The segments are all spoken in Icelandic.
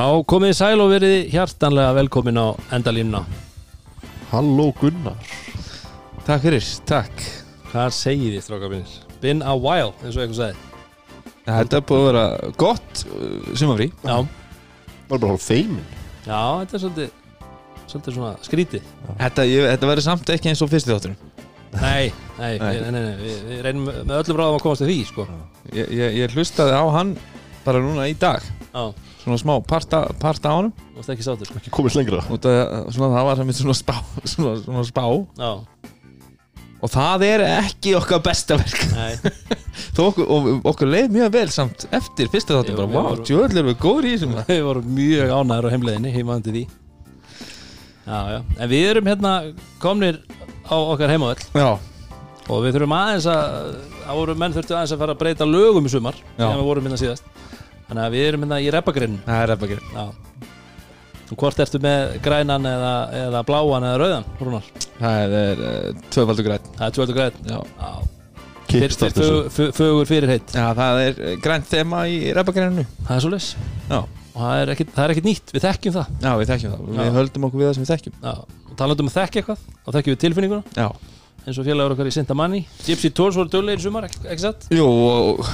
Já, komið í sæl og verið hjartanlega velkomin á endalínuna. Halló Gunnar Takk fyrir, takk Hvað segið þið, strákar mínir? Been a while, eins og eitthvað sagði. Þetta er búið að vera gott uh, sumafrí Já, Var bara hálf feimin já, þetta er svolítið, svolítið svona skrítið. Þetta, ég, þetta verður samt ekki eins og fyrsti þátturinn Nei, nei, Nei. nei, nei, nei. Við, við reynum með öllum ráðum að komast til því, sko. ég, ég, ég hlustaði á hann bara núna í dag Já, Svona smá parta, parta á honum. Þú veist ekki sáttur. Ekki komist lengra. Út að svona, það var sem svona spá, svona, svona spá. Já, Og það er ekki okkar besta verk. Nei, Þó okkur, og, okkur leið mjög vel samt eftir fyrsta þáttur Jú, bara, wow, djöðl erum við góður í þessum við vorum mjög ánæður á heimleiðinni, heimaðandi því. Já, já, en við erum hérna komnir á okkar heimavöll. Já, og við þurfum aðeins að, það voru menn þurftu aðeins að fara að breyta lögum í sumar, þegar við vorum hérna síðast. Þannig að við erum hérna í reppagrinnum. það er Og hvort ertu með grænan eða, eða bláan eða rauðan, Rúnar? Það er uh, tvöfaldur græn Það er tvöldu græn Fögur fög, fögur fyrir heitt Já, það er uh, grænt þema í repagræninu Það er svo leys Já, Og það er er ekkit nýtt, við þekkjum það. Já, við þekkjum það. Já. Við höldum okkur við það sem við þekkjum. Já. Og talandum um að þekka eitthvað. Og þekkjum við tilfinninguna. Já eins og félagur okkar í Sinta Manni Gypsy Tours voru döglegir í sumar, ekki, satt? Jú, og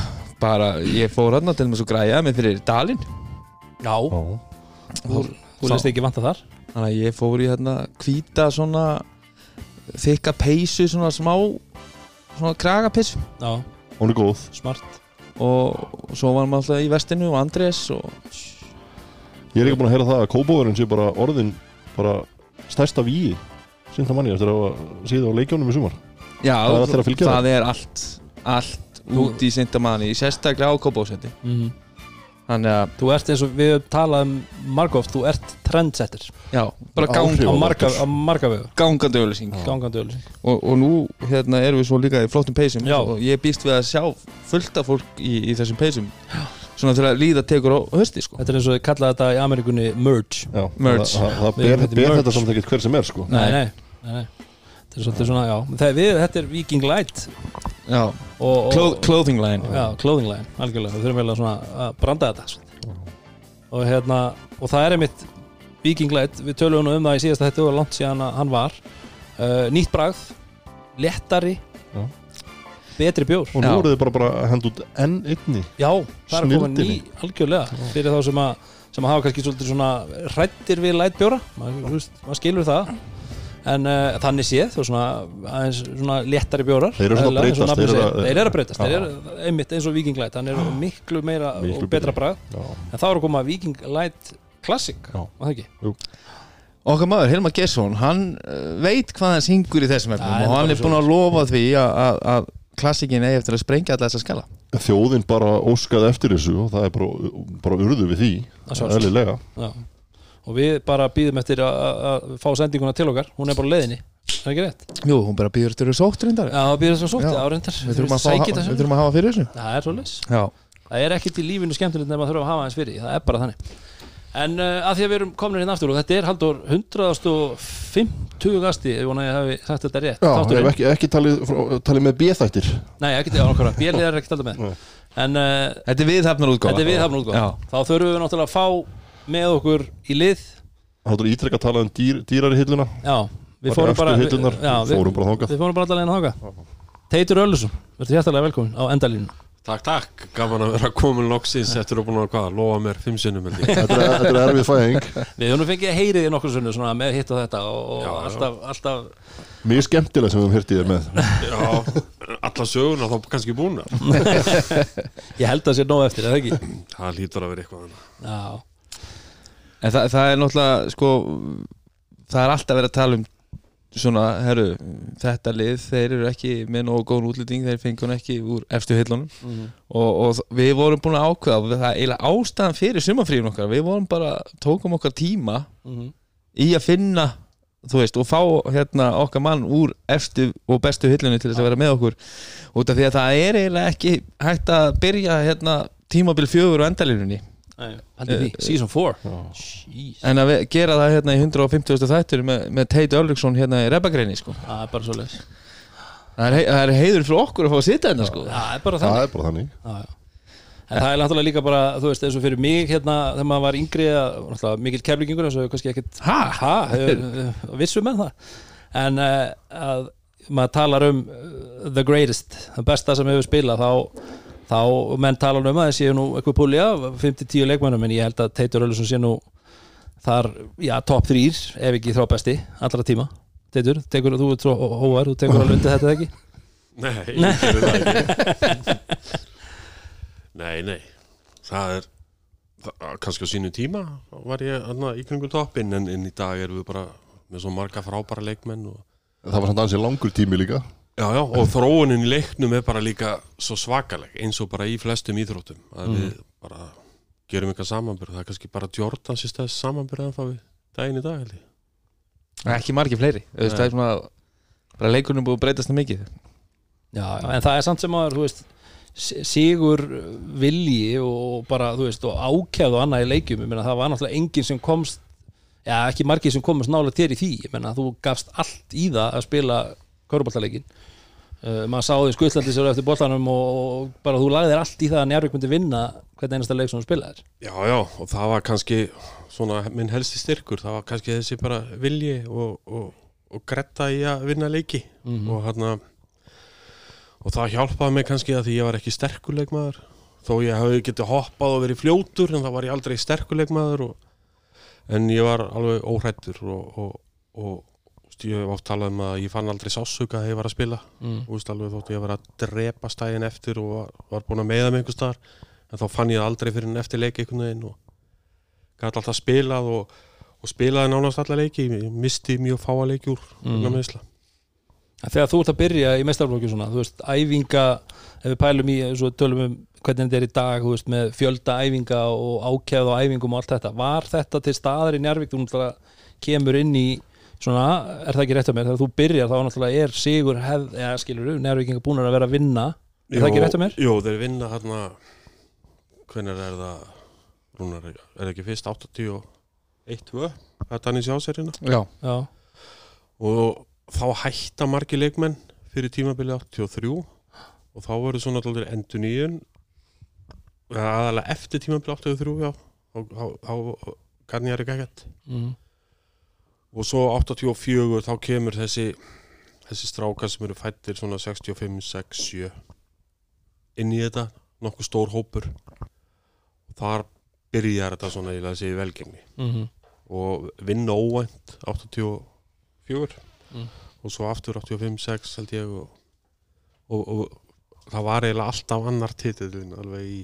bara ég fór hann til með svo græja mig fyrir dalinn. Já. Já. Þú, þú leist ekki vanta þar? Þannig að ég fór í hérna hvíta svona þykka peysu svona smá svona kragapeysu. Já, Hún er góð. Smart. Og svo var maður alltaf í vestinu og Andrés og Ég er ekki búin að heyra það að kóbóðurinn sé bara orðin bara stærsta víi Sinta manni eftir að síða á leikjónum í sumar. Já, Það er að fylgja það er allt allt út í Sintamanni sérstaklega á Kópásætti mm. Þannig að, Þú ert eins og við höfum talað um margóft Þú ert trendsetter. Já, bara gang, Áhrif. á marga, á marga vegu. Gangandi auðlýsing Gangandi öllu og, og nú hérna erum við svo líka í flottum peysum. Já. og ég býst við að sjá fullt af fólk í, í þessum peysum. Svona þegar líða tekur á hösti sko. Þetta er eins og þið kallaði þetta í Amerikunni merge. Já, Merge. Það, það, það Við ber, ber þetta samt ekkert hver sem er sko. Nei, nei. Þetta er svolítið svona, já. Þegar við, þetta er Viking Light. Já, og, og, Clo clothing line. Já, clothing line, algjörlega. Við þurfum vel að svona að branda þetta svona. og hérna, og það er einmitt Viking Light, við tölum um það í síðasta þetta og langt síðan að hann var. Uh, nýtt bragð, léttari Já. betri bjór. Og nú Já. eru þið bara, bara að henda út enn einni. Já, það er að koma ný algjörlega. Fyrir þá sem að sem að hafa kannski svolítið svona hrættir við lætbjóra maður, maður skilur það en uh, þannig séð þú veist, svona, aðeins svona léttari bjórar. Þeir eru svona að breytast, þeir eru að- þeir eru að breytast, þeir eru einmitt eins og Viking Light hann er miklu meira Miklu og betra. Já, en þá er að koma Viking Light Classic Já. var það ekki? Okkar maður, Hilmar Gesson, hann uh, veit hvað hann syngur í þessum efnum og hann er búinn að lofa því að, að, að klassikin eigi eftir að sprengja alla þessa skala. Þjóðin bara óskaði eftir þessu og það er bara, bara urðu við því. Eðlilega. Já. Og við bara býðum eftir að- að að fá sendinguna til okkar. Hún er bara á leiðinni, er það ekki rétt? Jú, hún bara býður eftir sótt reyndar. Já, það býður þess að sótt, Já. reyndar. Við þurfum að, fá, við þurfum að hafa fyrir þessu. Það er svolítið Já, Það er ekkert í lífinu skemmtilegt nema að þurfa að hafa eins fyrir því. það er bara þannig. En uh, að því að við erum komin hérna aftur og þetta er haldur 150 gasti, ég vona að ég hafi sagt þetta rétt Já, ég Þátturinn. hef ekki, ekki talið, frá- talið með B-þættir. Nei, ekki til ákvara, björlið er ekki alltaf með. En uh, þetta er viðhafnar útgáfa þetta er viðhafn útgáð. Þá þurfum við náttúrulega að fá með okkur í lið. Háttur ítrekka að tala um dýr, dýrari hilluna. Já, við Bara fórum bara hillurnar, já, við, fórum bara þangað. Við fórum bara allavega þangað. Teitur Öllusson, verður hjertalega velkomin á endalínu Takk, takk, gaman að vera komin loksins eftir að búin að hvað, lofa mér fimm sinnum. Þetta er, þetta er erfið fæðing. Við höfum fengið að heyri því nokkur sunnu svona með hitt og þetta og, Já, já. alltaf, alltaf Mjög skemmtilega sem við höfum hirtið þér með. Já, alla söguna þá kannski búin Ég held að það sé nóg eftir, eða ekki? Það lítur að vera eitthvað annað. Já, En það, það er náttúrulega sko það er alltaf verið að tala um svona, herru, þetta lið þeir eru ekki með nógu góðan útlýting þeir fengur ekki úr efstu hillunum Mhm. og, og við vorum búin að ákveða það er eiginlega ástæðan fyrir sumafríun okkar við vorum bara, tókum okkar tíma Mhm. í að finna þú veist, og fá hérna okkar mann úr efstu og bestu hillunni til þess að vera með okkur út af því að það er eiginlega ekki hægt að byrja hérna tímabil fjögur og því, season 4 Jeez, en að gera það hérna í 150. þættur með, með Tate Ulriksson hérna í rebagreini sko. það er bara svo leis það, er, hei- það er heiður fyrir okkur að fá að sitja hérna sko. Það er bara Það þannig er bara þannig já. En það er náttúrulega líka bara, þú veist, eins og fyrir mig hérna, þegar maður var yngri að, mikil keflingingur þess að kannski ekkit Ha? ha hefur- vissu með það en uh, að maður talar um the greatest, það besta sem hefur spilað þá, þá menn talar um að það séu nú eitthvað púli af 5-10 leikmannum en ég held að Teitur Ölusson sé nú þar, já, top 3 ef ekki þrá besti, allra tíma. Teitur, tekur þú ert svo hóvar, þú tekur að lundi þetta ekki? Nei, ég gerði það ekki. Nei, nei. Það er kannski á sínu tíma var ég anna, í kringum toppin en, en í dag erum við bara með svo marga frábæra leikmenn og, Það var samt ansið langur tími líka já, já, og þróunin í leiknum er bara líka svo svakaleg eins og bara í flestum íþróttum að við bara gerum eitthvað samanbyrð það er kannski bara Jordan sérst að samanbyrð að fá við daginn í dag held ég. Ekki margir fleiri Þú veist, Nei. það er svona bara leikunum búið að breytast það mikið. Já, já, en það er samt sem maður, þú veist si- sigur vilji og bara, þú veist, og ákjæð og annað í leikjum, ég meina, það var náttúrulega enginn sem komst, já, ekki margir sem komast nálega þér í því, ég meina, þú gafst allt í það að spila köruboltaleikin uh, maður sáði skullandi sér eftir boltanum og, og bara þú lagðir allt í það að Njárvík myndi vinna hvern einasta leik sem þú spilaðir. Já, já, og það var kannski svona minn helsti styrkur, það var kannski þessi bara vilji og, og, og gretta í að vinna leiki. Og hérna og það hjálpaði mig kannski að því ég var ekki sterkuleikmaður þó ég hafi getið hoppað og verið fljótur en það var ég aldrei sterkuleikmaður og, en ég var alveg óhrættur og, og, og ég hef oft talað um að ég fann aldrei sásuga þegar ég var að spila mm. Alveg þótt ég var að drepa stæðin eftir og var, var búin að meða mig einhver staðar en þá fann ég aldrei fyrir en eftir leiki einhvern veginn og gæti alltaf spilað og, og spilaði nánast alla leiki ég misti mjög fáa leiki úr Mm. Þegar þú ert að byrja í mestarflokki svona, þú veist, æfinga ef við pælum í, tölum um hvernig þetta er í dag, þú veist, með fjölda æfinga og ákjæð og æfingum og allt þetta var þetta til staðar í Njárvík kemur inn í svona, er það ekki rétt að mér, þegar þú byrjar þá náttúrulega er sigur hefð, eða skilur við Njárvíkinga búin að vera að vinna. Er það ekki rétt að mér? Jú, þeir vinna hérna hvernig er það? Rúnar, er það ekki fyrst 81-2 þetta hann í Já, og þá hætta margir leikmenn fyrir tímabili 83 og þá verður svona alltaf endur nýjun aðalega eftir tímabili 83 já, þá, kann ég er ekki ekkert. Mm. Og svo 84 þá kemur þessi þessi strákar sem eru fættir svona 65, 6, 7 inn í þetta nokkuð stór hópur. Og þar byrjar þetta svona í þessi velgengni. Mm og vinna óvænt 84 Mm. og svo aftur 85, 6 held ég og, og, og það var eiginlega alltaf annar titillin alveg í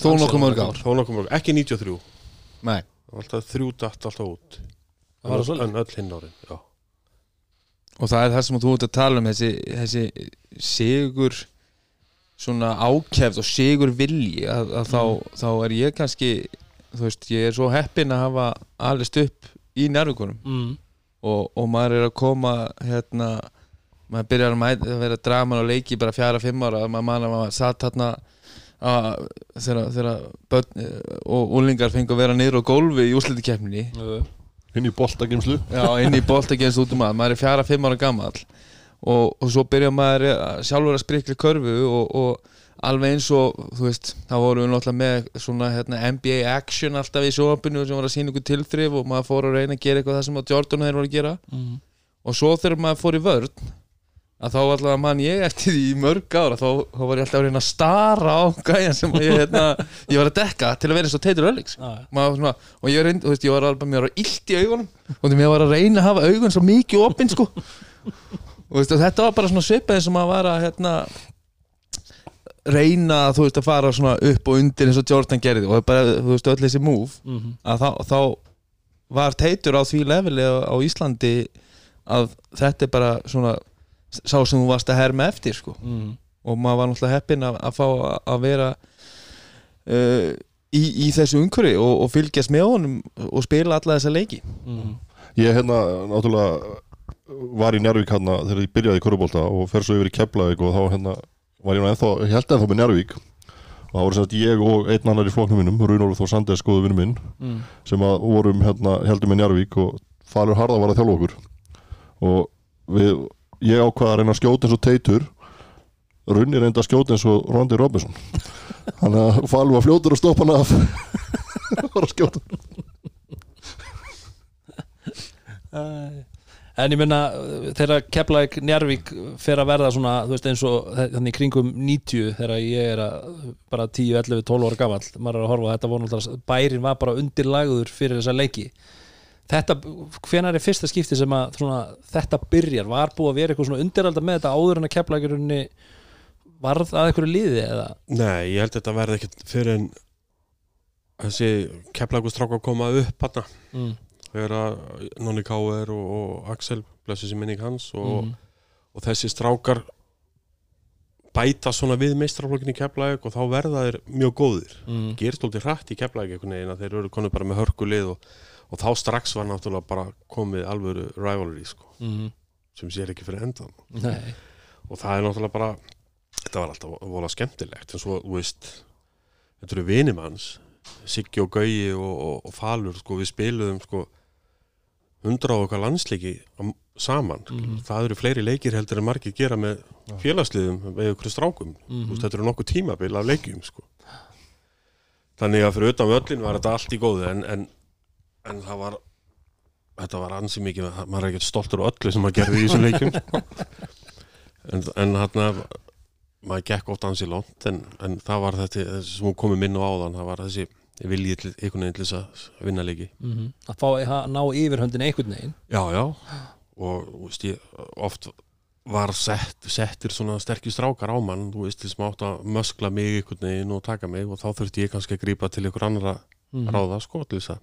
þó nokkuð mörg ár. Þó nokkuð mörg, ekki 93 Nei, alltaf þrjú datt alltaf út svoleiðis? en öll hinn árin já. og það er það sem þú ert að tala um þessi, þessi sigur svona ákefð og sigur vilji að, að þá, þá er ég kannski þú veist, ég er svo heppinn að hafa alveg upp í nærvíkunum Mm. og, og maður er að koma hérna maður byrjar að, mæta, að vera draman og leiki bara fjara, fimm ára maður manna að maður satt hérna þegar eh, og úlingar fengu að vera niður á gólfi í úslitikeppninni inn í boltageimslu Já, inn í boltagens út um að maður er fjara, fimm ára gammal og, og svo byrja maður að- sjálfur að sprikla körfu og, og alveg eins og, þú veist, þá vorum við náttúrulega með svona hérna, NBA action alltaf í sjóapinu sem var að sína ykkur tilþrif og maður fór að reyna að gera eitthvað það sem að Jordan og þeir voru að gera. Mm. og svo þegar maður fór í vörn að þá alltaf mann ég eftir því í mörg ára þá, þá var ég alltaf að reyna að stara á gæjan sem ég, hérna, ég var að dekka til að vera eins og Teitur Öllings og ég, reynd, veist, ég var alveg mér var illt í augunum og því mér var að reyna að hafa augun svo mikið opinn sko. og, veist, þetta var bara svona svipað eins og maður var að hérna, reyna þú veist að fara svona upp og undir eins og Jordan gerði og bara þú veist öll þessi move Mhm. að þá, þá var teitur á því leveli á Íslandi að þetta er bara svona sá sem þú varst að herma eftir sko Mm. og maður var náttúrulega heppinn að, að fá að, vera uh, í, í þessu umhverfi og, og fylgjast með honum og spila alla þessa leiki Mm. Ég hérna náttúrulega var í Njárvík hérna þegar ég byrjaði í Körubólta og fer svo yfir í Keflavík og þá hérna var ég ennþá, ég held ennþá með Njárvík og það voru sem sagt ég og einn annar í flóknum minnum, Rúnólf Þór Sanders góðu vinnu minn Mm. sem að vorum hérna heldum með Njárvík og Falur Harða var að þjálfa okkur og við, ég ákvaða að reyna að skjóta eins og teitur. Runni reynda að skjóta eins og Rondi Robinson. Hann að falú að fljótur og stoppa hann af. Var að skjóta. En ég minna þegar Keflæk Njarvík fer að verða svona þú veist eins og þannig kringum 90 þegar ég er að, bara 10, 11, 12 ára gamall maður er að horfa að þetta voru náttúrulega bærin var bara undirlagður fyrir þessa leiki þetta, hvenar er fyrsta skipti sem að svona, þetta byrjar, var búið að vera eitthvað svona undiralda með þetta áður en að Keflækurunni varð að einhverju liði eða Nei, ég held að þetta verði ekkert fyrir en þessi keflagustráka koma upp hann mm. þegar að Nonni Káer og, og Axel blessu sér minning hans og, Mm. og þessi strákar bæta svona við meistraflokkinni í Keflæk og þá verða þeir mjög góðir Mm. gerist alltaf hrætt í Keflæk einhvern veginn að þeir eru konið bara með hörkulið og, og þá strax var náttúrulega bara komið alvöru rivalry sko, Mm. sem sér ekki fyrir endan Nei, og það er náttúrulega bara þetta var alltaf vola skemmtilegt en svo, þú veist þetta eru vinum hans Siggi og Gauji og, og, og Falur sko, við spiluðum sko hundra og okkar landsleiki am- saman Mhm. það eru fleiri leikir heldur en margir gera með félagsliðum með ykkur strákum. Þú veist, þetta eru nokkuð tímabil af leikjum sko. þannig að fyrir utan völlin var þetta allt í góðu en, en, en það var þetta var ansi mikið maður er ekkert stoltur á öllu sem maður gerði í þessum leikjum. Sko. en, en hann maður gekk oft ansi langt en, en það var þetta sem hún komið minn á áðan það var þessi viljið til einhvern veginn til þess að vinna leiki mm að fá að ná yfirhöndin einhvern veginn. Já já. Og veist ég oft var sett, settir svona sterkir strákar á mann þú veist til sem átt að möskla mig einhvern veginn og taka mig og þá þurfti ég kannski að grípa til einhver annara mm ráða sko til þess að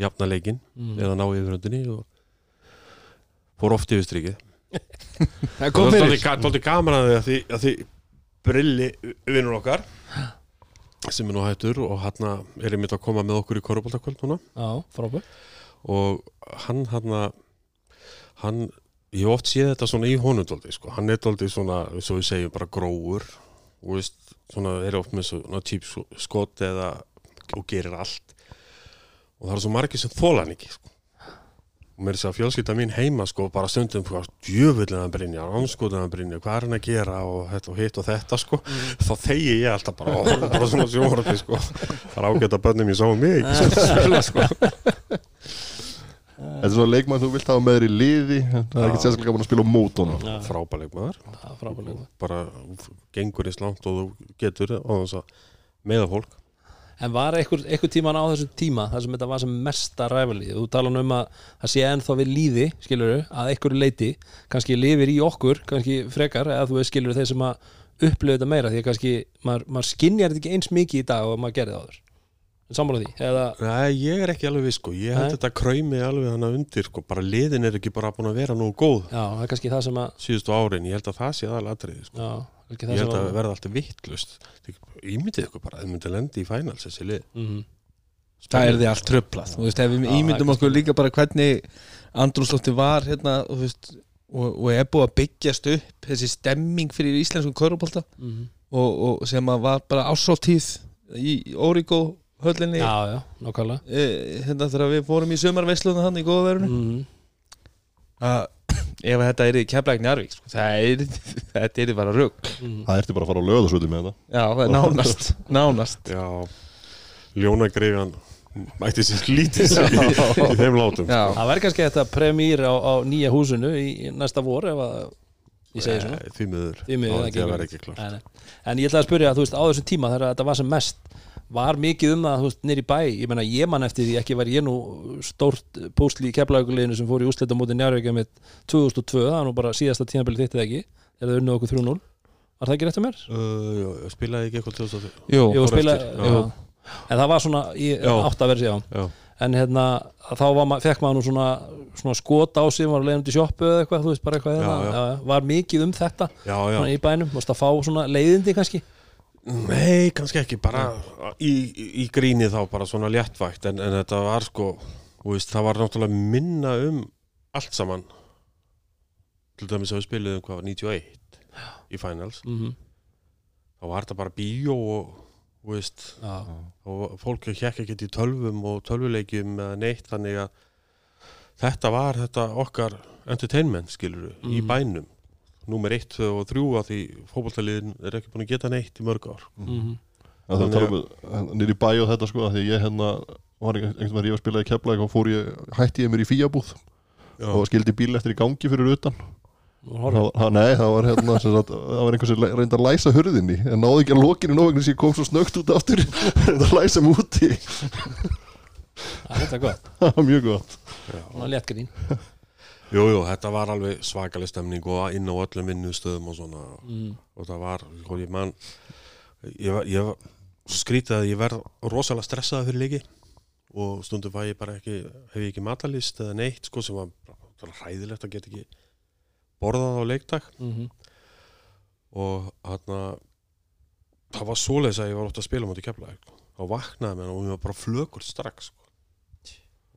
jafna leikin mm. eða ná yfirhöndinni og fór oft yfir strikið. Það og það er svolítið gaman að því að því, brilli vinnur okkar sem er nú hættur og hann er einmitt að koma með okkur í korfbóltakvöld núna. Já, frábært. Og hann hann hann ég hef oft séð þetta svona í honum dóldi sko. hann er dóldi svona, svo við segjum bara gróur. Og veist, svona er oft með svona típ skot eða og gerir allt og það er svo margir sem þóla hann ekki sko. og mér er þess að fjölskylda mín heima sko, bara stundum hvað djöfullin að brinja, anskotin að brinja hvað er hann að gera og, þetta, og hitt og þetta sko. þá þegi ég alltaf bara, ó, bara svona sjónvarpi sko. það er ágætt að bönnum ég sá mig ekki sem spila sko. Þetta er svona leikmann þú vilt hafa með þér í liði Það er ekkert sérstaklega gaman að spila á frábæleik maður frábært bara gengur eins langt og þú getur og þess að meða fólk En var einhver tíman á þessu tíma þar sem þetta var sem mesta ræfalið þú tala um að það sé ennþá við líði skilur að einhverju leiti kannski lifir í okkur, kannski frekar eða þú veist skilur þeir sem að upplifa þetta meira því að kannski maður, maður skinjar þetta ekki eins mikið í dag og maður gerði það áður sammála því, eða Nei, ég er ekki alveg við sko, ég Nei. þetta kræmi alveg hana undir sko, bara liðin er ekki bara búin að vera nú góð. Já, það er kannski það sem að síðustu árin, ég held að það sé aðalatriði sko. já, ég það held sem að verða alltaf vittlust ímyndið ykkur bara, þið myndið lendi í finals þessi lið. Mm Það er því allt tröflað Þú veist, ef við ímyndum okkur líka bara hvernig Andrúslótti var hérna og, þú veist, og, og er búið að byggjast upp þessi stemming fyrir íslenskum körubólta -hmm. og, og sem að var bara ásáttíð í Origo höllinni. Já, já, nákvæmlega. E, hérna þegar við fórum í sömarveisluna hann í góðverðinu mm að ef þetta er í keflæk Njarvík sko, það er, þetta er bara rugg -hmm. Það ertu bara að fara á löðarsvöldi með þetta. Já, nánast nánast. Já, ljónagreifan mætti sér lítið í, í þeim látum já, það verður kannski þetta premýr á, á nýja húsinu í, í næsta vor ef að ég segi svona. Því miður, það að vera ekki. klart. En ég ætlaði að spyrja, þú veist, á þessum tíma þegar þetta var sem mest var mikið um það, þú veist, nýri bæ ég meina, ég man eftir því, ekki var ég nú stórt póstli í keflauguleginu sem fór í úslita móti njárvíkja með 2002 það var nú bara síðasta tímabili þitt eða ekki það unnið okkur 3-0 Var það ekki rétt að mér? uh, jú, Spilaði ekki eitthvað 2000 jú, Jú, fór spila, eftir, já. já. En það var svona, ég Já. átt að verði síðan Já, en hérna, þá var ma fekk maður nú svona, svona skot á sig, var leiðum til sjoppu eða eitthvað, þú veist, bara eitthvað Já, hérna, já. já, var mikið um þetta já, já. svona í bænum, Nei, kannski ekki, bara í, í, gríni þá, bara svona léttvægt en, en þetta var sko, veist, það var náttúrulega minna um allt saman. Til dæmis að við spiliðum hvað, 91 í finals, mm -hmm. þá var þetta bara bíó og, veist, og fólk hjekk ekkert í tölvum og tölvuleikjum eða neitt, þannig að þetta var þetta okkar entertainment, skilur í Mhm. bænum númer 1, 2 og 3 að því fótboltaliðin er ekki búin að geta neitt í mörg ár. Mhm. Það er Þannig tala um nýri bæ og þetta sko af Því ég hérna var einhvern veginn að spila í Keflæk og fór ég, hætti ég mér í fíabúð Já, og skildi bíl eftir í gangi fyrir utan. Það, Nei, það var hérna sem sagt, það var einhvers sem reyndi að læsa hurðinni en náði ekki að lokinu nóg vegna sem ég kom svo snögt út aftur reyndi að læsa mig úti. Það er þetta gott, það var mjög gott. Það er léttgrín jú, jú, þetta var alveg svakaleg stemning og inn á öllum vinnustöðum og svona. Mm. og það var, sko, ég man ég var, ég var svo skrítið að ég verð rosalega stressaði fyrir leiki. Og stundum var ég bara ekki hef ég ekki matalist eða neitt sko sem var bara hræðilegt að geta ekki borðað á leiktak Mm og hann það var svoleiðis að ég var ótt að spila mútið kefla þá vaknaði mér og ég var bara flökur strax sko.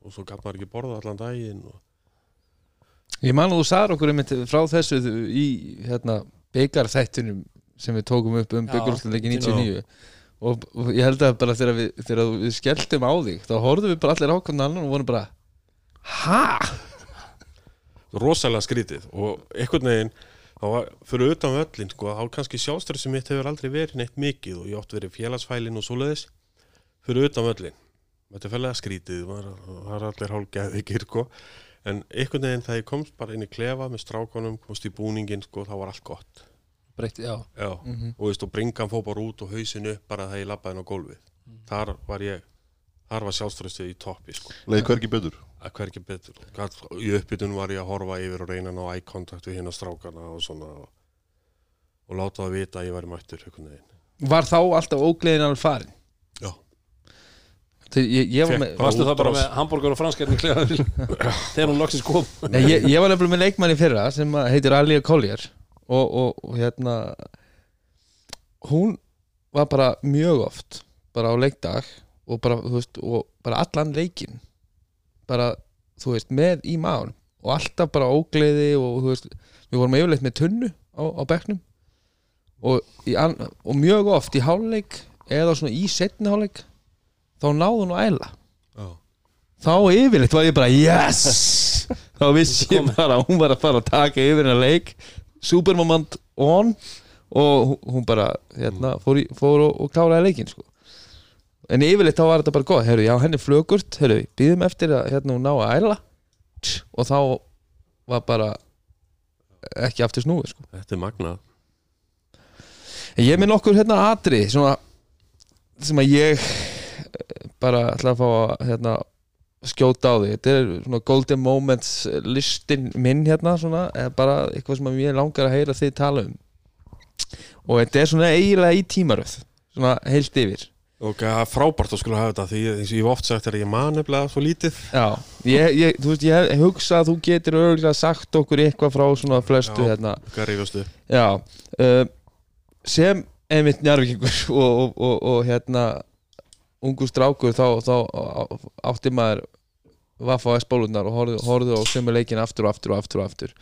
og svo gæt maður ekki borðað allan daginn og... Ég man að þú sagði okkur einmitt frá þessu í hérna, byggarþættunum sem við tókum upp um Já, byggarúsleikin 99 og, og ég held að bara þegar við, þegar við skelltum á þig þá horfðum við bara allir ákvæmna annan og vorum bara Ha? rosalega skrítið. Og einhvern veginn þá var fyrir utan völlin sko, þá kannski sjálfstressi mitt hefur aldrei verið neitt mikið og ég átt verið félagsfælin og svoleiðis. Fyrir utan völlin þetta er fælega skrítið það er allir hálfgeðið ekki sko. En einhvern veginn þegar ég komst bara inn í klefa með strákonum, komst í búningin sko, þá var allt gott. Breytt, já. Já. og, veist, og bringan fór bara út og hausin upp bara þegar ég labbaði inn á gólfið. Þar var ég þar var sjálfstressið í toppi sko. leið hvergi betur? Að hver ekki betur. Gat, í uppbytun var ég að horfa yfir og reyna að ná eye contact við hérna strákana og svona og, og láta það vita að ég væri mættur einhvern veginn. Var þá alltaf ógleðin alveg farin? Ég, ég, var með, Varstu það bara með hambúrgar og franskarni klefaður þegar hún loksins kom. Nei, ég, ég var nefnilega með leikmann í fyrra sem að heitir Alia Collier og, og, og hérna hún var bara mjög oft bara á leikdag og bara, veist, og bara allan leikin bara, þú veist, með í maður og alltaf bara ógleði og þú veist, við vorum yfirleitt með tunnu á, á bekknum og, í, og mjög oft í hálfleik eða svona í setni hálfleik þá náðu hún að æla. Já. þá yfirleitt var ég bara yes! Þá vissi ég bara að hún var að fara að taka yfir hennar leik. Supermoment on. Og hún- bara hérna, fór, í, fór og, og kláraði leikin sko. en yfirleitt þá var þetta bara gott. Heyrðu, já henni flögurt, býðum eftir að hérna hún ná að æla. Og þá var bara ekki aftur snúið sko. þetta er magnað. En ég með nokkur hérna svona, sem að ég bara ætla að fá að hérna, skjóta á því. Þetta er svona golden moments listin minn hérna svona, bara eitthvað sem að mér langar að heyra þið tala um. Og þetta er svona eiginlega í tímaröð svona heilt yfir. Og er frábært að skulle hafa þetta því eins og ég hef oft sagt er að ég man nefnilega svo lítið. Já, ég, ég, þú veist, ég hugsa að þú getur örgulega sagt okkur eitthvað frá svona flestu Já. hérna. Já, uh, sem einmitt njarvíkingur og, og, og, og hérna ungu strákur þá, þá átti maður vaffa á S-bólunar og horfði, horfði á sömu leikin aftur og aftur og aftur og aftur.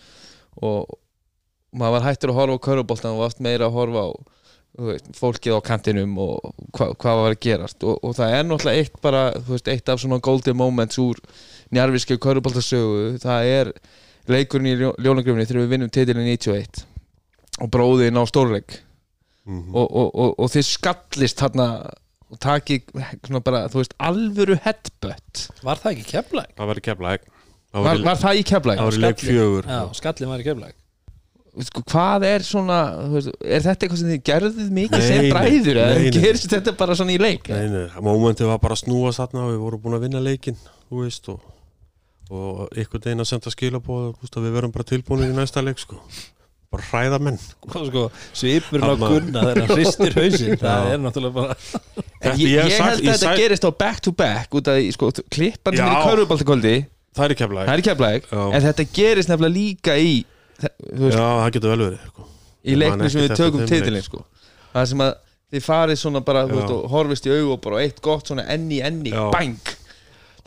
Og maður var hættur að horfa á köruboltan og oft meira að horfa á veist, fólkið á kantinum og hva, hvað var að gerast. Og, og það er náttúrulega eitt bara þú veist, eitt af svona golden moments úr njarvísku köruboltasögu það er leikurinn í ljónagrifni þegar við vinnum titilin 91 og bróðin á stórleik. Mm og, og, og, og þið skallist þarna og taki svona bara, þú veist, alvöru headbutt Var það ekki keflæk? það var í keflæk það var, var, það í keflæk? það var í leik fjögur Já, skallin var í keflæk Sko, hvað er svona, þú veist, er þetta eitthvað sem þið gerðuð mikið sem bræður eða gerist þetta bara svona í leik? Nei, nei, mómentið var bara að snúa og við vorum búin að vinna leikinn, þú veist og, og ykkur deginn að senda skilabóð þú veist að við verum bara tilbúinir í næsta leik sko. Bara hræða menn Hvað sko, svipurinn á gunna þegar hann hristir hausinn Það er náttúrulega bara ég, ég held að ég þetta sag- gerist á back to back út af sko, klippan sem er í Já. körfuboltakvöldi það er í er í Já. en þetta gerist nefnilega líka í veist, Já, það getur vel verið sko. í leiknum sem við tökum titilin leik. sko. það sem að þið farið svona bara veist, og horfist í augu og bara eitt gott svona enni enni, bang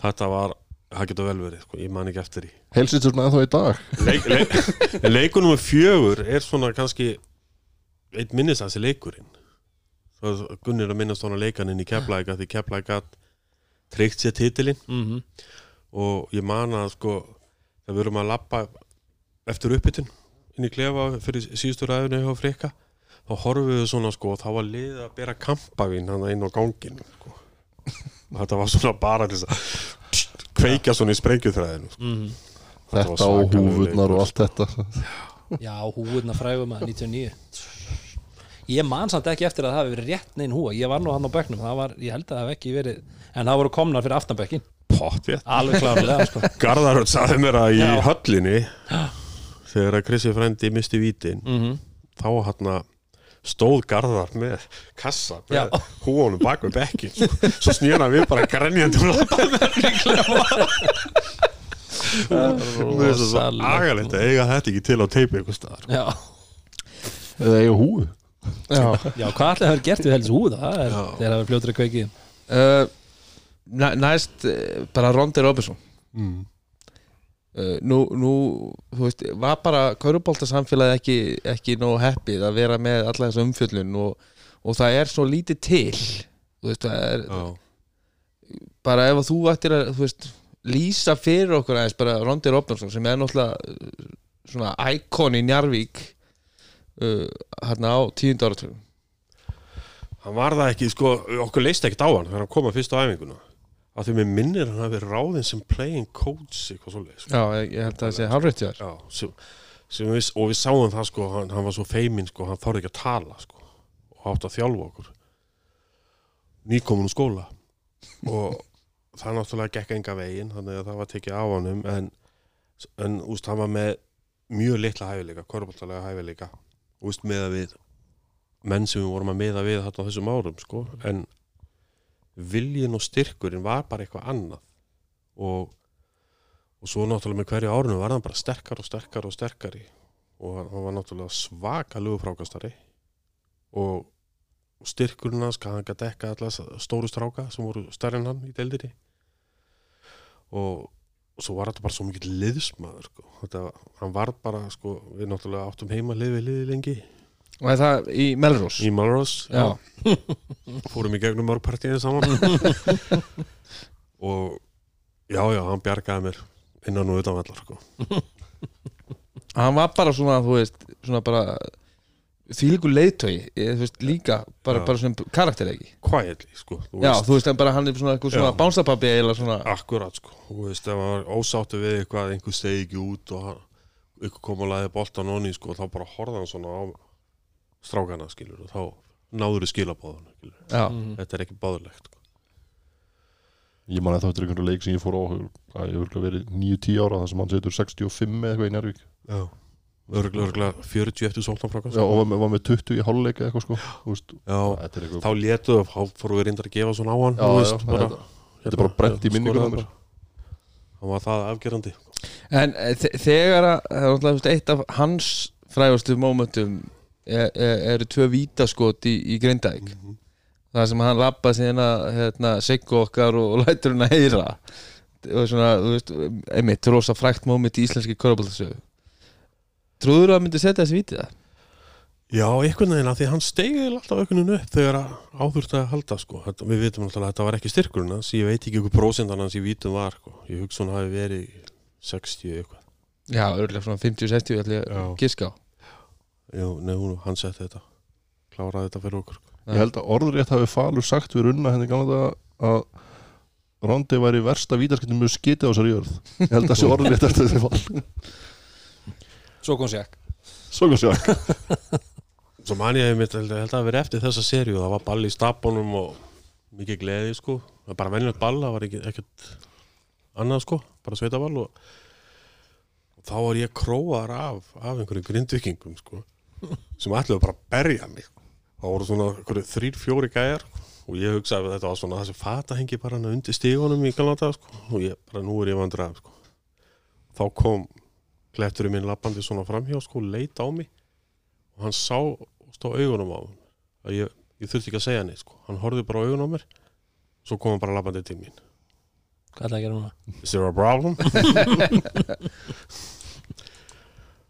þetta var, það getur vel verið sko. ég man ekki eftir því Helsið svona ennþá í dag leik, leik, leikunum með fjögur er svona kannski eitt minnistansi leikurinn það er Gunnir að minnast svona leikaninn í keflæk því keflæk gætt tryggt sér titilinn mm og ég man að sko þegar við erum að lappa eftir uppbytun inn í klefa fyrir síðustu ræðinu hjá Frikka þá horfum við svona sko þá var liðið að bera kampavín hann inn á gangin sko. þetta var svona bara þess að kveikja svona í sprengjuþræðinu sko. mm. Var Þetta og húfurnar og allt þetta. Já, húurna frægum að 99 Ég man samt ekki eftir að það hafi verið rétt neinn húa Ég var nú hann á bekknum, það var, ég held að það hafi ekki verið En það voru komnar fyrir aftanbekkin Pottvétt. Alveg klárlega, sko. Garðaröld saði mér að í Já. höllinni þegar að Krissi frendi misti vítin mm -hmm. þá hann stóð Garðar með kassa með húanum bak við bekkin sko. svo snýra við bara grenjandi og Mér finnst það svo agalegt að eiga þetta ekki til á teipi einhvers staðar Já, Eða eiga húfu. Já. Já. Hvað ætlaði að hafa gert við helst húða Það er, þeir hafa fljótur að kveiki uh, næ, Næst uh, bara Rondi Robinson mm. uh, nú, nú, þú veist, var bara Köruboltasamfélagi ekki, ekki nóg heppið að vera með alla þessa umfjöllun og, og það er svo lítið til. Þú veist, það er Já. bara ef að þú ættir að þú veist, lýsa fyrir okkur aðeins bara Rondi Robinson sem er náttúrulega uh, svona íkon í Njarvík uh, hérna á tíundu áratugum hann var það ekki, sko, okkur leist ekkert á hann þegar hann kom að fyrstu æfinguna að því mér minnir hann hafi verið ráðinn sem playing coach eitthvað svoleið sko. Já, ég, held að það sé sem við, og við sáum það sko, hann, hann var svo feiminn sko, hann þorði ekki að tala sko, og átt að þjálfa okkur. Nýkomin úr skóla. Og það náttúrulega gekk enga veginn þannig að það var tekið á honum en, en úst, hann var með mjög litla hæfileika, korfbaltalega hæfileika úst, með að við menn sem við vorum að miða við þarna þessum árum sko, en viljin og styrkurinn var bara eitthvað annað. Og og svo náttúrulega með hverju árinu var hann bara sterkar og sterkar og sterkari. Og hann var náttúrulega svakalegu frákastari. Og, styrkurinn hans hann gæti alla þessa stóru stráka sem voru stærri en hann í deildinni og, og svo var þetta bara svo mikill liðsmaður sko. þetta, hann var bara sko, við náttúrulega áttum heima lið við liði lengi Og það í Melrose í Melrose Já. fórum í gegnum mörg partíinu saman og já já, hann bjargaði mér innan og utan vellar sko. Hann var bara svona, þú veist svona bara þvílíkur leiðtögi, þú veist, líka bara, bara svona karakter ekki? Quietly sko, þú Já, veist, þú veist, en bara hann er svona, eitthvað svona Já. bánstapappi eða svona akkurat sko þú veist, ef hann var ósáttu við eitthvað einhver stegi ekki út og hann, einhver kom og laði boltan onni sko, þá bara horfði hann svona á strákana skilur og þá náður þið skilabóðan skilur. Já, þetta er ekki báðurlegt sko. Ég man að það er einhverju leik sem ég fór á Það er örugglega verið 9-10 ára Það sem hann setur 65 eða eitthvað í Njárvík já, örgulega, örgulega 40 eftir sóltan frákast Já, og var með, var með 20 í hálfleika eitthvað sko. Veist, já, er eitthvað þá létu þá fórum við reyndar að gefa svona á hann Já, þú já, bara, þetta, er bara brent í minningu bara. hann var það afgerandi. En eh, þe- þegar að, er eitt af hans frægustu mómentum er, er, eru tvö vítaskot í, í Grindavík. Það sem hann lappa síðan að hérna, siggu okkar og, og lætur hann að heyra. Og svona, þú veist, einmitt rosa frækt móment í íslenski korfbóltasögu Trúður að myndi setja þessi vítið það? Já, einhvern veginn að því hann steigði alltaf einhvern veginn upp þegar að áþurfti að halda sko. þetta, við vitum alltaf að þetta var ekki styrkurinn hans ég veit ekki hvað prósendan hans í vítum var sko. ég hugsa hún hafi verið 60 eitthvað Já, örgulega svona 50-60 ætli ég Já. að giska á nei, hún, hann setti þetta kláraði þetta fyrir okkur Ég held að orðrétt hafi Falur sagt við runna henni gamla þetta að Rondi væri versta vítarskiptum mjög skitið á þessari jörð Ég held að þessi orðrétt eftir þessi fall Svo kom sér Svo kom sér Svo man ég einmitt, held, held að það verið eftir þessa serju það var ball í stapunum og mikið gleði sko, það var bara venjulegt ball það var ekki, ekkert annað sko bara sveita ball og, og þá var ég króar af af einhverjum grindvikingum sko sem ætluðu bara að berja mig. Þá voru svona einhverju þrýr, fjóri gæjar og ég hugsaði að þetta var svona þessi fata hengi bara undir stígunum í galata sko og ég bara nú er ég vandrað sko. Þá kom kletturinn minn lappandi svona framhjá sko, leit á mig og hann sá og stóð augunum á hann að ég, ég þurfti ekki að segja neitt sko. hann horfði bara á augun á mér svo kom hann bara labbandi til mín Hvað ætlaði að gera núna? Is there a problem?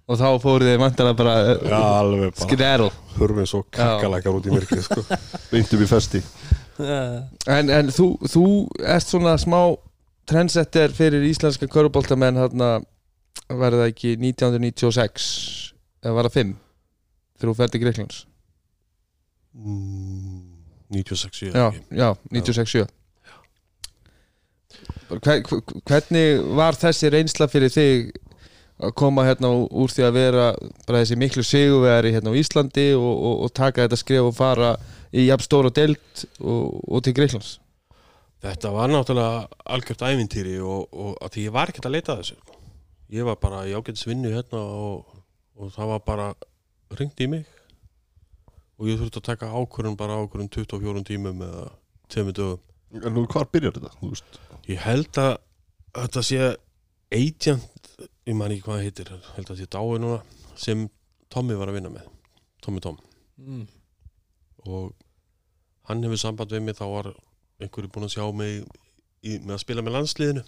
og þá fóruð þið vantarlega bara Já, alveg bara skrærl hurfið svo kakkalakar út í myrkrið sko. Beint upp í festi en, en þú, þú ert svona smá trendsetter fyrir íslenska köruboltamenn hérna verða ekki 1996 eða var það 5 þegar þú ferði Greiklands mm, 96 ég já, já, 96-7 Hver, hver- hvernig var þessi reynsla fyrir þig að koma hérna úr því að vera bara þessi miklu sigurvegari hérna á Íslandi og, og, og taka þetta skref og fara í jafn stóra deild og, og til Greiklands Þetta var náttúrulega algjört ævintýri og, og að því ég var ekkert að leita þessu sko. Ég var bara í ágætis vinnu hérna og, og það var bara ringt í mig og ég þurfti að taka ákvörðun bara ákvörðun 24 tímum eða 2 dögum En nú, hvar byrjar þetta? Þú veist, Ég held að þetta sé agent, ég man ekki hvað það heitir held að þetta sé dái núna sem Tommy var að vinna með Tommy Tom mm. og hann hefur samband við mig þá var einhverju búin að sjá mig í, með að spila með landsliðinu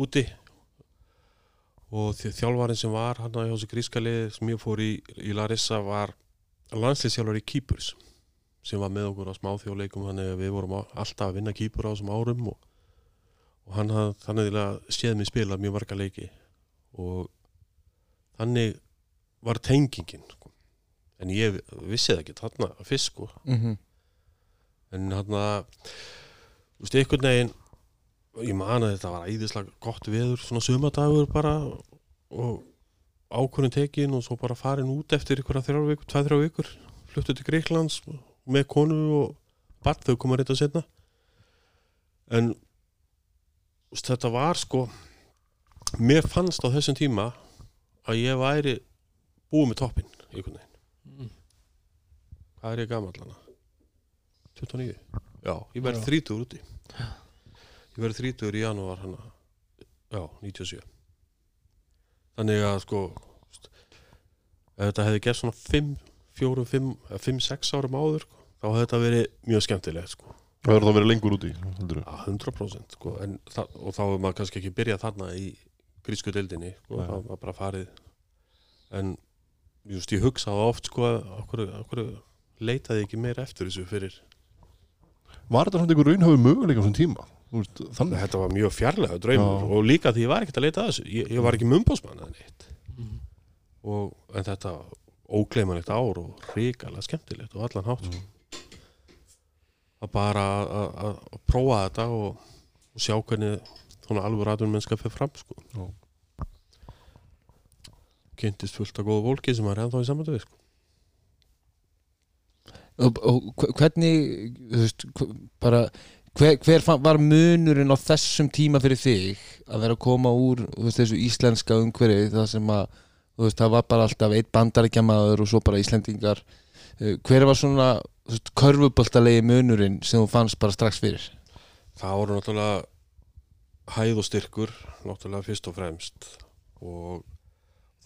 úti og því þjálfarinn sem var hann hjá þessu gríska liði sem ég fór í, í Larissa var landsliðsjálfur í Kýpurs sem var með okkur á smáþjóðleikum þannig að við vorum á- alltaf að vinna Kýpur á þessum árum og, og hann hafði þannig að séð mig spila mjög marga leiki og þannig var tengingin sko. en ég vissi það ekki þarna fyrst sko mm -hmm. en þú veist, einhvern veginn ég man að þetta var æðislega gott veður svona sumadagur bara og ákvörðin tekin og svo bara farin út eftir ykkur þrjár vikur, tvað þrjár vikur fluttu til Greiklands með konu og barn þau koma reynda setna en þetta var sko mér fannst á þessum tíma að ég væri búið með toppinn einhvern veginn Mm. Hvað er ég gamall hana? 29? Já, ég Já. 30 úti Ég verði 30 í janúar hana Já, 97 Þannig að sko ef þetta hefði gert svona 5, 4, 5, 5, 6 árum áður sko, þá hefði þetta verið mjög skemmtilegt sko. það verður þá verið lengur úti. Já, 100% sko. en, það, og þá er maður kannski ekki byrjað þarna í grísku deildinni sko. Þá var bara farið en just, ég hugsaði oft sko, okkur, okkur leitaði ekki meira eftir þessu fyrir Var þetta svona einhver raunhafi möguleika á þessum tíma? Þannig þetta var mjög fjarlæga draumur Já. og líka því ég var ekkert að leita að þessu ég, ég var ekki mumbósmann eða neitt Mm. og, en þetta ógleimanlegt ár og ríkalega skemmtilegt og allan hátt sko. að bara að- að að- að prófa þetta og, og sjá hvernig svona alveg ræðun mennska fyrir fram sko. Já. kynntist fullt af góðu fólki sem var ennþá í við sko. og, og hve- hvernig þú veist, bara hver, hver var munurinn á þessum tíma fyrir þig að vera að koma úr veist, þessu íslenska umhverfi það sem að veist, það var bara alltaf eitt bandaríkjamaður og svo bara íslendingar. Eh, hver var svona körfuboltalegi munurinn sem þú fannst bara strax fyrir? Það voru náttúrulega hæð og styrkur náttúrulega fyrst og fremst. Og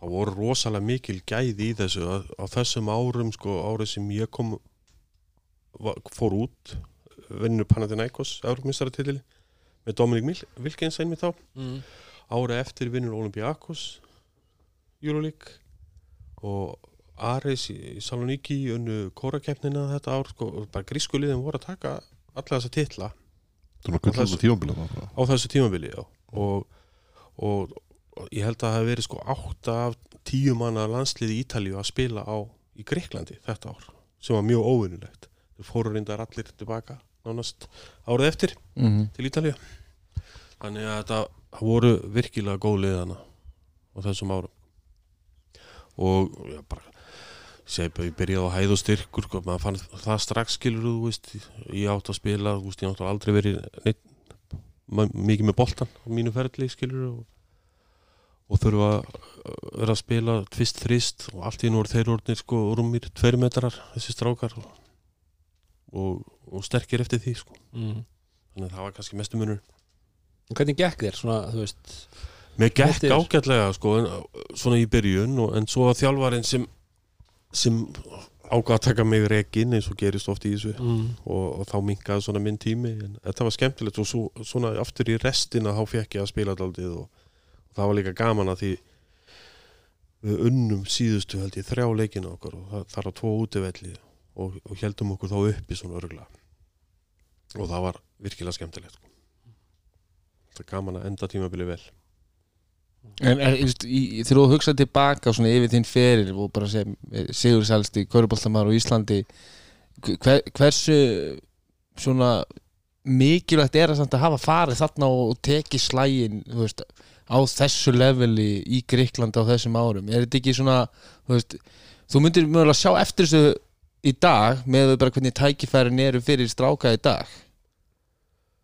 það voru rosalega mikil gæði í þessu. Á þessum árum sko árið sem ég kom var, fór út vinnur Panathinaikos Európmistaratilli með Dominik Wilkins einmitt þá. Mm. árið eftir vinnur Olympiakos Euroleague og Ares í, í Saloníki unnu kórakeppnina þetta ár sko, og bara grísku liðin voru að taka alla þessa titla. Á þessu tímabili já. og, og, og ég held að það hef verið sko átta af tíu manna landsliði í Ítalíu að spila á í Greiklandi þetta ár sem var mjög óvinnulegt þeir fóru reyndar allir tilbaka nánast árið eftir mm -hmm. til Ítalíu þannig að þetta það voru virkilega góð liðana á þessum árum og já, bara segi bara, ég byrjaði á hæð og styrkur sko, maður fann það strax skilur veist, ég átt að spila veist, ég átt aldrei verið neitt, mikið með boltan á mínu ferli skilur og, og þurfa að vera að spila tvist þrist og allt í nú voru þeir orðnir sko rúmir tveir metrar þessi strákar og, og, og sterkir eftir því sko. Mm. þannig að það var kannski mestu munur Hvernig gekk þér svona, þú veist? Mér gekk ágætlega sko, en, svona í byrjun og, en svo að þjálfarinn sem, sem ákvað að taka mig rekin eins og gerist oft í þessu. Mm. og, og þá minkaði svona minn tími en þetta var skemmtilegt og svo, svona aftur í restina þá fekk ég að spila daldið og, og það var líka gaman að því við unnum síðustu held ég þrjá leikina okkar og það, það var tvo útivelli og, og heldum okkur þá uppi svona örgla og það var virkilega skemmtilegt sko. það gaman að enda tímabili vel. En þegar þú hugsaði tilbaka svona yfir þinn feril og bara sem Sigur Sælsti, Köruboltamar og Íslandi hver, hversu svona mikilvægt er að, samt að hafa farið þarna og tekið slægin veist, á þessu leveli í Gríklandi á þessum árum? Er þetta ekki svona þú, veist, þú myndir mögulega sjá eftir þessu í dag með bara hvernig tækifærin eru fyrir stráka í dag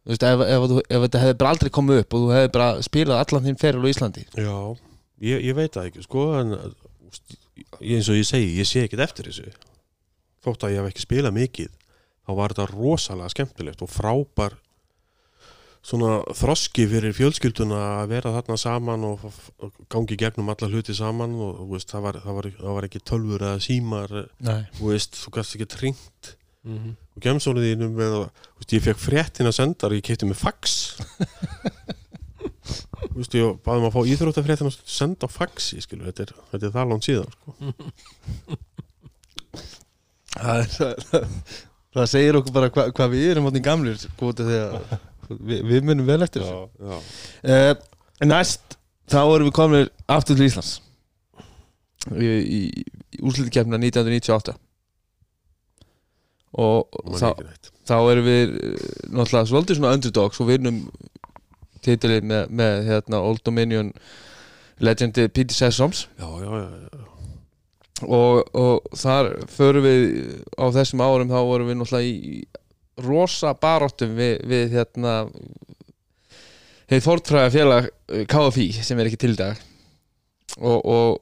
þú veist, ef, ef, ef, ef þetta hefði bara aldrei komið upp og þú hefði bara spilað allan þinn feril á Íslandi. Já, ég, ég veit það ekki sko en eins og ég segi, ég sé ekkert eftir þessu. Þótt að ég hef ekki spilað mikið þá var þetta rosalega skemmtilegt og frábær svona þroski fyrir fjölskylduna að vera þarna saman og, gangi gegnum alla hluti saman og veist, það, var, það, var, það var ekki tölfur eða símar veist, þú gæst ekki tringt og gemsónið þínum með að þú veist, ég fekk fréttin að senda og ég kefti með fax. Þú veist, ég baði maður að fá íþróttafréttin að senda á faxi, skilu, þetta er, þetta er það langt síðan sko. það, er, það, það segir okkur bara hva, hvað við erum áttin gamlir sko, að við, við munum vel eftir þessu. Já, uh, næst þá erum við komin aftur til Íslands. Í, í, í úrslutikefna 1998 og þá, þá erum við eh, náttúrulega svolítið svona underdogs og vinnum titilið með, með hérna, Old Dominion legendi Pete Sessoms. Já, já, já, já. og, og þar förum við á þessum árum þá vorum við náttúrulega í rosa baróttum við, við hérna hefði fórtfræða félag eh, KFI sem er ekki til dag. Og, og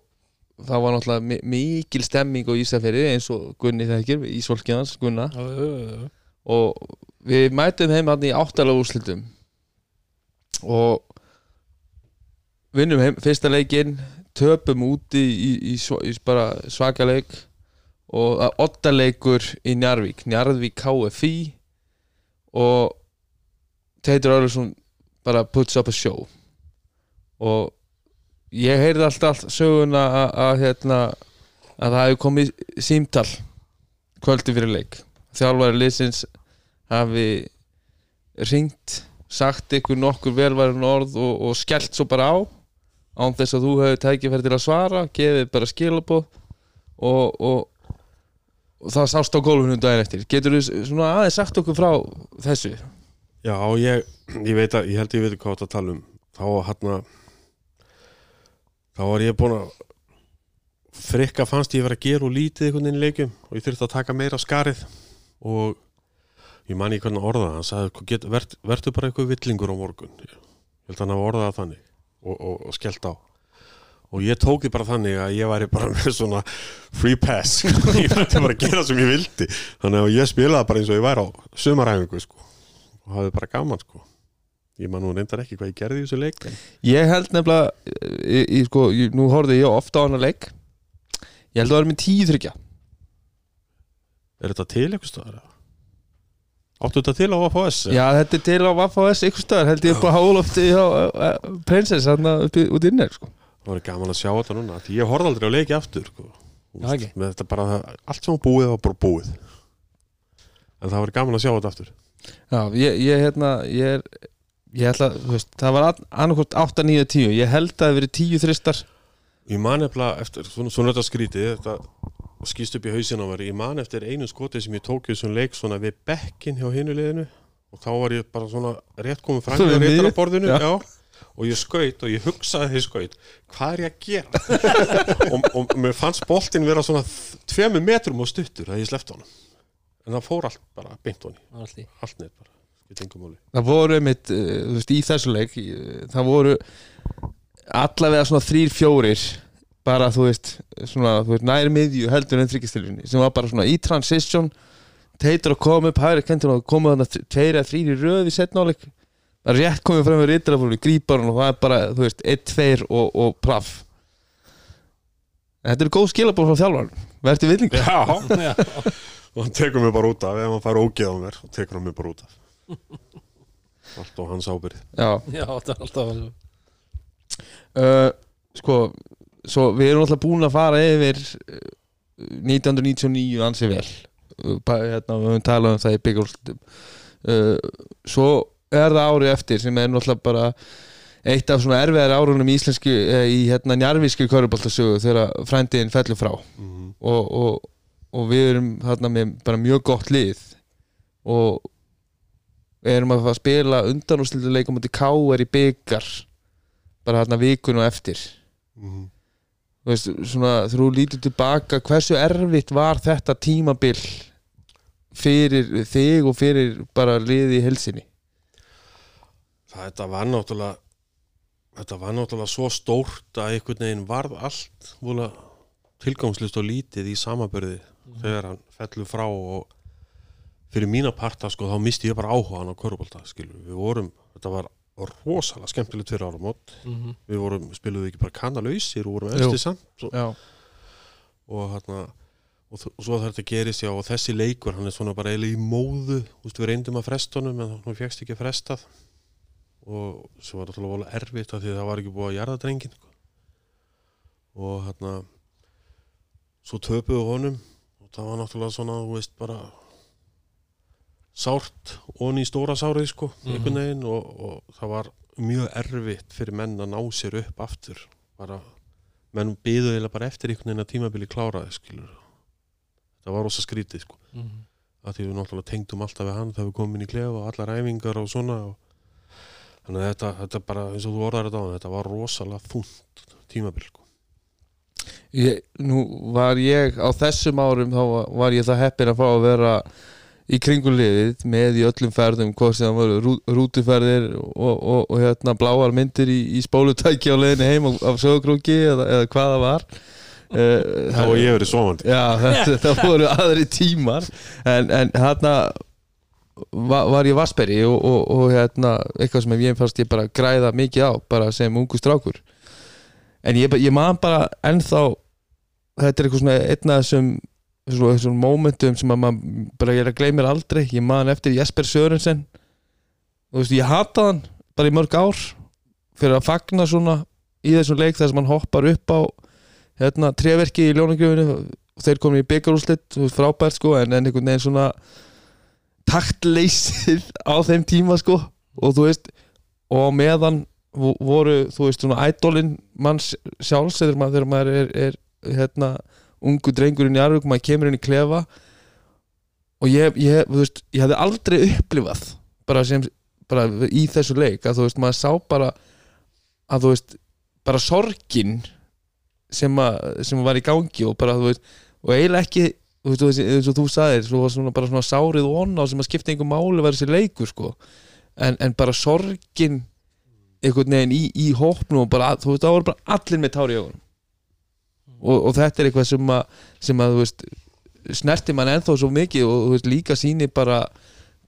það var náttúrulega mi mikil stemming og Ísaferi eins og Gunni þekkir Ísvolkjans Gunna. Já, já, já, og við mætum heim hann í áttalega úrslitum. Og vinnum heim fyrsta leikinn töpum úti í, í, í, í bara svaka leik. Og að otta leikur í Njarvík Njarvík KFI og Teitur Örlusson bara puts up a show. Og ég heyrði alltaf söguna að, að, hérna, að það hefði komið símtal kvöldi fyrir leik. Þjálfari liðsins hafi ringt sagt ykkur nokkur velværin orð og, og skellt svo bara á án þess að þú hefur tækifæri til að svara gefið bara skilabóð og, og, og það sást á gólfinu daginn eftir. Getur þú svona aðeins sagt okkur frá þessu? Já ég, ég veit að, ég held ég veit hvað þetta tala um. Þá hann þá var ég búin að frikka fannst ég vera að gera og lítið einhvern veginn í leikjum og ég þurfti að taka meira skarið. Og ég man ekki hvernig orða hann sagði, "Hvað get, vert, verður bara eitthvað villingur á morgun. Ég held að hann hafa orðað það þannig og, og, og skellt á. Og ég tók því bara þannig að ég væri bara með svona free pass. Ég væri bara að gera sem ég vildi. Þannig að ég spilaði bara eins og ég væri á sumaræfingu sko. Og hafði bara gaman sko ég man nú reyndar ekki hvað ég gerði í þessu leik en ég held nefnilega í, í, sko, ég, nú horfði ég ofta á hana leik ég held að það var með tíu þryggja er þetta til eitthvað stöðar? Áttu þetta til á AFS? já þetta er til á Vaffa-S ykkur stöðar held ég bara hálófti á uh, Princess hann út í innir sko. Það var gaman að sjá þetta núna því ég horfði aldrei á leiki aftur sko. Þú Já, ekki. með þetta bara, allt sem var búið var bara búið en það var gaman að sjá þetta aftur Já, ég, ég hérna ég er, ég ætla, þú veist, það var annarkvort 8, 9, 10, ég held að það hafi verið 10 þristar Ég man eftir, eftir svona, svona þetta skrítið þetta skýst upp í hausin á mér ég man eftir einu skoti sem ég tók í þessum leik svona við bekkin hjá hinu liðinu og þá var ég bara svona rétt komið fram Svona með við réttar miðju? á borðinu Já. já. og ég skaut og ég hugsaði því skaut hvað er ég að gera og, og mér fannst boltin vera svona tvemi metrum og stuttur að ég slefti honum en það fór allt bara beint honi Allt í. allt neitt bara, það voru einmitt, uh, þú veist, í þessu leik það voru allavega svona þrýr, fjórir bara, þú veist, svona, þú veist, næri miðju heldur en þryggjastilfinni, sem var bara svona í transition, teitur að koma upp hægri kentur og koma þannig tveir eða þrýr í röð í setnáleik það er rétt komið fram með rittarafólki, grípar hann og það er bara, þú veist, eitt, tveir og, og praff. En Þetta eru góð skilabóð frá þjálfar Verður villingur já, Já, og hann tekur mig bara út af ef hann fær ógeð á mér, þá tekur hann mig bara út af allt á hans ábyrð Já, já, það er alltaf uh, sko svo við erum alltaf búin að fara yfir uh, 1999 ansi vel. Uh, ba- hérna, við höfum talað um það í byggjórslutum uh, svo er það árið eftir sem er náttúrulega bara eitt af svona erfiðar árunum í íslensku eh, í hérna njarvíski köruboltasögu þegar frændiðin fellur frá. Mhm. og, og, og við erum þarna með bara mjög gott lið. Og erum að að spila undanústildu leikum átti K.R. í byggar bara þarna vikun og eftir Mhm. þú veist, svona þú lítur tilbaka hversu erfitt var þetta tímabil fyrir þig og fyrir bara liði í helsinni Það þetta var náttúrulega þetta var náttúrulega svo stórt að einhvern veginn varð allt vola tilgangslist og lítið í samabörði þegar hann fellur frá og fyrir mína parta sko þá misti ég bara áhugaðan á körubólta skilur við vorum, þetta var rosalega skemmtilegt fyrir árum mót Mhm. við vorum, spiluðu ekki bara kannalausir og vorum eftir samt og, og hérna og, og svo þetta gerist já og þessi leikur hann er svona bara eiginlega í móðu. Veist, við reyndum að fresta honum en hann fegst ekki frestað. Og svo var þetta alveg volið erfitt af því að það var ekki búið að jarða drengin sko. og hérna svo töpuðu honum. Og það var náttúrulega svona þú veist bara sárt onni í stóra sárið sko einhvern veginn og, og það var mjög erfitt fyrir menn að ná sér upp aftur bara menn byðu eiginlega bara eftir einhvern veginn að tímabili kláraði skilur það var rosa skrítið sko Mhm. að því við náttúrulega tengdum alltaf við hann þegar við komum inn í klefa og allar æfingar og svona og þannig að þetta, þetta bara eins og þú orðar þetta á þetta var rosalega þungt tímabil sko. ég, nú var ég á þessum árum þá var ég það heppin að fá að vera í kringum liðið með í öllum ferðum hvort sem það voru rú, rútuferðir og, og, og hérna bláar myndir í, í spólutæki á leiðinni heim af- sögurkrúki eða, eða hvað það var. Uh, þá var ég verið svomandi Já, þetta, það voru aðri tímar en, en hérna var, var ég vassberi og, og, og hérna, eitthvað sem ég fannst ég bara græða mikið á, bara sem ungu strákur. En ég, ég man bara ennþá þetta er eitthvað svona einn af þessum momentum sem að maður bara ég er að gleymir aldrei, ég man eftir Jesper Sörensen. Þú veist, ég hata hann bara í mörg ár fyrir að fagna svona í þessum leik þar sem hann hoppar upp á hérna, treverki í ljónagrifinu og þeir komin í byggarúslit frábært sko, en, einhvern veginn svona taktleysið á þeim tíma sko. Og þú veist, og meðan vo- voru, þú veist, svona ædolin manns sjálfs maður, þegar maður er, er hérna, ungu drengurinn í Arvík, maður kemur inn í klefa og ég, ég, veist, ég hefði aldrei upplifað bara sem, bara í þessu leik að þú veist, maður sá bara að þú veist, bara sorgin sem, að, sem var í gangi og bara, þú veist, og eiginlega ekki þú veist, eins og þú sagðir svo svona bara svona sárið og onna sem að skipta einhver máli var þessi leikur, sko. En, en bara sorgin einhvern veginn í, í hópnum og bara, þú veist, það voru bara allir með tári í augunum og, og þetta er eitthvað sem að, sem að veist, snerti mann ennþá svo mikið og veist, líka síni bara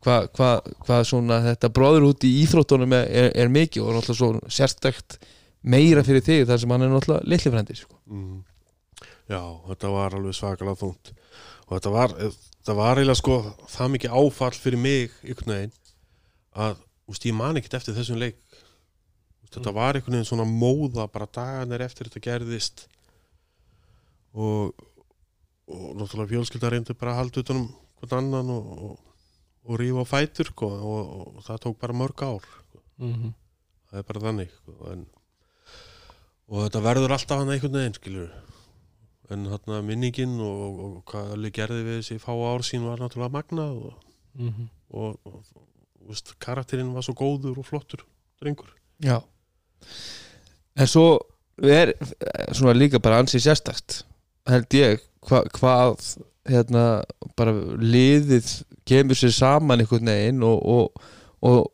hvað hva, hva svona þetta bróður út í íþróttunum er, er, er mikið og náttúrulega svo sérstakt meira fyrir þig þar sem hann er náttúrulega litli frændi sko. mm. já, þetta var alveg svakalega þungt og þetta var, þetta var eiginlega sko það mikið áfall fyrir mig einhvern veginn að, úst, ég man ekkert eftir þessum leik úst, þetta var einhvern veginn svona móða bara dagarnir eftir þetta gerðist og og náttúrulega fjölskylda reyndi bara að halda utanum hvern annan og, og, og rífa á fætur sko, og, og það tók bara mörg ár Mhm. það er bara þannig sko, en, og þetta verður alltaf hann einhvern veginn skilur en þarna minningin og, og, og hvað allir gerði við þessi fá ár sín var náttúrulega magnað og, Mhm. og, og, og veist, karakterinn var svo góður og flottur drengur. Já. En svo er svona líka bara ansið sérstakt held ég hva, hvað hérna bara liðið kemur sér saman einhvern veginn og, og, og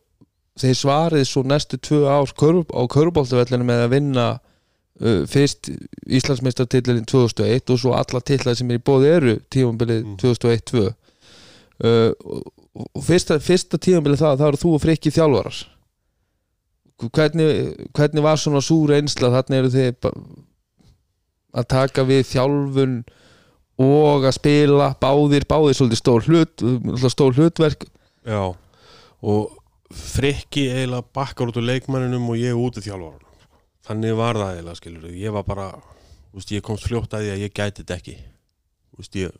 þeir svarið svo næstu tvö ár körf, á köruboltavellinu með að vinna uh, fyrst Íslandsmeistartillin 2001 og svo alla titlar sem er í bóði eru tímabilið Mm. 2001-2 uh, og, fyrsta, fyrsta tímabilið það, það eru þú og frikki þjálfarar. Hvernig, hvernig var svona súr einsla þarna eru þið ba- að taka við þjálfun og að spila báðir, báðir svolítið stór hlut svolítið stór hlutverk. Já og frikki eiginlega bakkar út úr leikmanninum og ég út í þjálfarunum þannig var það eiginlega skilur ég var bara, úst, ég komst fljótt að því að ég gæti þetta ekki. Úst, ég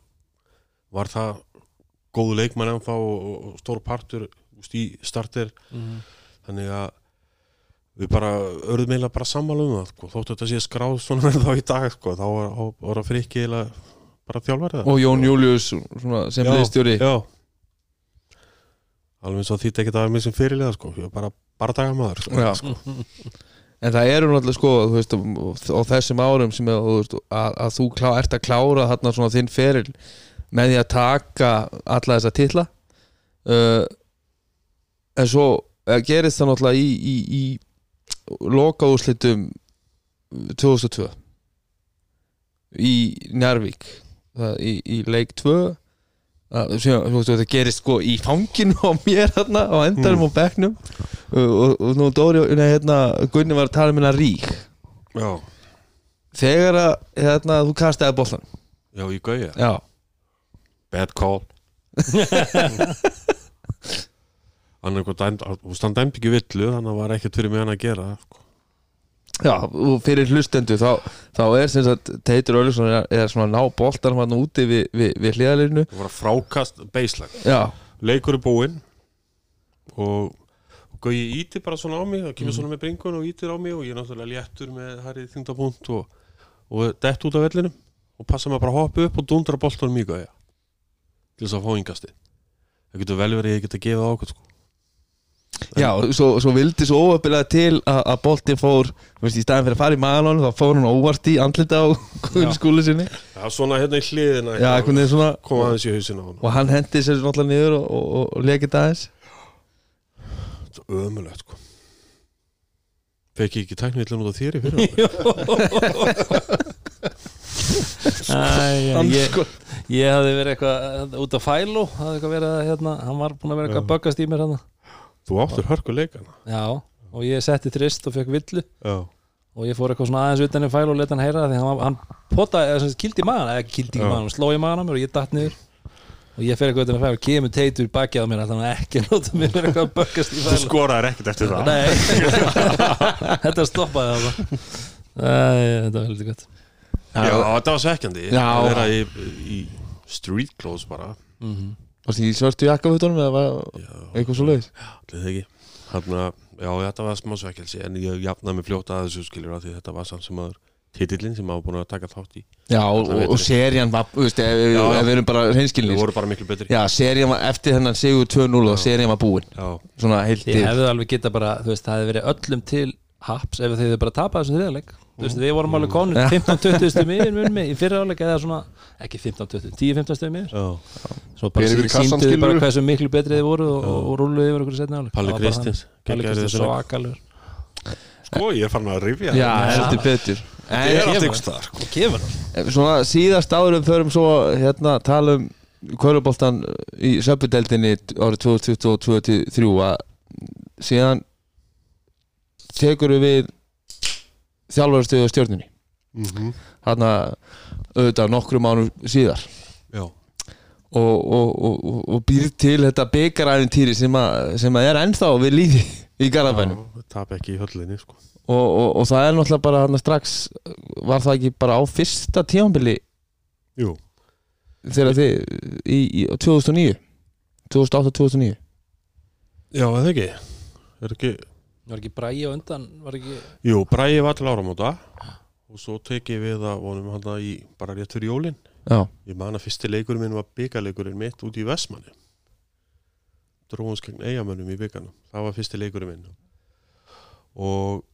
var það góðu leikmann ennþá og, og, og stór partur úst, í starter. Mhm. þannig að við bara örðum eiginlega bara sammála um það sko. þóttu þetta sé skráð svona með þá í dag sko. þá var, þá var að frikki eiginlega bara þjálfarið og Jón Július sem liðstjóri já alveg eins og því ekki að vera mér sem fyrirlega sko. bara, bara dagamæður sko. Já. en það eru náttúrulega sko veist, á þessum árum sem að, að, að þú klá, ert að klára þarna svona þinn feril með því að taka alla þessa titla uh, en svo uh, gerist það náttúrulega í, í, í lokaúslitum 2002 í Njarvík það, í, í leik 2 að, sem, þetta gerist sko í fanginu á mér þarna á endarum og bekknum. Og, og, nú Dóri hérna, Gunni var að tala um hérna rík. Já, þegar að hérna, þú kastaði boltan já, gauja. Já, bad call hann dæmdi ekki villu þannig að það var ekkert fyrir mig hann að gera sko. já, og fyrir hlustendu þá, þá er sem sagt Teitur Ölusson er, er svona ná boltan hann úti við, við, við hliðalinu það var frákast já, leikur er búinn og, og Gauji ítir bara svona á mig það kemur svona með bringun og ítir á mig og ég er náttúrulega léttur með Harrið þingdapunkt og, og dett út af vellinum og passa mig bara að hoppa upp og dundra boltanum í Gauja til þess að fá yngasti það getur vel verið að ég geta gefið á okkur sko. Já svo, svo vildi svo óöfnilega til að, að boltin fór þú veist, í staðin fyrir að fara í maðalónu þá fór hann óvart í andlita á skúli sinni. Var svona hérna í hliðina já, svona kom aðeins í hausina á hann og hann hendi sér náttúrulega niður og, og, og, og lekið aðeins. Þetta er ömulegt sko. Fekk ég ekki tæknvillin út á þér í fyrir ég, sko- ég hafði verið eitthvað út af fælu hafði eitthvað verið að hérna, hann var búin að vera eitthvað að böggast í mér hérna þú áttur hörku leikana. Já, og ég setti trist og fekk villu. Já, og ég fór eitthvað svona aðeins utan í fælu og leta hann heyra það því hann, var- hann potaði, eða sagt, kildi í magan eða kildi í Já. magan, hann sló í magan á mér og ég datt niður. Og ég fer eitthvað utan í fælu og kemur teitur bakið á mér að þannig ekki nota mér fyrir eitthvað að böggast í þú fælu skoraðir ekkert eftir það. Nei, þetta stoppaði það Þetta var heldur gott. Já, þetta var svekkjandi. Já. að vera í, í street clothes bara Varst þið í svörtu jakkafutunum eða var já, eitthvað svo leiðis? allir það ekki. Þarna, já, þetta var smá svekkelsi en ég jafnaði mig fljóta að þessu skilur að því þetta var samt sem aður titillin sem maður búin að taka þátt í. Já, og, og, serían var, þú veist, ef, Já, já. við erum bara við hreinskilnir vorum bara miklu betri. Já, serían var eftir hennan sigur 2-0 og serían var búin. Já, Svona heilti Þið hefðu alveg geta bara, þú veist, það hefði verið öllum til haps ef þið hefðu bara tapað þessum þriðarleik veist, við vorum alveg konur Ja. 15-20 stum yfir í fyrra áleik eða svona, ekki 15-20, 10-15 stum yfir já. Svo bara sínduðu bara hversu miklu betri þið voru og, og, rúluðu yfir okkur setna áleik. Palli Það Kristins. Palli Kristins svakalur sko, ég er farin að rifja Já, heldur betur. Það er allt ykkur staðar sko. Kemur það Svona síðast árum förum svo hérna tala um Köruboltan í söpudeldinni árið 2022-2023 að síðan tekur við þjálfarstöðu á stjórnunni Mhm. þarna auðvitað nokkrum ánum síðar. Já, og, og, og, og, býr til þetta byggaræfintýri sem, sem að er ennþá við líði í Garðabænum. Tap ekki í höllinni sko. og, og, og það er náttúrulega bara hann strax var það ekki bara á fyrsta tímanbili jú, þegar þið í, í 2009 2008-2009 já, eða ekki? Er ekki Var ekki bræði á undan, var ekki Jú, Bræði var til áramóta. Og svo tek ég við að vonum hann í bara rétt fyrir jólin. Já, ég man að fyrsti leikurinn minn var byggarleikurinn mitt út í Vestmanni dróðums gegn eigamönnum í byggarnum það var fyrsti leikurinn minn. Og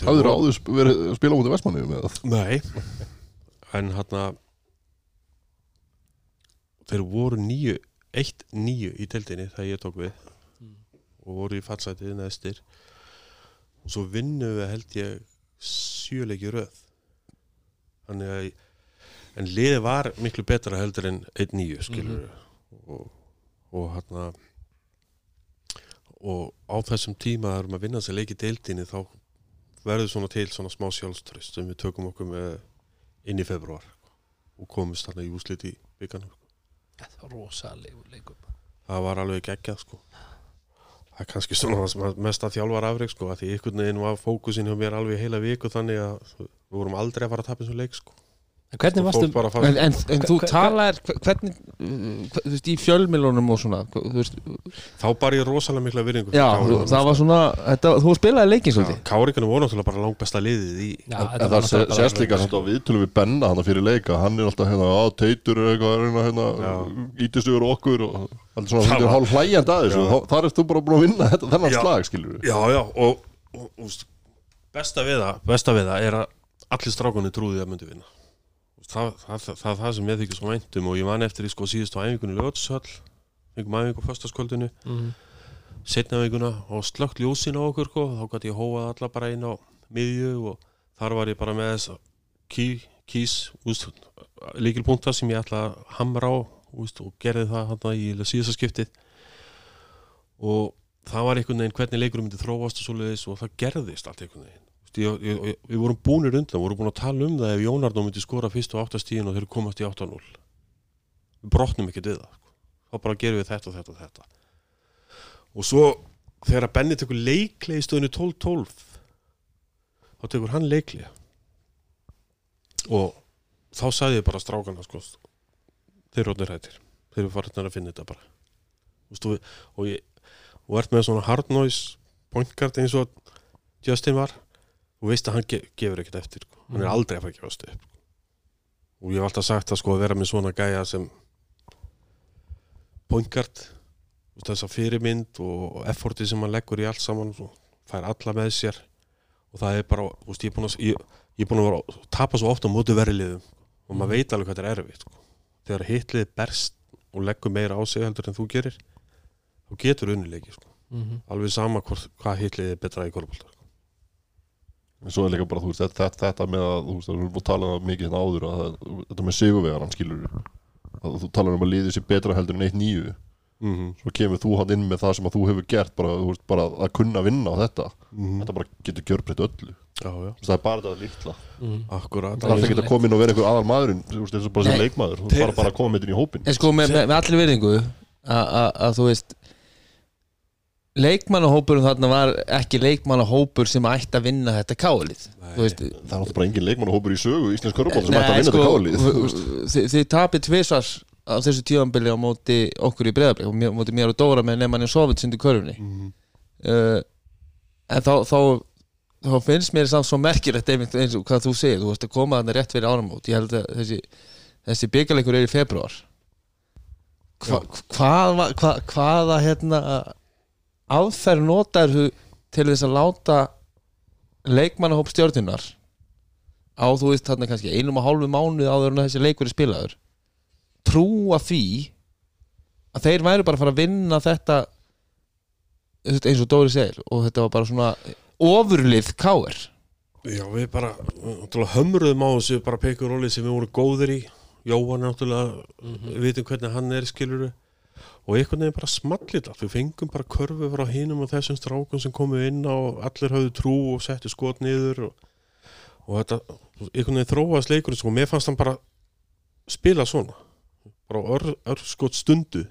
Hafður voru- áður sp- verið að spila út í Vestmanni með það? Nei, en hann þeir voru nýju, eitt nýju í deildinni þegar ég tók við og voru í fallsætið neðstir og svo vinnum við held ég sjöleiki röð. Þannig að en liðið var miklu betra heldur en einn nýju skilur og, og hann og á þessum tíma þegar maður vinna sér leiki deildinni þá verður svona til svona smá sjálfströst sem við tökum okkur með inn í februar og komumst þarna í úslit í byggarnum Það var rosalegu leikum það var alveg geggjað sko það er kannski svona það sem mest að þjálfar afreg sko að því einhvern veginn var fókusin hjá mér alveg heila viku þannig að við vorum aldrei að fara að tapja eins og leik sko En hvernig varstu en, en, en þú talar hvernig, þú veist, í fjölmilunum og svona þú veist, þá bara ég rosalega mikla virðingu já, þú, það var svona þetta, þú spilaði leikin svolítið Káringarnir voru náttúrulega bara langt besta liðið í Já, En það bara sést líka samt á viðtölu við Benna hann fyrir leika, hann er alltaf hérna, á teitur eitthvað að reyna hérna, ítist yfir okkur og alltaf svona, Það er hálf hlægjand að. Þá- þar erst þú bara búin að vinna þetta, þennan Já. slag, skilur við. Já, já, og, og, og veist, besta við það besta við það er að allir strákunni trúði að myndi vinna það, er það sem ég þykir svo væntum og ég man eftir í sko síðustu æfingunni lögutshöll fengum æfingu á föstaskvöldinu Mhm. setna æfinguna og slögt ljósin á okkur sko, þá gæti ég hóað alla bara inn á miðju og þar var ég bara með þess key, keys líkilpunta sem ég ætla að hamra á úst, og gerði það hann í síðasta skiptið og það var einhvern veginn hvernig leikur myndi þróast og og það gerðist allt einhvern veginn ég, ég, ég, við vorum búnir undan, við vorum búin að tala um það ef Jónardó myndi skora fyrst á 8 stíðin og þeir komast í 8-0 við brotnum ekkert við það sko. þá bara gerum við þetta og þetta og þetta. Og svo þegar að Benni tekur leikli í stöðinu 12-12 þá tekur hann leikli og þá sagði ég bara strákana sko, þeir orðnir hættir þeir eru farin að finna þetta bara. Og, og, ég, og ert með svona hard noise point guard eins og Justin var og veist að hann ge gefur ekkert eftir sko. hann er aldrei að fara að gefast upp og ég hef alltaf sagt að sko að vera með svona gæja sem point guard þú veist, þessa fyrirmynd og efforti sem hann leggur í allt saman fær alla með sér og það er bara, þú veist, ég er búin að ég, ég er búin að vera að tapa svo oft á móti verðliðum og maður veit alveg hvað þetta er erfitt sko. þegar hitlið berst og leggur meira á sig heldur en þú gerir þá getur unnileiki sko. Mhm. alveg sama hvort, hvað hitlið er betra í korfbólta En svo er líka bara, þú veist, þetta, þetta með að, þú veist, við erum búin að tala um mikið hérna áður að þetta með sigurvegar, hann skilur að þú talar um að liðið sér betra heldur en 1-9 mm -hmm. svo kemur þú hann inn með það sem að þú hefur gert bara, þú veist, bara að kunna vinna á þetta. Þetta bara getur gjörbreytt öllu. Já, já, það er bara þetta lítla Mhm. akkurat. Það er ekki að koma inn og vera einhver aðal maðurinn þú veist, eins og bara sem leikmaður. Þú Þeir- bara bara að koma með þetta inn í hópin en sko með, með, með allir virðingu að- að að þú veist leikmannahópurinn þarna var ekki leikmannahópur sem ætti að vinna þetta kálið veist það er náttúrulega bara engin leikmannahópur í sögu íslensk körubóta sem ætti að vinna sko, þetta kálið þið, þið tapir tvisvar á þessu tíðanbili á móti okkur í breðablik og móti mér og Dóra með nefnmann í Sovjet sinni körfunni. Mhm. uh, en þá, þá þá finnst mér samt svo merkilegt eins og hvað þú segir, þú veist að koma þarna rétt fyrir áramót. Ég held að þessi, þessi byggjarleikur er í februar Hva, hvað, var- hvað, hvaða hérna aðferð notar þú til þess að láta leikmannahóp stjórnunar á þú veist þarna kannski einum og hálfu mánuð áður en þessi leikur er spilaður trúa því að þeir væru bara að fara að vinna þetta eins og Dóri segir og þetta var bara svona ofurlið káir Já, við bara hömruðum á þessu bara peikur rólið sem við vorum góðir í. Jóhann náttúrulega, við vitum hvernig hann er skiluru og einhvern veginn bara smallit allt, við fengum bara körfu frá hinum og þessum strákum sem komu inn og allir höfðu trú og settu skot niður og, og þetta, einhvern veginn þróaðast leikurinn sko, mér fannst hann bara spila svona. Bara ör, ör stundu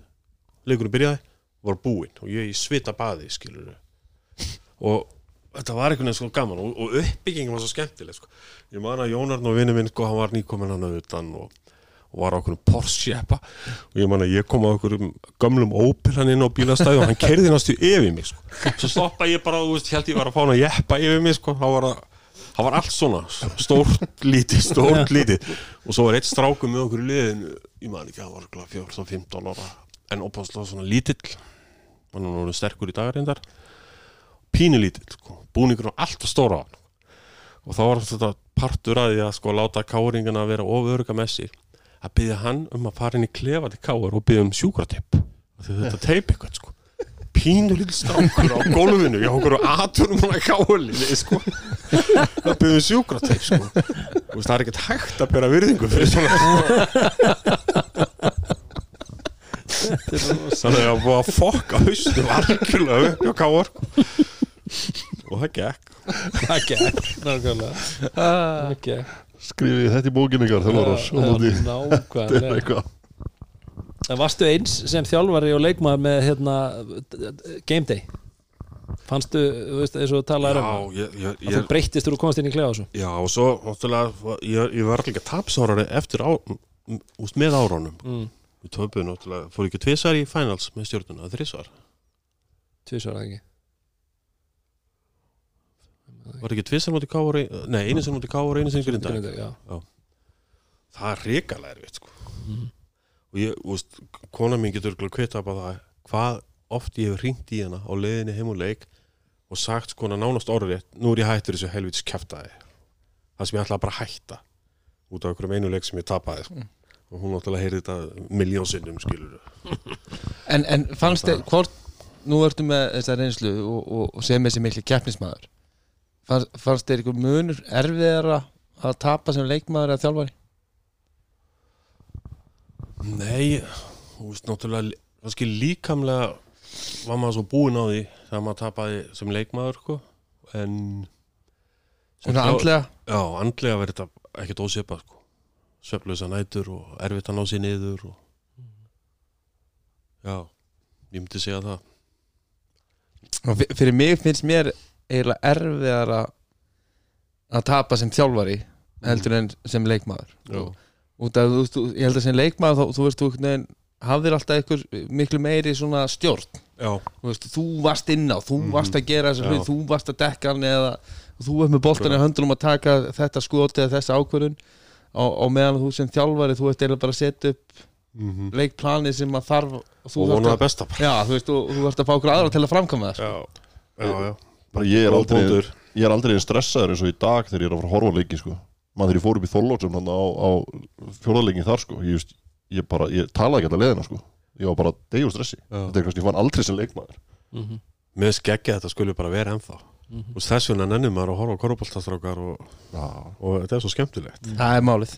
leikurinn byrjaði, var búinn og ég svita baði skiluru og þetta var einhvern veginn sko gaman og, og uppbyggingin var svo skemmtileg sko. ég man að Jónarn og vinnu minn sko, hann var nýkomin hann að utan og, og var á okkur Porsche jeppa. Og ég man að ég kom á okkur gömlum Opel hann inn á bílastæði og hann kerði næstu yfir mig sko. svo stoppa ég bara og held ég var að fá hann að jeppa yfir mig sko. það var, að, það var allt svona stórt lítið, stórt lítið. Og svo var eitt stráku með okkur í liðinu ég man ekki, hann var 14-15 ára en opaslega svona lítill. Hann var nú sterkur í dagarindar pínulítill sko. búningur og allt stóra á hann. Og þá var þetta partur að því að sko láta káringana vera ofurga með sig að byggja hann um að fara inn í klefa til káur og byggja um sjúkrateip. Því þetta teip eitthvað sko. Pínulítill strákur á gólfinu já okkur á atunum hann að kálinni sko. Að byggja um sjúkrateip sko. Veist, það er ekkert hægt að bera virðingu fyrir svona þannig að búið að fokka haustu algjörlega upp hjá káur og það gekk. Það gekk, Það gekk skrifið þetta í bókinu ykkar og þetta er Nákvæmlega eitthvað. En varstu eins sem þjálfari og leikmaður með hérna Game Day? Fannstu, þú veist, eins og talaður um Já, ég, ég, að þú ég, breyttist úr að komast inn í klefa já, og svo náttúrulega, ég, ég var líka tapsárari eftir á, úst, með árunum. Mm. Við töpuðum náttúrulega, fór ekki tvisar í finals með stjórnuna, þrísvar tvisvar eða ekki Var ekki tvisar mútið káur, nei, einu sem mútið káur, einu sem grinda Grindavík, já. Það er ríkalega erfitt, sko Mhm. Og ég, úst, kona mín getur örugglega kvita upp á það Hvað oft ég hef ringt í hana á leiðinni heim og leik Og sagt sko nánast orðrétt Nú er ég hættur þessu helvitis kjaftaði Það sem ég ætlaði bara að hætta Út af einhverjum einu leik sem ég tapaði sko. Og hún náttúrulega heyrði þetta miljónsinnum skilur En, en fannst þið, hvort nú ertu með þessa reynslu og, og, og sem þessi mikli keppnismæður fannst, þið einhver munur erfiðara að tapa sem leikmaður eða þjálfari? Nei, þú veist náttúrulega kannski líkamlega var maður svo búinn á því þegar maður tapaði sem leikmaður sko. en sem Svona andlega? Já, andlega verður þetta ekkert ósipað sko. sveflösa nætur og erfitt að ná sér niður og... Já, ég myndi segja það fyrir mig finnst mér eiginlega erfiðara að tapa sem þjálfari heldur en sem leikmaður. Út af, þú veist, þú- ég held að sem leikmaður þá, þú veist, þú hafðir alltaf einhver miklu meiri svona stjórn. Þú, veist, þú varst inn á, þú varst að gera þessa Já. hlut, þú varst að dekka hann eða þú ert með boltan í höndunum að taka þetta skot eða þessa ákvörðun. Á, á meðan þú sem þjálfari þú ert eiginlega bara að setja upp mm leikplanið sem að þarf og þú og vonaði að, veist, og, og þarft að fá okkur aðra til að framkvæma það sko. Já, já, já bara ég er aldrei ég er aldrei stressaður eins og í dag þegar ég er að fara að horfa á leiki sko. maður þegar ég fór upp í Þorlótsum á, á fjóðarleikin þar sko. ég, just, ég, bara, ég talaði ekki alltaf leðina sko. ég var bara degjur stressi Já. þetta er kannski, ég fann aldrei sem leikmaður Mhm. Með skeggja þetta skulle bara vera ennþá Mhm. og þess vegna nennir maður að horfa á korfbóltastrákar og, Já. og þetta er svo skemmtilegt það er málið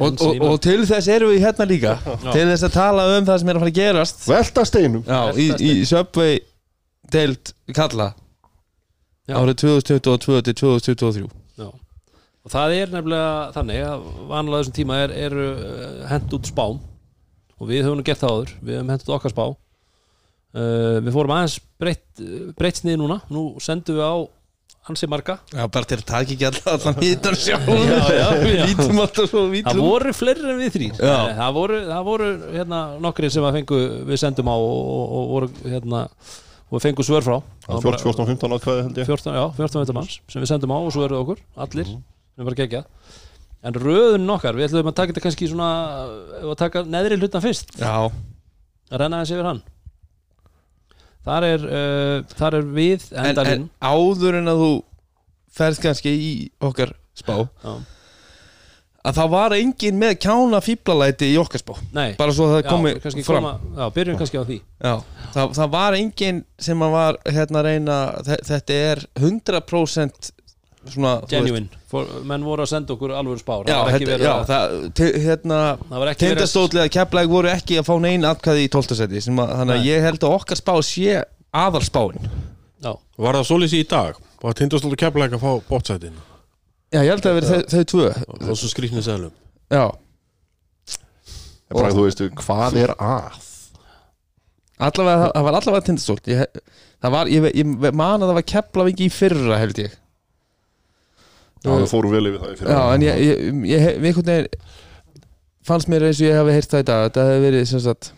og, og, og til þess erum við hérna líka til þess að tala um það sem er að fara að gerast velta steinum já, í, í Subway deild kalla Já. Árið 2022 til 2023 Já. og það er nefnilega þannig að vanlega þessum tíma er, er uh, hent út spám. Og við höfum gert það áður. Við höfum hent út okkar spá. Uh, við fórum aðeins breytt, breytt sniði núna. Nú sendum við á ansi marga. Já, bara til að taka ekki alla, allan hýtan sjálf. Já, já, Við já. lítum alltaf svo það vítum voru fleiri en við þrýr Já. það voru, það voru hérna, nokkri sem að fengu, við sendum á og, og, og voru hérna og við fengum svör frá. Það var bara- 14-15 átkvæði held ég. 14, já, 14 veitur manns sem við sendum á og það okkur, allir sem var geggjað en röðun okkar, við ætlum að taka þetta kannski svona að taka neðri hlutan fyrst. Já, að renna þessi yfir hann. Þar er, uh, þar er við en, en áður en að þú ferð kannski í okkar spá Já. Að það var engin með kjána fíblalæti í okkar spá. Nei, bara svo það já, komi kannski fram. koma, já, byrjum kannski á því. Já, það, það var engin sem að var hérna að reyna þe- þetta er 100% svona genuine, For, menn voru að senda okkur alvöru spár. Já, það var ekki verið já að það, hérna það var ekki verið að Tindastóðlega kepplæg voru ekki að fá neinn atkvæði í 12. seti sem að, þannig að Nei. ég held að okkar spá sé aðalspáin. Já, Var það svolítið í dag? Var tindastólu keflæk að fá bótsætin Já, ég held að það veri þau, tvö. Og svo skrýtni seglum Já, En bara þú veist, hvað er að? allavega, það- það var allavega tindastólt. Ég, það var, ég, ég man að það var kepplæg í fyrra held ég. Já, við fórum vel yfir það í fyrir Já, en ég, ég, ég, ég við einhvern veginn fannst mér eins og ég hefði heyrt það í dag þetta hefði verið sem sagt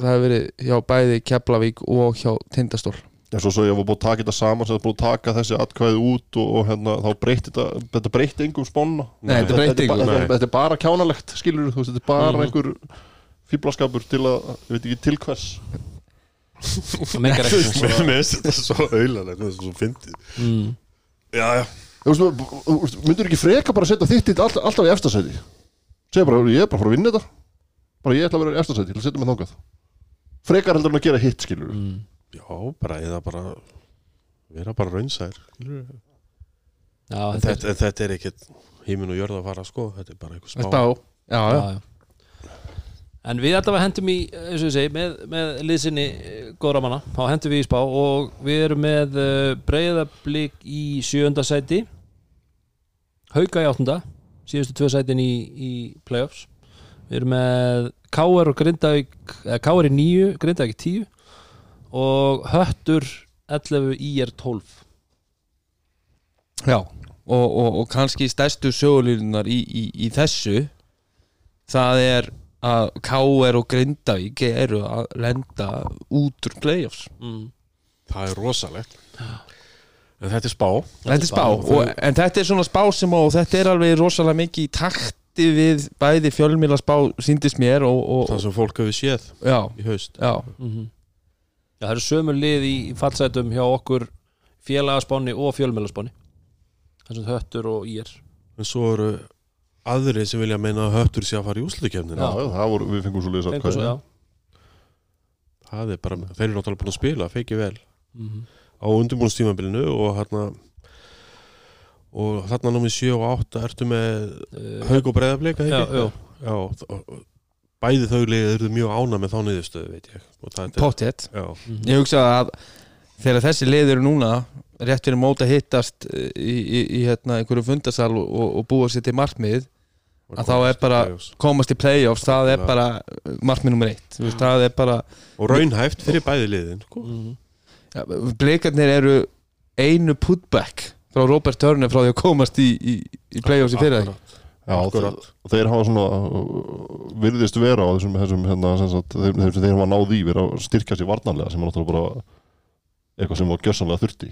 það hefði verið hjá bæði Keflavík og hjá Tindastól En svo svo ég var búin að taka þetta saman sem það búin að taka þessi atkvæði út og, og hérna, þá breytti þetta, þetta breytti engum sponna Nei, þetta breytti ba- engum, þetta, þetta er bara kjánalegt, skilur þú veist, þetta er bara Mhm. einhver fýblaskapur til að, ég veit ekki til hvers. Það meikar ekki sens. Mér finnst þetta svo auðlanlega Þetta er svo fyndið. Mm. Já, já. Þú veist, myndur ekki freka bara að setja þitt hitt alltaf, alltaf í efstasæti segja bara, ég er bara að fara að vinna þetta. Bara ég ætla að vera í efstasæti til að setja mig þangað. Frekar heldur en að gera hitt, skilur Mm. Já, bara eða bara vera bara raunsær. Já, en þetta er þetta, en þetta er ekkert hímin og jörð að fara sko Þetta er bara eitthvað spá, Spá, já, já, já, já. En við allavega hendum í, eins og ég segi, með, með liðsinni eh, góðra manna, þá hendum við í spá og við erum með uh, breyðablík í sjönda sæti. Hauka í áttunda síðustu tvö sætin í, í playoffs. Við erum með Káar og Grindavík eða Káar í níu, Grindavík í tíu og Höttur 11 IR 12 Já, og, og, og kannski stærstu sögulínunar í, í, í þessu það er að K.R. og Grindavík eru að lenda út úr playoffs. Mm. það er rosalegt. En þetta er spá. Þetta er spá, og, en þetta er svona spá sem og þetta er alveg rosalega mikið í takti við bæði fjölmýla spá síndist mér og, og, það sem fólk hefur séð já, í haust. Já, Mhm. Já, það eru sömu lið í fallsætum hjá okkur félagaspáni og fjölmjölaspáni þessum höttur og ír. En svo eru aðri sem vilja meina að höftur sé að fara í úslutikefnina Já, já, það voru, við fengum svo Fengur svo, já. það er bara, þeir eru náttúrulega búin að spila feiki vel. Mhm. á undirbúinstímabilinu og hérna og þarna námið 7 og 8 ertu með Uh, haug og breyðafleika já, já, já bæði þau liðið eru mjög ána með þá niðurstöðu veit ég og það er pottet já, Mhm. Ég hugsa að þegar þessi lið eru núna rétt fyrir mót að hittast í, í, í hérna, einhverju fundasal og, og, og búa sér til markmið að þá er bara komast í playoffs, það er bara markmið nummer eitt, Þú veist, það er bara og raunhæft fyrir bæði liðin sko. Mhm. ja, blikarnir eru einu putback frá Robert Turner frá því að komast í, í, í playoffs í fyrra Akkurat. Já, Akkurat. þeir, hafa svona uh, virðist vera á þessum, þessum hérna, sem sagt, þeir, þeir, þeir hafa náð í vera að styrkja sér varnarlega sem er náttúrulega bara eitthvað sem var gjössanlega þurfti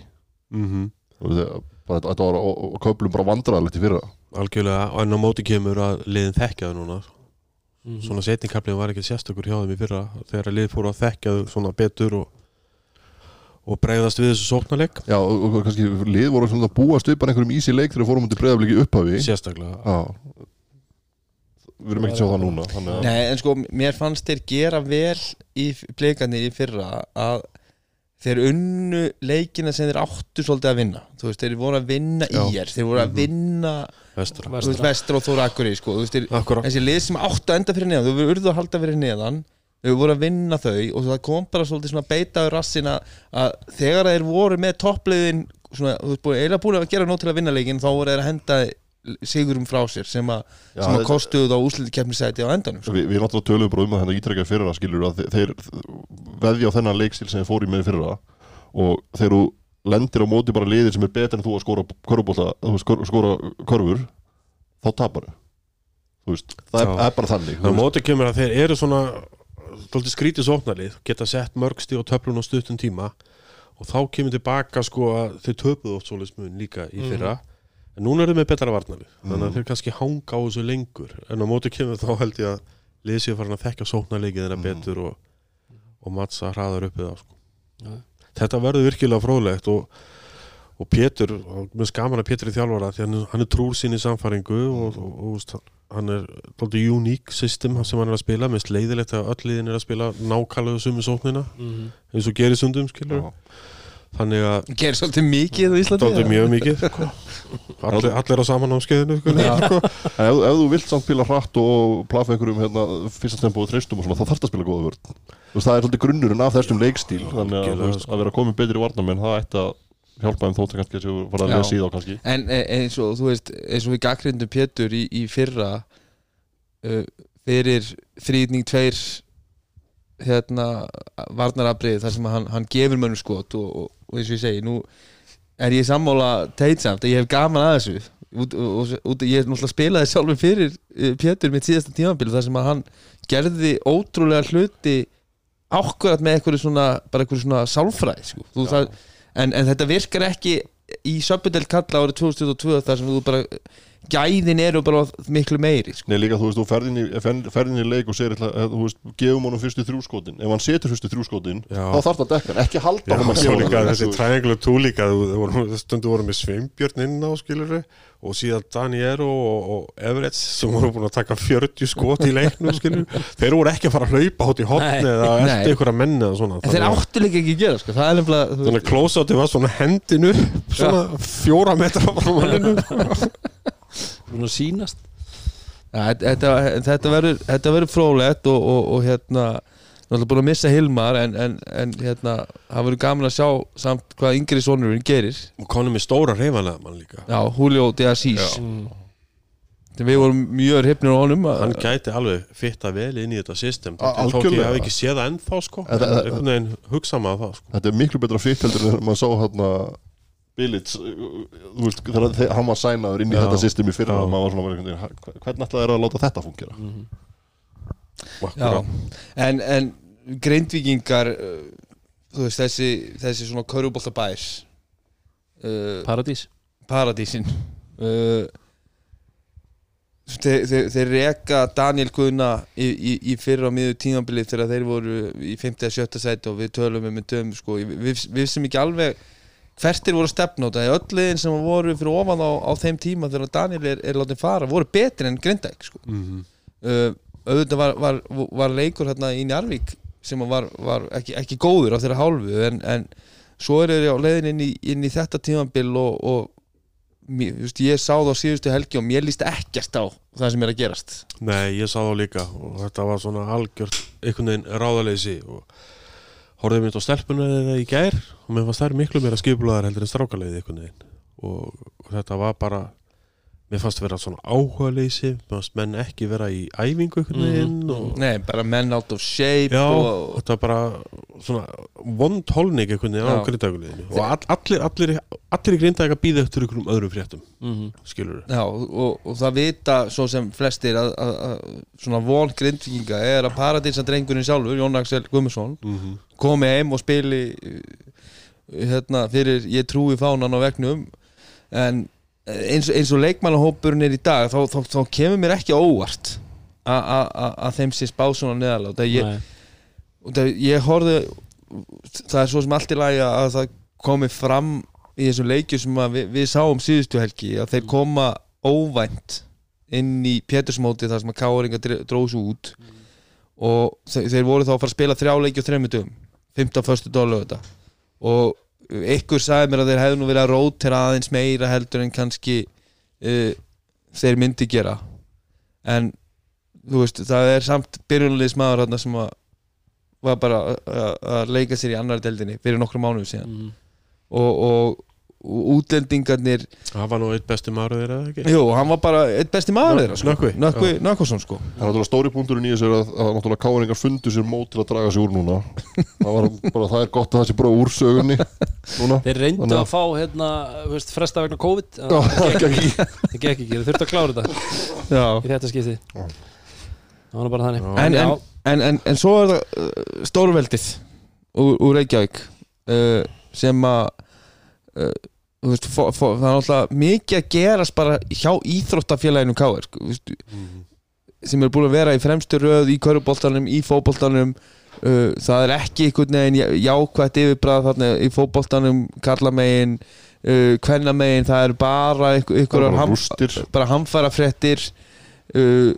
Mhm. og þeir, bara, þetta var á köflum bara vandræðilegt í fyrra algjörlega og enn á móti kemur að liðin þekkja þau núna Mhm. svona setningkaplinn var ekki sérstakur hjá þeim í fyrra þegar lið fóru að þekkja þau svona betur og, og bregðast við þessu sóknarleik. Já, og, og kannski lið voru svona að búast upp bara einhverjum ísi leik þegar fórum út í breyðafliki upphafi. Sérstaklega. Já. Við erum ekki að sjá það núna þannig að Nei, en sko, mér fannst þeir gera vel í blikarnir í fyrra að þeir unnu leikina sem þeir áttu svolítið að vinna. Þú veist, þeir voru að vinna Já. í er þeir voru að vinna vestra. þú veist, vestur og þóra akkur sko, þú veist, þeir, Akkurat þessi lið sem áttu að enda fyrir neðan þau urðu að halda fyrir neðan þau voru að vinna þau og það kom bara svolítið svona beitaður rassin að, að þegar þeir voru með toppliðin svona, þú veist, eiginlega búin að gera nót til að vinna leikin þá voru þeir að henda sigurum frá sér sem að, Já, sem að þetta- kostuðu þá úsliti keppnisæti á endanum sko. Við, við náttúrulega töluðum bara um það hérna ítrekka fyrra skilur að þe- þeir veðja á þennan leikstil sem þeir fóru í með í fyrra og þegar þú lendir á móti bara liðir sem er betur en þú að skora körfubólta, þú veist, skor- skora körfur þá tapar veist, það er, er bara þannig Það veist. móti kemur að þeir eru svona Þóldi skrítið sóknarlið Geta sett mörgsti og töflun á stuttum tíma Og þá kemur tilbaka sko að Þeir töpuðu oft svoleiðsmun líka í fyrra. En núna eru þeir með betra varnarlið Þannig að þeir kannski hanga á þessu lengur. En á móti kemur þá held ég að séu farin að þekka sóknarleikið þeirra betur Og, og mattsa hraðar uppið það sko. Já. Þetta verður virkilega fróðlegt Og Og Pétur, mér skaman að Pétur er þjálfara því hann, hann er trúr sín í samfæringu og, og, og hann er dálítið uník system sem hann er að spila með sleiðilegt að öll liðin er að spila nákvæmlega sumu sóknina Mhm. eins og gerir sundum skilur Já. þannig að gerir svolítið mikið á Íslandi dálítið mjög mikið sko. allir, allir á saman áskeiðinu sko. En ef, ef þú vilt samt spila hratt og plafa einhverjum hérna, fyrsta tempo og treystum og svona, þá þarf það að spila góða veist, það er svolítið grunnurinn af þessum leikstíl þannig að, sko. að vera komin betri varnamenn það ætti að hjálpa þeim þótt að kannski að séu fara að lesa í þá kannski. En e- eins og þú veist eins og við gaggrindum Pétur í, í fyrra uh, fyrir þrýðning tveir hérna varnarabrið þar sem hann, hann gefur mönnum skot og, og, og eins og ég segi nú er ég sammála teitsamt að ég hef gaman að þessu. Út, og, ég hef náttúrulega spilaði sjálfur fyrir Pétur mitt síðasta tímabil þar sem að hann gerði ótrúlega hluti ákveðat með eitthvað svona bara eitthvað svona sálfræði sko. Þú, það, en, en þetta virkar ekki í söpudel kalla árið 2022 þar sem þú bara gæðin eru bara miklu meiri sko. Nei líka þú veist, þú ferðin í, ferð- ferð inn í leik og segir ætla, að, þú veist, gefum honum fyrstu þrjúskotin ef hann setur fyrstu þrjúskotin Já. þá þarf það að dekka hann, ekki halda Já, honum að líka þessi þú veist. triangle 2 líka þú- þú voru- stundu voru með Sveinbjörn inn á skilur og síðan Daniero og, og Everett sem voru búin að taka 40 skot í leiknum skilur þeir voru ekki að fara að hlaupa hótt í hotni eða eftir eða svona en þeir að- áttu líka ekki að gera sko. það er nefnilega þú Þannig að close-outi var svona hendinu svona fjóra metra manninu Svona sýnast. Ja, þetta, þetta verður þetta verður frólægt og, og, og hérna náttúrulega búin að missa Hilmar en, en, en hérna, það verður gaman að sjá samt hvað yngri sonurinn gerir. Og konum með stóra reyfanlega mann líka. Já, Julio de Assis mm. við vorum mjög hrifnir á honum hann gæti alveg fitta vel inn í þetta system. A- þótt ég hef ekki séð það ennþá sko. Þetta- en hugsa maður það sko. Þetta er miklu betra fit heldur en maður sá hérna Billits, þú veist, þegar hann var sænaður inn í Já. þetta system í fyrra Já. maður var svona "Ha- hvernig ætlaði þeir að láta þetta fungera? Já, Akkúrat. en, en greindvíkingar uh, þú veist, þessi, þessi svona körubólta bær uh, Paradís Paradísin uh, þeir, þeir, þeir reka Daniel Guðna í, í, í fyrra á miður tímabilið þegar þeir voru í 50. að 70. sæti og við tölum um döm, sko, við, við sem ekki alveg hvert þeir voru á þetta öll liðin sem voru fyrir ofan á, á þeim tíma þegar Daniel er, er látið fara voru betri en Grindæk sko. Mhm. uh, auðvitað var, var, var leikur hérna í Njarvík sem var, var ekki, ekki góður á þeirra hálfu en, en svo er þeir á leiðin inn í, inn í þetta tímabil og, og mér, veist, ég sá það á síðustu helgi og mér líst ekkert á það sem er að gerast Nei, ég sá það líka og þetta var svona algjört einhvern veginn ráðaleysi og horfði mér á stelpuna þeirra í gær og mér fannst þær miklu meira skipulaðar heldur en strákaleiði og, og þetta var bara mér fannst vera svona áhugaleysi mér fannst menn ekki vera í æfingu veginn og Nei, bara menn out of shape Já, og, þetta var bara svona vond holning veginn á Já. grindaguliðinu og all, allir, allir, allir í grindaga býða eftir ykkur um öðrum fréttum Mhm. skilur Já, og, og það vita svo sem flestir að, að, að svona von grindvikinga er að paradísandrengurinn sjálfur, Jón Axel Guðmundsson mm -hmm. komi heim og spili uh, hérna, fyrir ég trúi fánan á vegnum en eins, eins og leikmannahópurinn er í dag þá, þá, þá kemur mér ekki óvart að þeim sé spá svona neðalátt ég, ég horfði það er svo sem allt í lagi að það komi fram í þessum leikju sem við, við sáum síðustu helgi að þeir koma óvænt inn í Pétursmóti þar sem að Káringa dróðs út. Og þeir, þeir voru þá að fara að spila þrjá leiki og þreymur dögum 15. förstu dólu þetta og ykkur sagði mér að þeir hefðu nú verið að rótera aðeins meira heldur en kannski uh, þeir myndi gera. En þú veist, það er samt byrjunliðs maður þarna sem að var bara að- leika sér í annar deldinni fyrir nokkru mánuðum síðan. Og, og, og útlendingarnir Það var nú eitt besti maður þeirra ekki? Jú, hann var bara eitt besti maður þeirra sko. Nökkvi. Nökkvi, Nökkvason sko. Það er náttúrulega stóri punkturinn í þessu er að, að náttúrulega káringar fundu sér mót til að draga sig úr núna. Það, var bara, það er gott að það sé bara úr sögunni núna. Þeir reyndu Þannig að- fá hérna, þú veist, fresta vegna COVID. Já, það gekk ekki, það gekk ekki, þeir þurftu að klára þetta Já. í þetta skipti. Já. Það var bara þannig. En, en, en, en, en svo er það uh, stórveldið úr, úr Reykjavík uh, sem að uh, veist, fó, fó, það er alltaf mikið að gerast bara hjá íþróttafélaginu Káir sko, Mhm. sem er búin að vera í fremstu röð í köruboltanum, í fótboltanum. Uh, það er ekki einhvern veginn já- jákvætt yfirbræð þarna í fótboltanum kallamegin uh, kvennamegin, það er bara einhver, einhverjar ham, bara hamfæra fréttir uh,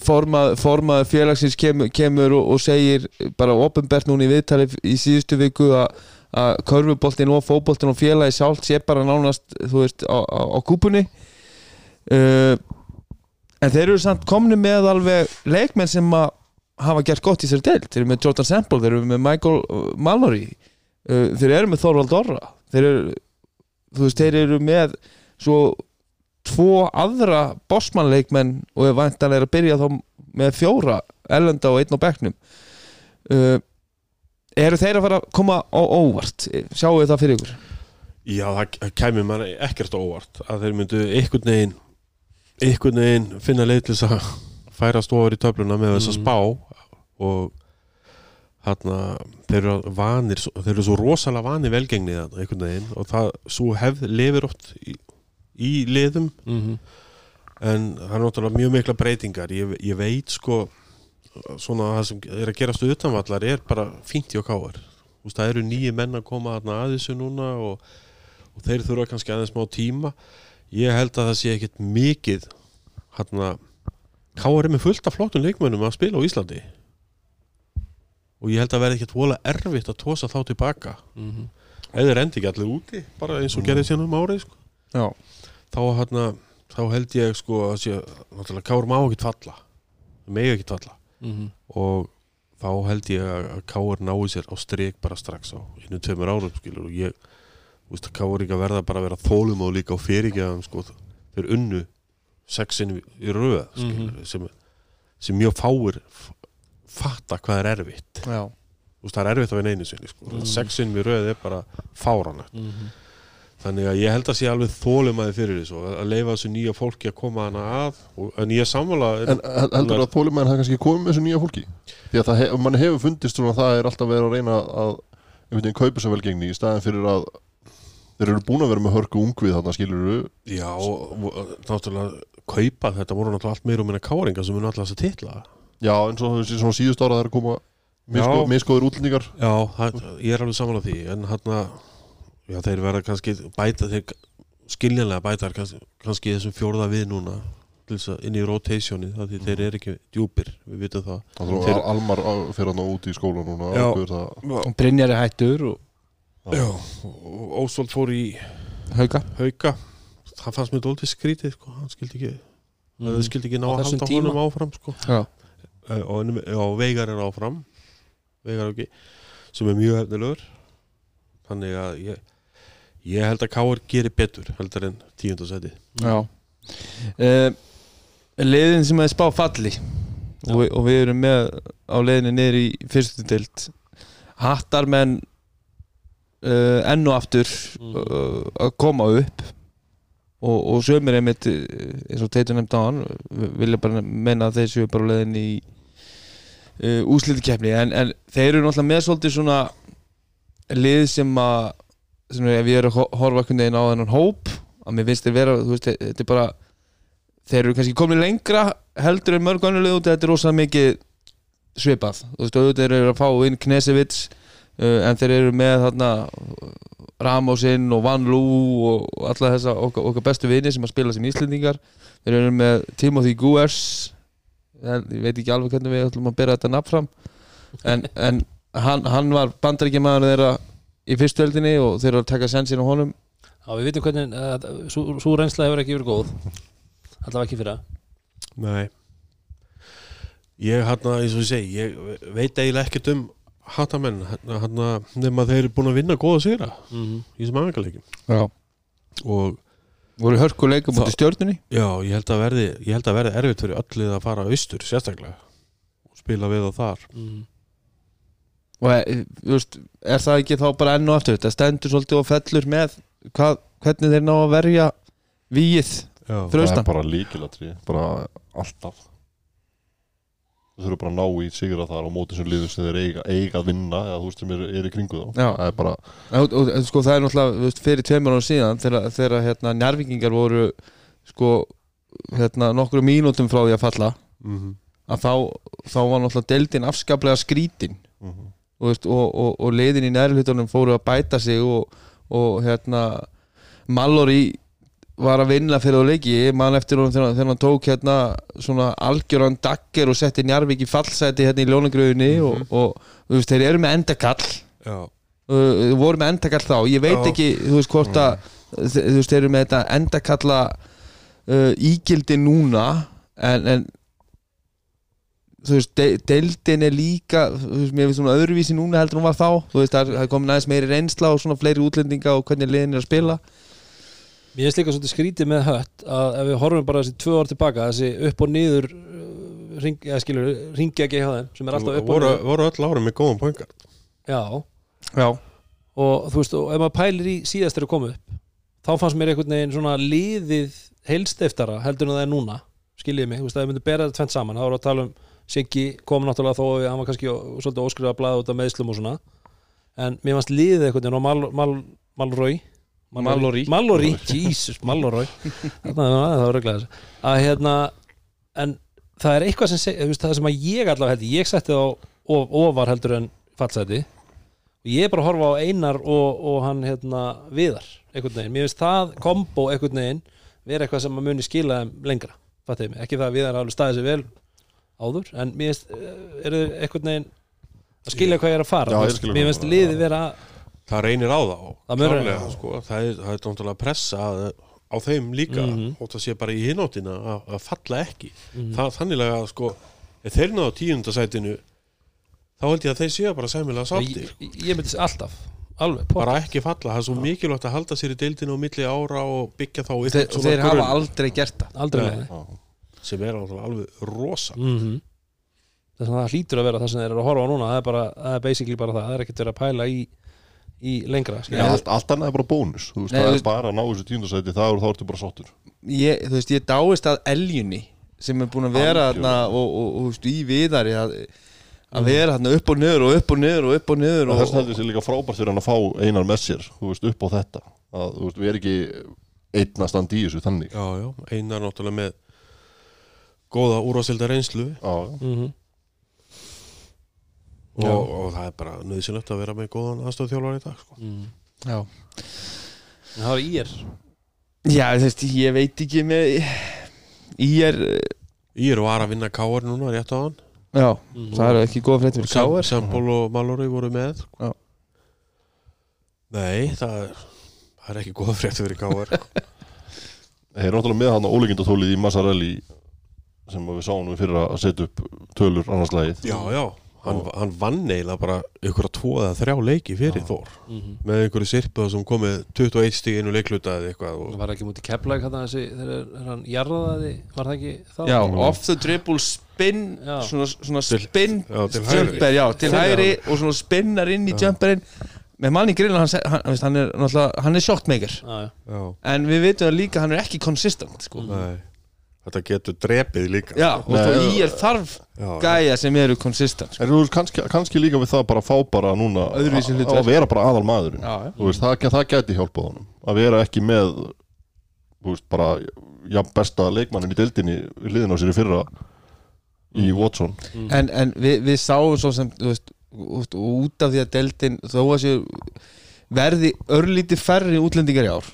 formað, formað félagsins kemur, kemur og, og segir bara ofinbært núna í viðtali í síðustu viku að að körfuboltin og fótboltin og félagi sjálft sé bara nánast þú veist á, á, á kúpunni. Uh, en þeir eru samt komni með alveg leikmenn sem að hafa gert gott í sér deilt þeir eru með Jordan Sample, þeir eru með Michael uh, Mallory. Uh, þeir eru með Þorvald Orra. Þeir eru þú veist, þeir eru með svo tvo aðra bossmannleikmenn og er vantanlega að byrja þá með fjóra ellenda og einn á bekknum. Uh, eru þeir að fara að koma á óvart? Sjáu þið það fyrir ykkur? Já, það kæmi mann ekkert óvart að þeir myndu einhvern veginn einhvern veginn finna leið til þess að færast ofar í töfluna með þess að Mhm. spá. Og þarna þeir eru vanir þeir eru svo rosalega vanir velgengni einhvern veginn. Og það svo hefð lifir oft í, í liðum. Mhm. en það er náttúrulega mjög mikla breytingar. Ég, ég veit sko svona það sem er að gerast utanvallar er bara fínt hjá káar Úst, það eru nýju menn að koma að þessu núna og, og þeir þurfa kannski aðeins smá tíma. Ég held að það sé ekkit mikið hérna káar er með fullt af flottum leikmönnum að spila á Íslandi. Og ég held að verði ekkit vola erfitt að tósa þá tilbaka. Mhm. eða rendi ekki allir úti bara eins og gerði sérna um árið sko. Já. þá hérna þá held ég sko að sé náttúrulega Káur má ekki falla. Megi ekki falla Mhm. og þá held ég að að Káur nái sér á strik bara strax á innu tveimur árum skilur. Og ég þú veist Káur ekki að verða bara að vera þólum og líka á fyrirgefum sko. Þeir unnu sexin í röð mm sem, sem mjög fáir fatta hvað er erfitt. Já, Þú veist, það er erfitt á einu einu sinni sko. mm. sexin í röð er bara fáranlegt þannig að ég held að sé alveg þólumæði fyrir þessu að leifa þessu nýja fólki að koma hana að og, ég er sammála En hel- heldur að þólimæðin hafa kannski komið með þessu nýja fólki? Því að það hef, mann hefur fundist svona að það er alltaf verið að reyna að einhvern veginn kaupa sér velgengni í staðin fyrir að þeir eru búin að vera með hörku ungvið þarna skilur já, og, náttúrulega kaupa þetta voru náttúrulega allt meira og minna káringa sem er náttúrulega þess að titla. Já, það að það, ég er alveg saman á því en hann já, þeir verða kannski bæta þeir skiljanlega bæta kannski, kannski þessum fjórða við núna að inn í rotationi það því þeir eru ekki djúpir, við vitum það Þannig að Þeir- Almar á- fer hann út í skóla núna Já. það, Brynjar er hættur og Já, og Ósvald fór í hauka hauka það fannst mér dóltið skrítið sko. hann skildi ekki, mm. það skildi ekki ná Á að halda tíma. honum áfram sko. já, Eh, og, og Veigar er áfram Veigar ekki sem er mjög hefnilegur þannig að ég, ég held að Káur gerir betur heldur en tíundasæti já. Uh, liðin sem er spá falli. Og, og við erum með á leiðinni niður í fyrstu dild hattarmenn uh, enn og aftur uh, að koma upp. Og, og sömur einmitt eins og teitur nefnd á hann vilja bara menna að þeir séu bara á leiðinni í úslitikefni en, en þeir eru náttúrulega með svolítið svona lið sem að sem er, ef ég er að ho- horfa einhvern veginn á þennan hóp að mér finnst þeir vera, þú veist, þetta er bara þeir eru kannski komin lengra heldur en mörg lið út þetta er rosa mikið svipað. Þú veist, auðvitað eru að fá inn Knesevits uh, en þeir eru með þarna Ramosinn og Van Lú og alla þessa okkar, okkar bestu vini sem að spila sem Íslendingar. Þeir eru með Timothy Guers en ég veit ekki alveg hvernig við ætlum að bera þetta nafn fram en, en hann, hann var bandaríkjamaður þeirra í fyrstu heldinni og þeir eru að taka sensin á honum. Já, við vitum hvernig uh, svo, svo reynsla hefur ekki verið góð. Allavega ekki fyrir það Nei. Ég hann eins og ég segi ég veit eiginlega ekkert um hattamenn hann nema þeir eru búin að vinna góða sigra mm í þessum aðeingarleikum Já. og voru hörkuleika mútið stjórnunni já, ég held að verði ég held að verði erfitt fyrir öllið að fara austur sérstaklega og spila við á þar. Mm. Og e, þú veist, er það ekki þá bara enn og aftur? Þetta stendur svolítið og fellur með hvað, hvernig þeir ná að verja Já, Fyrir Það er bara líkilatri, bara alltaf. Þú þurfum bara að ná í sigra þar á móti sem liður sem þeir eiga, eiga að vinna eða þú veist sem er, er í kringu þá. Það er bara, og, og, sko það er náttúrulega veist, fyrir tveimur ára síðan þegar, þegar hérna, njárvikingar voru sko hérna, nokkru mínútum frá því að falla mm að þá, þá var náttúrulega deildin afskaplega skrítin. Mm veist, og, og, og leiðin í nærhlutunum fóru að bæta sig og, og hérna Mallory var að vinna fyrir á leiki. Ég man eftir honum þegar, hann tók hérna svona algjöran dagger og setti Njarvík í fallseti hérna í ljónagröðunni og, og þú veist, þeir eru með endakall. Uh, voru með endakall þá. Ég veit Já. ekki, þú veist, hvort að þe- þú veist, þeir eru með þetta endakalla uh, ígildi núna en, en þú veist, de deildin er líka þú veist, mér finnst svona öðruvísi núna heldur en hún var þá. Þú veist, það er- það komin aðeins meiri reynsla og svona fleiri útlendinga og hvernig liðin er að spila. Mér finnst líka svolítið skrítið með hött að ef við horfum bara þessi tvö ár tilbaka þessi upp og niður uh, ring, ja, skilur, ringja ekki hjá þeim sem er alltaf upp og voru, niður. voru öll árum með góðan poingar. Já, já, og þú veist, og ef maður pælir í síðast þegar komið upp þá fannst mér einhvern veginn svona liðið heilstiftara heldur en það er núna skiljiði mig, þú veist, að við myndum bera þetta tvent saman þá voru að tala um Siggi kom náttúrulega þó að hann var kannski svolítið óskrifa að blaða út af meðslum og svona. En mér fannst liðið veginn og Mal, Mal, Malroy. Mallory. Mallory, Jesus, þarna það var þess að hérna, en það er eitthvað sem það sem að ég allavega held ég setti þá of, ofar heldur en fallseti. Og ég er bara að horfa á Einar og, og hann hérna viðar, einhvern veginn, mér finnst það kombo einhvern veginn, vera eitthvað sem að muni skila lengra, fattiði mig, ekki það að viðar alveg staðið sér vel áður en mér finnst, eh, eru einhvern veginn að skilja hvað ég er að fara. Já, ég mér finnst liðið vera Það reynir á þá Það klárlega, sko. það, er, það er náttúrulega pressa að- á þeim líka Mhm. og það sé bara í hinóttina að, að falla ekki. Mhm. það, þannig að sko ef þeir náðu tíundasætinu þá held ég að þeir séu bara sæmilega sáttir. Ég, ég myndi alltaf alveg, bara ekki falla, það er svo mikilvægt að halda sér í deildinu á milli ára og byggja þá upp þeir, þeir hafa aldrei gert það. Aldrei Nei. Sem er alveg, rosa. Mm þess að það hlýtur að vera það sem þeir eru að horfa á núna það er bara, það er basically bara það það er ekkert verið að pæla í, í lengra skilja. allt, allt annað er bara bónus þú veist, Nei, það þú er veist- bara að ná þessu tíundasæti þá er ertu bara sáttur. Ég, þú veist, ég dáist að eljunni sem er búin að vera þarna og, og, og, og, í viðari að, að vera þarna upp og niður og upp og niður og upp og niður og þess heldur sér líka frábært fyrir hann að fá einar með sér þú veist, upp á þetta. Að, þú veist, við erum ekki einn að standa í þessu þannig. Já, já, einar náttúrulega með góða úrvasilda reynslu. Já, Mhm. og, og það er bara nöðsynlegt að vera með góðan aðstofþjálfar í dag sko. mm. já. En það var í er já, þú veist, ég veit ekki með ég er Ég er var að vinna Káar núna rétt á hann já, það eru ekki góða fréttir. Fyrir Káar Sambol og Mallory voru með Já. Nei, það er, það er ekki góða frétti fyrir Káar þeir eru náttúrulega með hann ólíkindatólið í Massarelli sem við sáum við fyrir að setja upp tölur annars lagið Já, já, hann, hann vann eiginlega bara ykkur að tvo eða þrjá leiki fyrir Þór Mhm. með einhverju sirpuða sem komið 21 stíg inn og leikluta eða eitthvað og, Það var ekki mútið þessi þegar er hann jarðaði var það ekki þá? já, off the dribble spin Já. svona, svona Til- spin já, til hægri. jumper, já, til hægri og svona spinnar inn í jumperinn með manni grilla, hann, hann, hann er náttúrulega, hann er Já, já. Já, en við veitum að líka hann er ekki consistent sko. nei Þetta getur drepið líka. Já, og Nei, þá í er þarf já, gæja sem eru consistent sko. veist, kannski, kannski líka við það bara að fá bara núna að- vera bara aðal maðurinn já, já. þú veist, það, það gæti hjálpað honum. Að vera ekki með þú veist, bara já, besta leikmannin í deildinni við hliðin á sér í fyrra í Watson. En, en við, við sáum svo sem þú veist, út, út af því að deildin þó að séu verði örlítið færri útlendingar í ár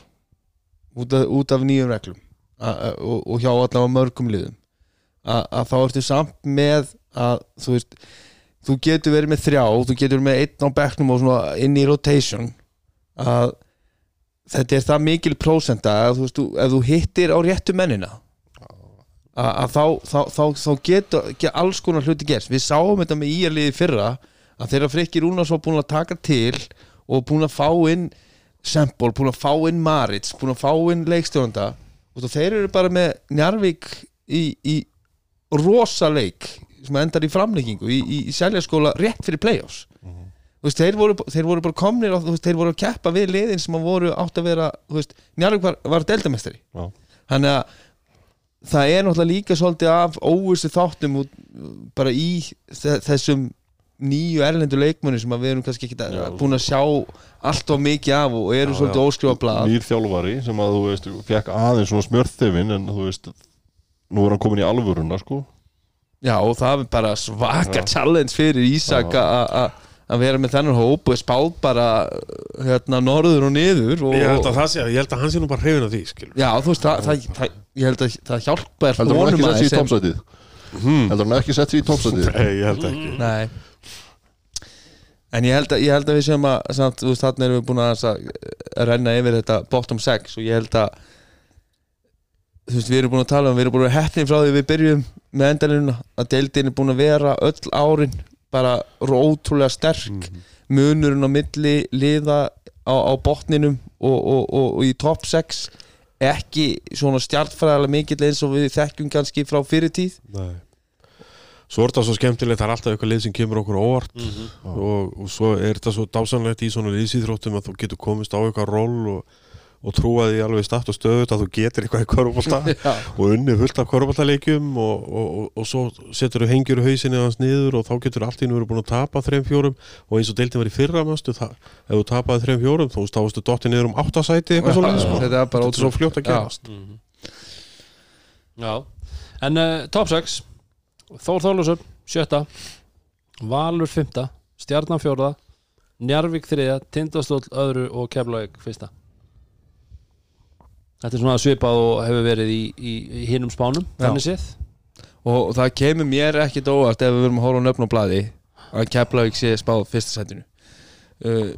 út af, út af nýjum reglum og, og hjá allavega mörgum liðum. Að þá ertu samt með að þú veist þú getur verið með þrjá, þú getur með einn á bekknum og svona inn í rotation að þetta er það mikil prósenda að þú þú, þú hittir á réttu mennina. Að, að þá, þá, þá, þá getur get alls konar hluti gerst. Við sáum þetta með íjarliði fyrra að þeirra Frikki Rúnars var búin að taka til og búin að fá inn Sempol, búin að fá inn Marits búin að fá inn leikstjórnanda og þeir eru bara með Njarvík í, í rosa leik sem endar í framleikingu í, í, í seljaskóla rétt fyrir play-offs. Þú veist, þeir voru, þeir voru bara komnir og, veist, þeir voru að keppa við liðin sem voru átt að vera, Njarvík var, var deildamestari Já. þannig að það er náttúrulega líka svolítið af óvissu þáttum bara í þe- þessum nýju erlendu leikmunni sem að við erum kannski ekki Já. búin að sjá allt of mikið af og eru Já, svolítið já. óskrifa blað nýr þjálfari sem að þú veist fekk aðeins svona smjörþefin en þú veist nú er hann komin í alvöruna sko Já, og það er bara svaka Já. challenge fyrir Ísak að vera með þennan hóp og spáð bara hérna norður og niður og, Ég held að það sé, ég held að hann sé nú bara hrifin af því skilur. Já, þú veist, það, það, það, ég held að það hjálpar heldur hann ekki sett sér í hmm. heldur hann ekki sett sér í toppsætið Nei, ég held ekki Nei En ég held að, ég held að við séum að samt, veist, þarna erum við búin að, að, að renna yfir þetta bottom 6 og ég held að þú veist, við erum búin að tala um, við erum búin að heppni frá því við byrjum með endalina að deildin er búin að vera öll árin bara ótrúlega sterk. Munurinn á milli liða á, á botninum og, og, og, og í top 6 ekki svona stjartfræðilega mikill eins og við þekkjum kannski frá fyrir tíð Nei. Svo er þetta svo skemmtilegt, það er alltaf eitthvað lið sem kemur okkur óvart Mhm. og, og svo er þetta svo dásanlegt í svona liðsýþróttum að þú getur komist á eitthvað roll og, og trúa því alveg start og stöðut að þú getur eitthvað í korfbólta og unni fullt af korfbóltaleikjum og, og, og, og svo setur þú hengjur hausinni hans niður og þá getur allt í nú verið búin að tapa þreim fjórum og eins og deildin var í fyrra það, ef þú tapaði þreim fjórum þá þá varstu dotti niður um áttasæti eitthvað svona sko. þetta bara þetta svo Mhm. Já, en uh, top 6 Þór Þólusson, sjötta. Valur fymta Stjarnan fjórða. Njarvík þriða, Tindastóll öðru og Keflavík fyrsta. Þetta er svona svipað og hefur verið í, í, í hinum spánum þannig séð og það kemur mér ekkit óvart ef við verum að horfa á nöfn og blaði að Keflavík sé spáð fyrsta setinu uh,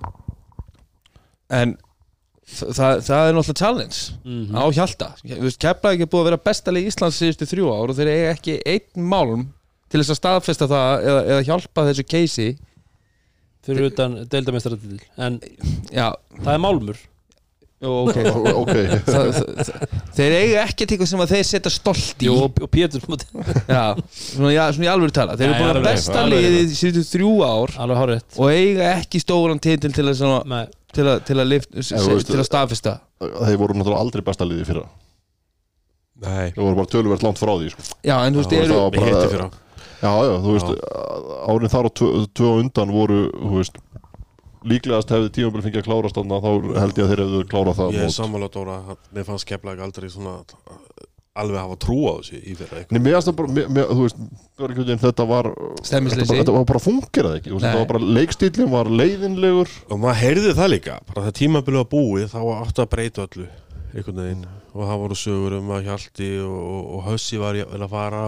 en það, það er náttúrulega challenge Mhm. á Hjalta. Þú veist, Keflavík er búið að vera bestaleg í Íslands síðustu þrjú ár og þeir eiga ekki einn málm til þess að staðfesta það eða, eða hjálpa þessu keisi fyrir utan deildamestradil en Já, það er málmur. Jú, ok ok. Þa, það, Þeir eiga ekkert eitthvað sem að þeir setja stolt í. Jú, og, Pétur móti. Já, svona, já, svona í alvöru tala Þeir eru búin að besta liðið síðustu þrjú ár og eiga ekki stóran titil til að, til að, til að, lift, til að staðfesta. þeir voru náttúrulega aldrei besta liði fyrra. Nei, þeir voru bara töluvert langt frá því sko. Já, en þú veist, Það eru var við bara- fyrir já, já, þú veist árin þar og tvö, undan voru þú veist líklegast hefði tímabil fengið að klárast þarna þá held ég að þeir hefðu klárað það Ég er Dóra, hann- mér fannst Keflag aldrei svona alveg hafa trú á þessu í fyrra Nei, mér finnst það bara, mér, mér, þú veist Björgjutin, þetta var Stemmisleysi. þetta, var bara fungerað ekki, þetta var bara leikstílinn var leiðinlegur. Og maður heyrði það líka bara það tímabilið var búið þá átti að breyta öllu einhvern veginn. Og það voru sögur um að Hjalti og, og, og Hössi var vel að fara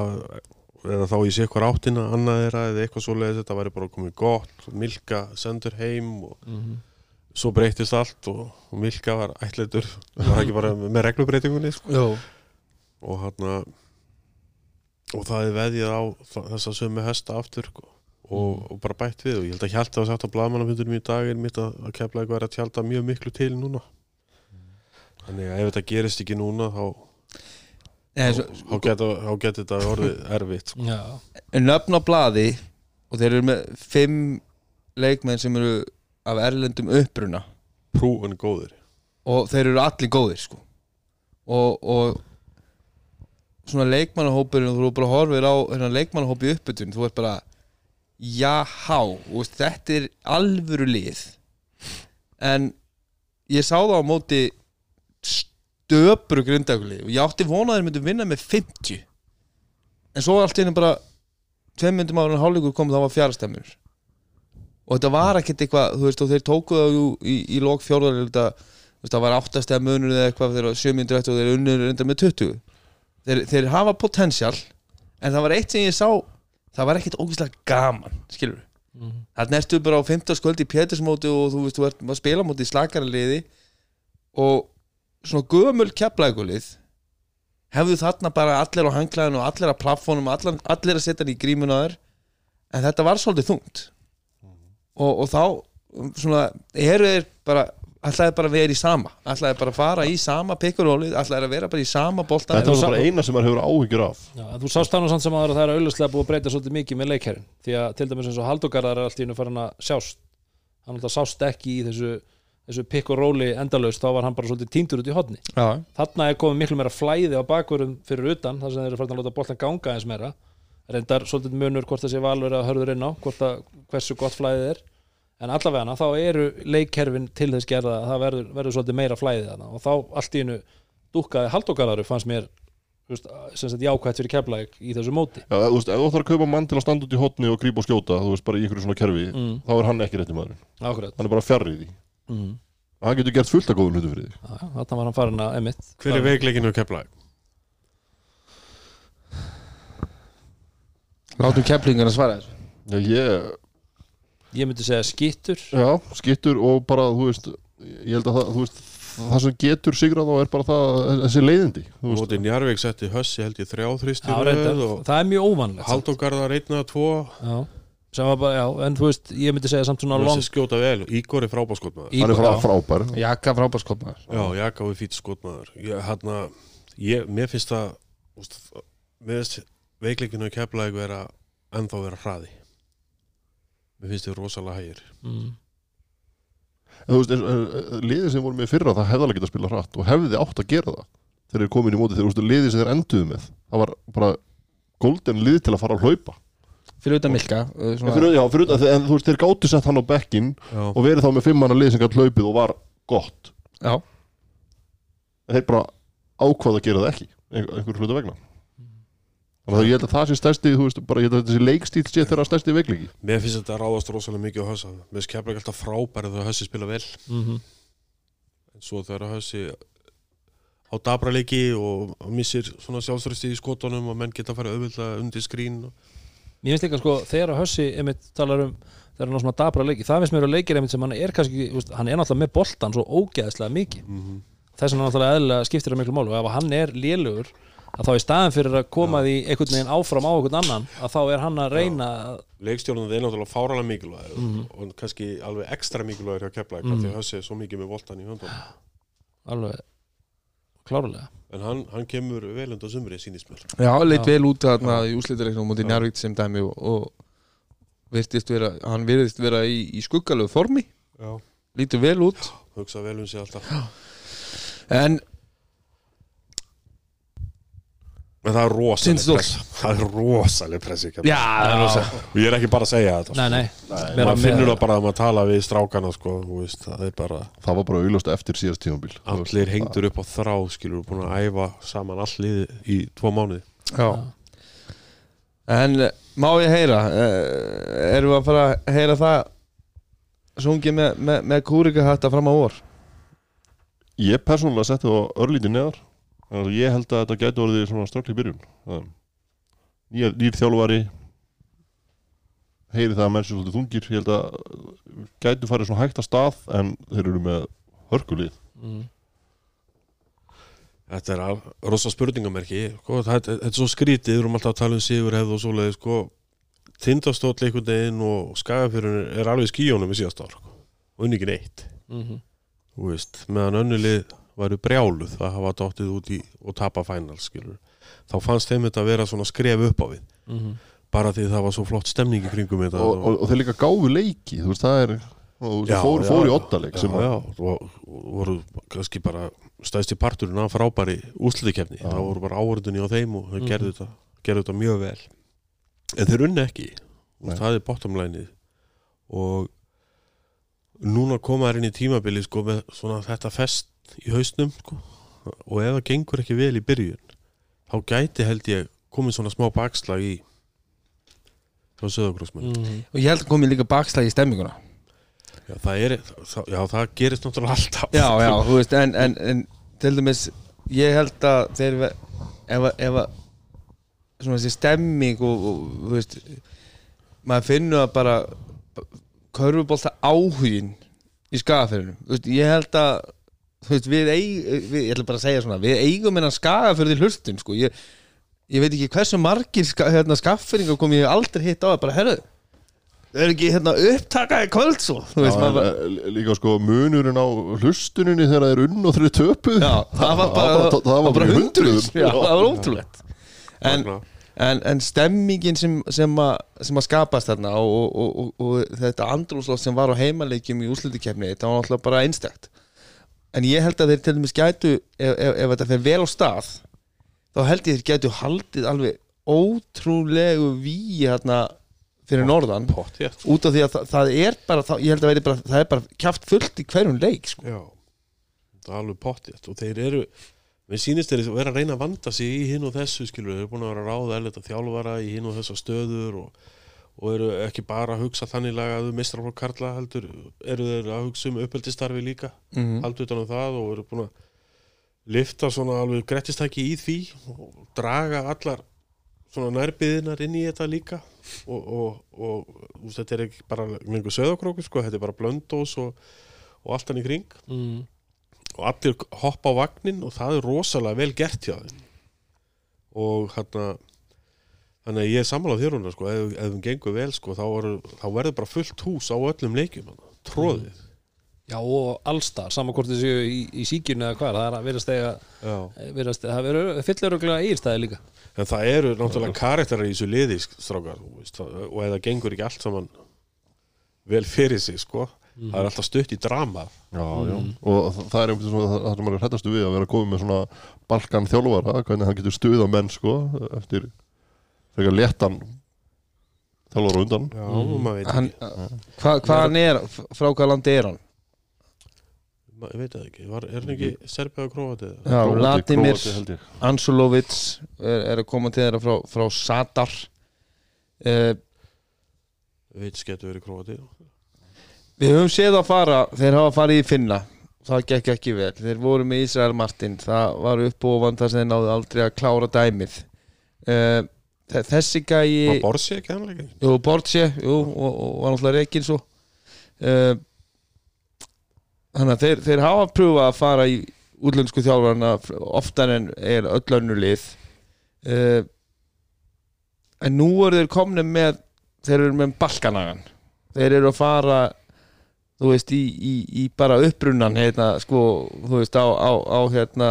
eða þá í sér hver áttina annað þeirra eða eitthvað svoleiðis þetta væri bara komið gott. Milka sendur heim og svo breytist allt og, og Milka var var það ekki bara með reglubreitingunni sko. Og hann og það er veðjað á þa- þessa sömu hesta aftur sko, og, og bara bætt við og ég held að Hjalti var sagt á blaðmannafundunum í dag er mitt að, að kefla eitthvað er að tjálta mjög miklu til núna. Þannig að ef þetta gerist ekki núna þá, þá geta þetta orðið erfitt sko. já, nöfn á blaði og þeir eru með fimm leikmenn sem eru af erlendum uppruna. Prúin góður og þeir eru allir góðir sko. og, og svona leikmannahópurinn þú eru bara horfir á hérna, leikmannahópi uppbytun þú ert bara jáhá, þú veist, þetta er alvöru lið. En ég sá það á móti stöpru grindagli og ég átti vonað að þeir myndu vinna með 50 en svo allt í henni bara tveim myndum ára en hálfleikur kom það var fjárstemmur og þetta var ekkert eitthvað þú veist og þeir tóku það jú í, í lók fjórðar þú það var áttastega munur eða eitthvað þegar sjömyndur eftir og þeir unnur enda með 20 þeir, þeir hafa potential en það var eitt sem ég sá það var ekkert ógeðslega gaman skilur við það nertu bara á 15 sköldi í Pétursmóti og þú veist, þú ert að spila móti í slakara liði og svona gömul keflægulið hefðu þarna bara allir á hangklæðinu og allir á plaffónum allir, allir að setja hann í grímuna þér en þetta var svolítið þungt. Og, og þá svona, eru þeir bara ætlaði bara að vera í sama. Ætlaði bara að fara í sama pikkurólið ætlaði að vera bara í sama bolta Þetta var bara eina sem maður hefur áhyggjur af. Já, þú sást þannig samt sem að það er auðvitað búið að breyta svolítið mikið með leikherrin því að til dæmis eins og Haldogarðar er allt í hennu farin að sjást. Hann alltaf sást ekki í þessu þessu pikk og róli endalaust, þá var hann bara svolítið tíndur út í hodni Já, þarna er komið miklu meira flæði á bakvörum fyrir utan, þar sem þeir eru farin að en allavega þá eru leikkerfin til þess gerða að það verður, verður svolítið meira flæðið þarna. Og þá allt í hennu dúkkaði haldókararu fannst mér veist, sem sagt jákvætt fyrir keflæk í þessu móti. Já, þú veist, ef þú þarf að kaupa mann til að standa út í hotni og grípa og skjóta, þú veist, bara í einhverju svona kerfi Mm. þá er hann ekki rétti maður Akkurat. Hann er bara fjarr í því. Mm. hann getur gert fullt af góðum hlutu fyrir því. Já, Þarna var hann farin að emitt hver er veikleikinu að kefla látum keflingar að svara þessu. Já, ég, Ég myndi segja skittur. Já, skittur og bara, þú veist ég held að það, þú veist það sem getur sigrað þá er bara það þessi leiðindi, þú veist. Móti Njarvík setti Hössi held ég þrjá þrýsti Já, reyndar, og það er mjög óvanlegt. Haldógarðar einna tvo. Já, sem var bara, já, en þú veist ég myndi segja samt svona long skjóta vel. Ígor er frábáskotmaður hann er frábær. Jaka frábárskotmaður Já, Jaka við fýtt skotmaður. Ég, hana, ég, Mér finnst úst, Mér finnst veikleikinu að kepla eitthvað vera ennþá vera hraði Mér finnst þið rosalega hægir. Mm. en þú veist, eins- eh, liðið sem voru með í fyrra það hefði alveg getað að spila hratt og hefði átt að gera það þegar þeir komin í móti, þegar þú veist, liðið sem þeir enduðu með það var bara golden lið til að fara að hlaupa. Fyrir utan Milka svona, fyrir, já, fyrir, en, en þú veist, þeir gáttu sett hann á bekkin Já, og verið þá með fimmana lið sem gætt hlaupið og var gott. Já, en þeir bara ákvað að gera það ekki einhver, einhver hluta vegna þannig að ég held að það sé stærsti þú veist, bara ég held að þessi leikstíl sé þeirra stærsti veikleiki. Mér finnst þetta ráðast rosalega mikið á Hössa Mér finnst kepla ekki alltaf frábæri þegar Hössi spila vel. Mm en svo þegar Hössi á dabraleiki og og missir svona sjálfsrösti í skotunum og menn geta að fara auðvitað undir skrín Mér finnst líka sko, þegar Hössi einmitt talar um þegar hann á svona dabra leiki, það finnst mér að leikir einmitt sem hann er kannski, þú veist, hann er náttúrulega með boltan svo ógeðslega mikið. Mm -hmm. þess er að þá í staðin fyrir að koma því einhvern veginn áfram á einhvern annan að þá er hann að reyna að leikstjórnum er náttúrulega fáralega mikilvæg Mhm. og kannski alveg ekstra mikilvægur hjá Keflæk mm. því að Hössi er svo mikið með voltan í höndum alveg klárlega. En hann, hann kemur vel undan sumri sínist mér. Já, leitt Já. vel út þarna í úslitareiknum mútið Njarvík sem dæmi og, og virtist vera, hann virðist vera í, í skuggalegu formi, Já. lítur vel út. Hugsa vel um sig alltaf. En en það er rosaleg Tindastóll. press það er rosaleg press í Keflavík. já, það er rosa og ég er ekki bara að segja þetta nei, nei, sko. Vera maður finnur það bara að maður tala við strákana sko, veist, það er bara það var bara augljóst eftir síðast tímabil. Allir hengdur upp á þrá skilur búin að æfa saman all liði í tvo mánuði. Já. en eh, má ég heyra? Uh, erum við að fara að heyra það sungið með, með, með kúrikahatta fram á vor? Ég persónulega setti það örlítið neðar Þannig að ég held að þetta gæti orðið svona ströggli byrjun. Það- nýr, þjálfari heyri það að menn sem svolítið þungir ég held að gæti farið svona hægt að stað en þeir eru með hörkulið. Mm. Þetta er al- rosa spurningamerki. Sko, þetta, er svo skrítið, við erum alltaf að tala um sigur hefð og svoleiði sko, tindastóll einhvern veginn og skagafjörun er alveg skíjónum í síðast ár sko, og unni ekki neitt. Mm þú veist, meðan önnulið væru brjáluð að hafa dottið út í og tapa final skilur þá fannst þeim þetta að vera svona skref upp á við. -hmm. bara því það var svo flott stemning í kringum þetta. Og, og, og þeir líka gáfu leiki þú veist það er og þeir fóru fór í ottaleg já, já, og, voru kannski bara stæðst í parturinn af frábæri úsliðikefni, Já. það voru bara áhörðunni á þeim og þeir Mhm. gerðu, þetta, gerðu þetta mjög vel. En þeir unni ekki. Og það er bottomlænið og núna koma þær inn í tímabili sko, með svona þetta fest í hausnum sko, og ef það gengur ekki vel í byrjun þá gæti held ég komið svona smá bakslag í þá söðagrósmenn Mm. og ég held að komið líka bakslag í stemminguna. Já, það er, það, já, það gerist náttúrulega alltaf. Já, já, þú veist, en, en, en til dæmis, ég held að þeir, ef að, svona þessi stemming og, og þú veist maður finnur að bara körfubólta áhugin í veist, ég held að þú veist, við, eig, við ég ætla bara að segja svona, við eigum hennan skagaferði hlustum, sko, ég, ég veit ekki hversu margir ska, hérna, skafferingar kom ég aldrei hitt á að bara, herru það er ekki hérna upptakaði kvöld svo, þú veist, Já, maður bara en, eh, líka sko munurinn á hlustuninni þegar það er unn og eru töpuð. Já, það var bara, það, það, það var bara hundruðum. Já, það var ótrúlegt. En, en, en stemmingin sem, sem, að, sem að skapast þarna og, og, og, og, og þetta andrúsloft sem var á heimaleikjum í úslutikefni það var náttúrulega bara einstakt en ég held að þeir til dæmis gætu ef, ef, ef þetta fer vel á stað þá held ég þeir gætu haldið alveg ótrúlegu víi hérna fyrir norðan Pott, já. út af því að það, það er bara, það, ég held að bara, það er bara kjaft fullt í hverjum leik sko. Já, það er alveg pottið og þeir eru, við sýnist þeir vera að reyna að vanda sig í hinn og þessu skilur, þeir eru búin að vera að ráða erleta þjálfara í hinn og þessa stöður og, og eru ekki bara að hugsa þannig lagaðu mistraflokk Karla heldur eru þeir að hugsa um uppeldistarfi líka mm. haldur utan um það og eru búin að lifta svona alveg grettistæki í því og draga allar svona nærbyðinar inn í þetta líka og, og, og veist, þetta er ekki bara lengur söðakróku sko, þetta er bara blöndós og, og allt hann í kring Mm. og allir hoppa á vagnin og það er rosalega vel gert hjá þeim og hérna þannig að ég er sammálað þér húnna sko, ef, ef þeim gengur vel sko, þá, er, þá verður bara fullt hús á öllum leikjum hana, tróðið Já og allstar, saman hvort þessu í, í síkjunu eða hvað, það er að verðast verðast, það verður fyllir örgulega eigirstæði líka. En það eru náttúrulega karakterar í þessu liði strákar, þú veist, það- og það gengur ekki allt saman vel fyrir sig sko, það er alltaf stutt í drama. Já, já, og þa- það er einhvern veginn það sem maður er hrættastu við að vera komið með svona balkan þjálfara, hvernig hann getur stuð á menn sko, eftir frekar léttan þjálfara á undan. Já, maður veit hann, ekki. hvað hva hann er frá hvað landi er hann? Maður veit það ekki, Var, er hann ekki Serbið og Króatið? Já, Króati- Vladimir Króati held ég. Ansulovic er, er að koma til þeirra frá, frá Sadar. Uh, Veit getur verið Króatið við höfum séð að fara þeir hafa farið í Finna. Það gekk ekki vel, þeir voru með Ísrael Martin. Það var upp og ofan þar sem þeir náðu aldrei að klára dæmið. Uh, þessi gæi Borsi ekki ekki? Jú, Bortse, jú, og, og var náttúrulega reikin svo. Uh, Þannig að þeir, þeir hafa pröfað að fara í útlensku þjálfarna oftar en er öll önnu lið. Uh, en nú eru þeir komni með þeir eru með balkanagan. Þeir eru að fara þú veist í, í, í bara upprunnan hérna sko þú veist á, á, á hérna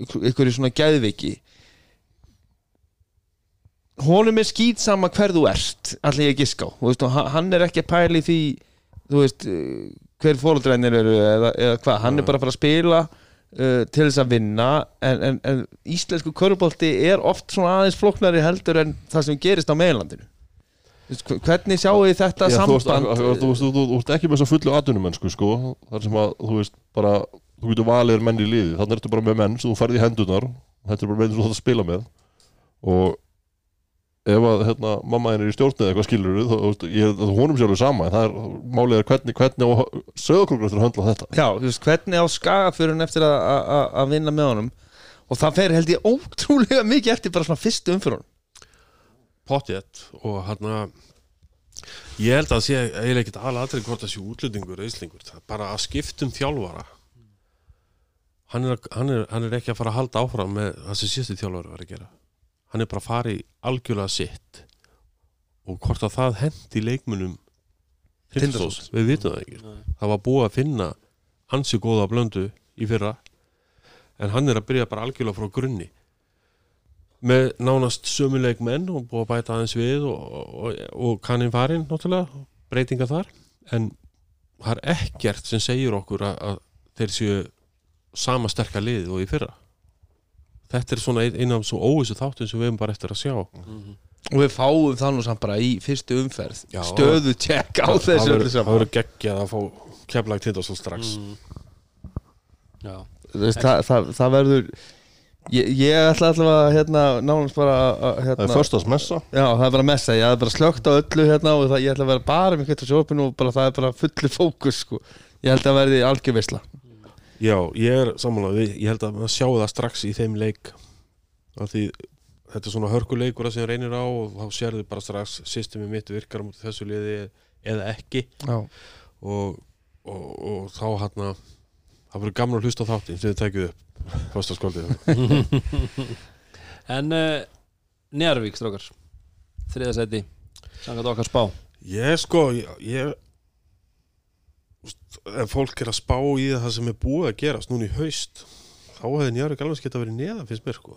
ykkur í svona gæðviki honum er skýt sama hver þú ert allir ég giska á, þú veist, og hann- er ekki að pæli því veist eh, hver fóruldrænir eru eða, eða hvað, hann er bara að fara að spila uh, til þess að vinna en, en, en íslensku körubolti er oft svona aðeins flóknari heldur en það sem gerist á meðlandinu hvernig sjáu þið þetta Já, samband? þú, ert ekki með að fullu atvinnumennsku sko, þar sem að þú veist bara þú getur valið menn í liði, þannig ertu bara með menn sem þú færði í hendunar þetta er bara menn sem þú þarf að spila með. Og ef að hérna, mamma henni er í stjórn eða eitthvað skilur þú veist, ég, það honum sér alveg sama en það er málið er hvernig, hvernig á sögurkrókur eftir að höndla þetta. Já, þú veist, hvernig á skagafjörun eftir að- að að- að vinna með honum? Og það fer held ég ótrúlega mikið eftir bara svona fyrstu umfyrun pottjett og hann ég held að það sé eiginlega ekkert aðlatrið hvort það sé útlendingur eða er bara að skiptum þjálfara. Hann er, hann, er, hann er ekki að fara að halda áfram með það sem síðustu þjálfari var að gera hann er bara að fara í algjörlega sitt. Og hvort að það hendi leikmunum Tindastóls, við vitum það ekki. Það var búið að finna ansi góða blöndu í fyrra. En hann er að byrja bara algjörlega frá grunni. Með nánast sömuleik menn og búið að bæta aðeins við og, og, og kannin farin náttúrulega, breytinga þar. En það er ekkert sem segir okkur að, að þeir séu sama sterka lið og í fyrra þetta er svona ein- einn af svo óvissu þáttum sem við hefum bara eftir að sjá. Og við fáum það nú samt bara í fyrstu umferð. Já. stöðu tjekk á þessu það öllu verður- geggjað að fá keflag tindasól strax. Já, Þú veist, það, það, það verður ég, ég ætla allavega hérna nánast bara að- að, það hérna, er förstas messa. Já, það er bara messa, ég hafði bara slögt á öllu hérna og það, ég ætla að vera bara með kveitt á sjópinu og bara, það er bara fullu fókus sko. ég held að verði algjörvisla Já, ég er samanlega ég held að maður sjá það strax í þeim leik. Af því þetta er svona hörkuleikur að sem reynir á og þá sérðu bara strax systemi mitt virkar á mútið þessu liði eða ekki. Já, og, og, og þá hann það verður gaman að hlusta á þáttin sem þið tekið upp. Fyrsta skóldið En uh, Njarvík, strókar Þriða seti Sangat okkar spá. Ég sko, ég, ég ef fólk er að spá í það sem er búið að gerast núna í haust þá hefði Njarvík alveg geta verið neðan finnst mér sko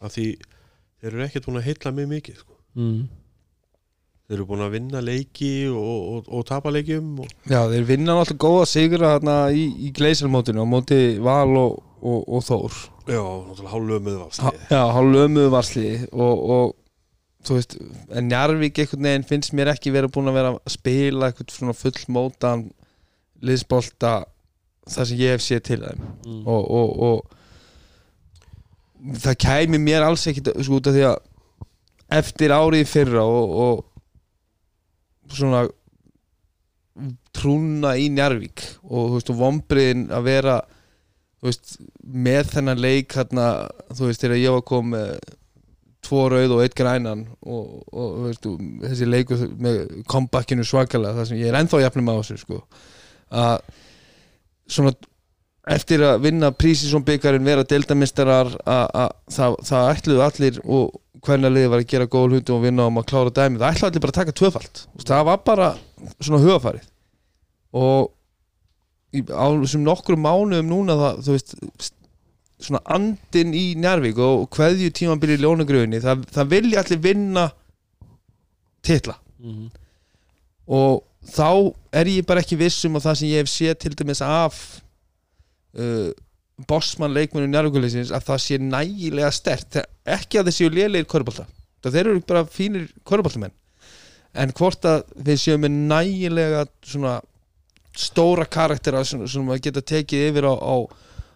af því þeir eru ekkert búin að heilla mig mikið sko. mm. þeir eru búin að vinna leiki og, og, og tapa leikjum og, Já þeir vinna náttúrulega góða sigra hérna í, í gleisilmótinu á móti Val og, og, og Þór já, náttúrulega hálfum með ha, valstið Já, hálfömuðu varsli og, og þú veist, en Njarvík einhvern veginn finnst mér ekki verið búin að vera að spila eitthvað svona fullmótan liðsbolta það sem ég hef séð til þeim Mm. og, og, og það kæmi mér alls ekkit sko út af því að eftir árið fyrra og, og svona trúna í Njarvík og þú veist og vombriðin að vera þú veist með þennan leik hérna þú veist þegar ég var kom með tvo rauð og eitt grænan og, og þú veist, og þessi leikur með comebackinu svakalega það sem ég er ennþá jafnum á þessu sko. Að svona eftir að vinna prísisón byggarinn vera deildamistarar að það, það ætluðu allir og hvernig liðið var að gera góð hluti og vinna um að klára dæmi, það ætluðu allir bara að taka tvöfalt. Það var bara svona hugafarið og á þessum nokkru mánuðum núna það, þú veist svona andin í Njárvík og hverju tímabili í ljónugröfinni, það, það vilja allir vinna titla. Mm. og þá er ég bara ekki viss um að það sem ég hef séð til dæmis af uh, bossmann leikmennu njárvíkuleysins að það sé nægilega stert. Ekki að þeir séu lélegir körbólta það þeir eru bara fínir körbóltamenn en hvort að þeir séu með nægilega svona stóra karaktera sem, sem að geta tekið yfir á, á,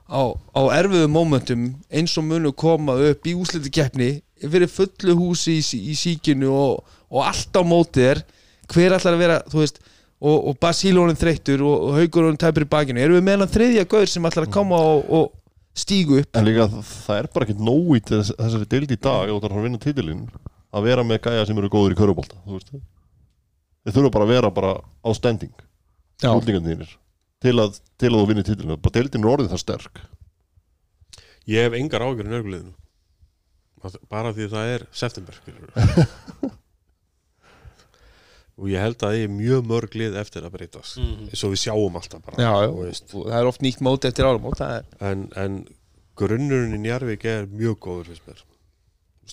á, á erfiðum mómentum eins og munu koma upp í úsliti keppni fyrir fullu húsi í, í síkinu og, og allt á mótið er hver ætlar að vera, þú veist og, og Basílónin þreyttur og, og Haugurónin tæpur í bakinu, erum við með hann þriðja gaur sem ætlar að koma og, og stígu upp? En líka það er bara ekkert nóg í þess, þessari deild í dag það er að vinna titilinn að vera með gæja sem eru góður í körubólta þú veist. Þeir þurfa bara að vera bara á standing. Útlíkandínir til að, til að þú vinni titilinn. Bara deildin er orðið það sterk. Ég hef engar ágjörn örguleginu Að- bara því það er september og ég held að það er mjög mörg lið eftir að breytast Mhm. eins og við sjáum alltaf bara já, það er oft nýtt móti eftir er en, en grunnurinn í Njarvík er mjög góður fyrst mér.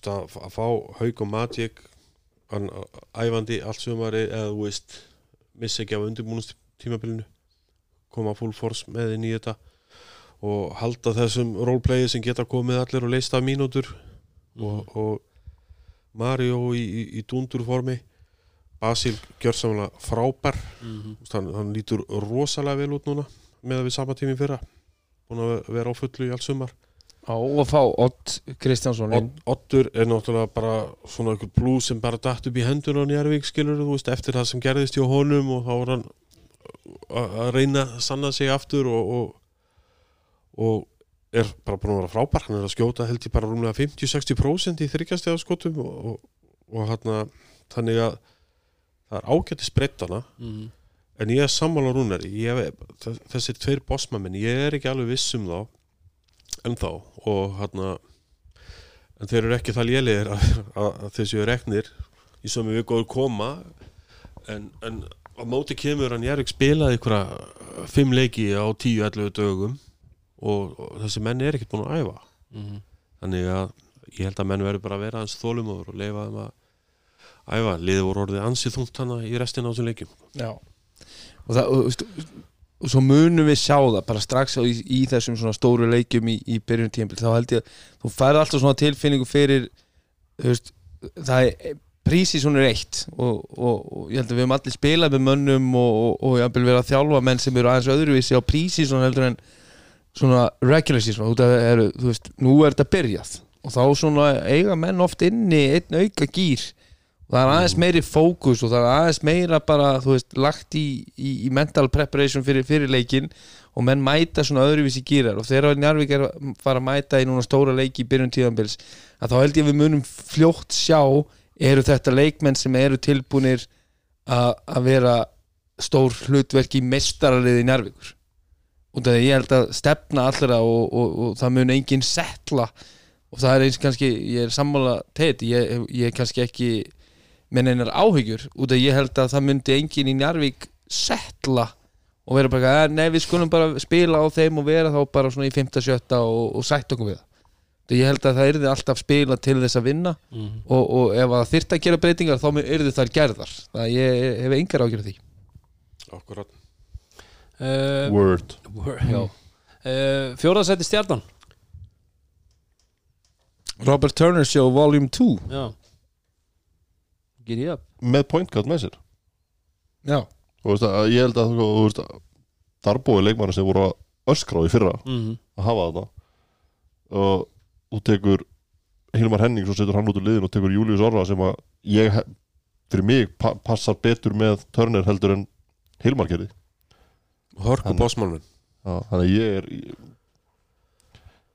Að, að fá Hauk og hann, æfandi allt sumari eða þú veist missa ekki af undirbúnust tímabilinu koma full force með inn í þetta og halda þessum roleplayi sem geta komið allir og leist af mínútur og, og Mario í, í, í dundurformi Basil gjör samlega frábær. Mhm. Þú veist, hann, hann lítur rosalega vel út núna með að við sama tími fyrra. Búin að vera á fullu í allt sumar. Á og fá Ott Kristjánsson Ott- Oddur er náttúrulega bara svona einhver blús sem bara datt upp í hendun á Njarvík skilur þú veist eftir það sem gerðist hjá honum og þá var hann að að reyna að sanna sig aftur og, og, og er bara búin að vera frábær. Hann er að skjóta held ég bara rúmlega 50-60% í þryggjastega skotum og, og, og hann þannig að það er ágætti sprettana Mhm. en ég er sammála rúnar þessir tveir bossmamenn ég er ekki alveg viss um þá en þá og hann en þeir eru ekki það lélegir að, að, að þessu reknir í sömu viku að koma. En, en á móti kemur hann Jærvík spilaði ykkur fimm leiki á 10-11 dögum og, og þessi menn er ekkert búin að æfa. Mhm. þannig að ég held að menn verður bara að vera hans þólumóður og leifa þeim að æfa. Liðið voru orðið ansið þungt hana í restina á þessum leikjum. Já. Og, það, og, veist, og svo munum við sjá það bara strax í, í þessum svona stóru leikjum í, í byrjun tímpil þá held ég að þú færð alltaf svona tilfinningu fyrir veist, það er prísi svona eitt og, og, og ég held að við höfum allir spilað með mönnum og, og, og jafnvel verið að þjálfa menn sem eru aðeins öðruvísi á prísi svona heldur en svona regular season. Það eru, þú veist, nú er þetta byrjað og þá svona eiga menn oft inni einn auka gýr. Og það er aðeins meiri fókus og það er aðeins meira bara, þú veist, lagt í, í, í mental preparation fyrir, fyrir leikin og menn mæta svona öðruvísi gýrar. Og þegar Njarvík er að fara að mæta í núna stóra leiki í byrjun tíðanbils að þá held ég við munum fljótt sjá eru þetta leikmenn sem eru tilbúnir að að vera stór hlutverk í mestaraliði Njarvíkur og það ég held að stefna allra og, og, og það mun enginn setla. Og það er eins kannski, ég er sammála teit, ég, ég er kannski ekki með neinar áhyggjur. Út af ég held að það myndi enginn í Njarvík setla og vera bara, "Eh, nei við skulum bara spila á þeim og vera þá bara svona í 5-7 og, og sætt okkur við Það ég held að það yrði alltaf spila til þess að vinna Mhm. og, og ef það þyrfti að gera breytingar þá yrði þær gerðar. Það ég hef engar ágjör af því. Akkurat Uh, Word. Word, já. Uh, Fjóraðsætti stjarnan. Robert Turner Show Volume 2 Já. Get ég upp. Með point guard með sér. Já, og veist, að, ég held að þú veist, þarbói leikmanni sem voru að öskra á í fyrra Mhm. að hafa þetta. Og þú tekur Hilmar Henning svo setur hann út úr liðin og tekur Július Orra sem að ég fyrir mig pa passar betur með Turner heldur en Hilmar gerði. Hann- bossmannun Já, þannig að ég er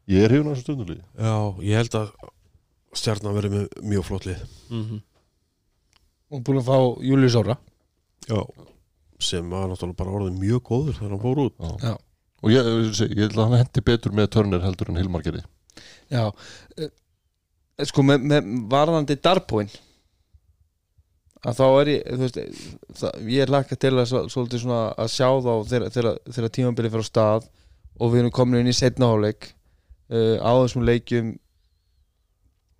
ég, er hefuna þessu stundulíði Já, ég held að stjarnan verið með mjög flott lið. Mhm. og búin að fá Július Óra Já sem var náttúrulega bara orðið mjög góður þegar hann fór út. Já, og ég, ég, ég held að hann hendi betur með Turner heldur en Hilmar gerði já. Eh, Sko með, með varðandi Darboin að þá er ég þú veist, það, ég er lakka til að svo- svolítið svona að sjá þá þegar, tímabilið fyrir á stað og við erum komin inn í setna hálfleik uh, á þessum leikjum.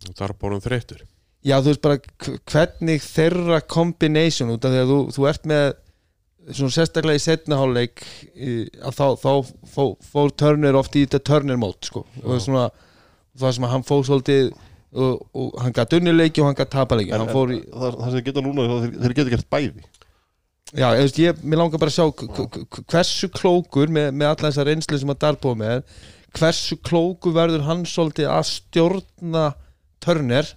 Og bara þreyttur. Já, þú veist bara hv- hvernig þeirra combination út af því að þú, þú ert með svona sérstaklega í setna hálfleik í- að þá, þá fó, fór Turner oft í þetta Turner mót sko. og það er svona það sem að hann fór svolítið og, og hann gætt unnileiki og hann gætt tapaleiki en, hann fór í, það, það sem geta núna þeir, þeir geta gert bæði. Já, ég, veist, ég, mér langar bara að sjá hversu klókur með, með alla þessar reynslu sem að Darbo með hversu klókur verður hann svolítið að stjórna Turner?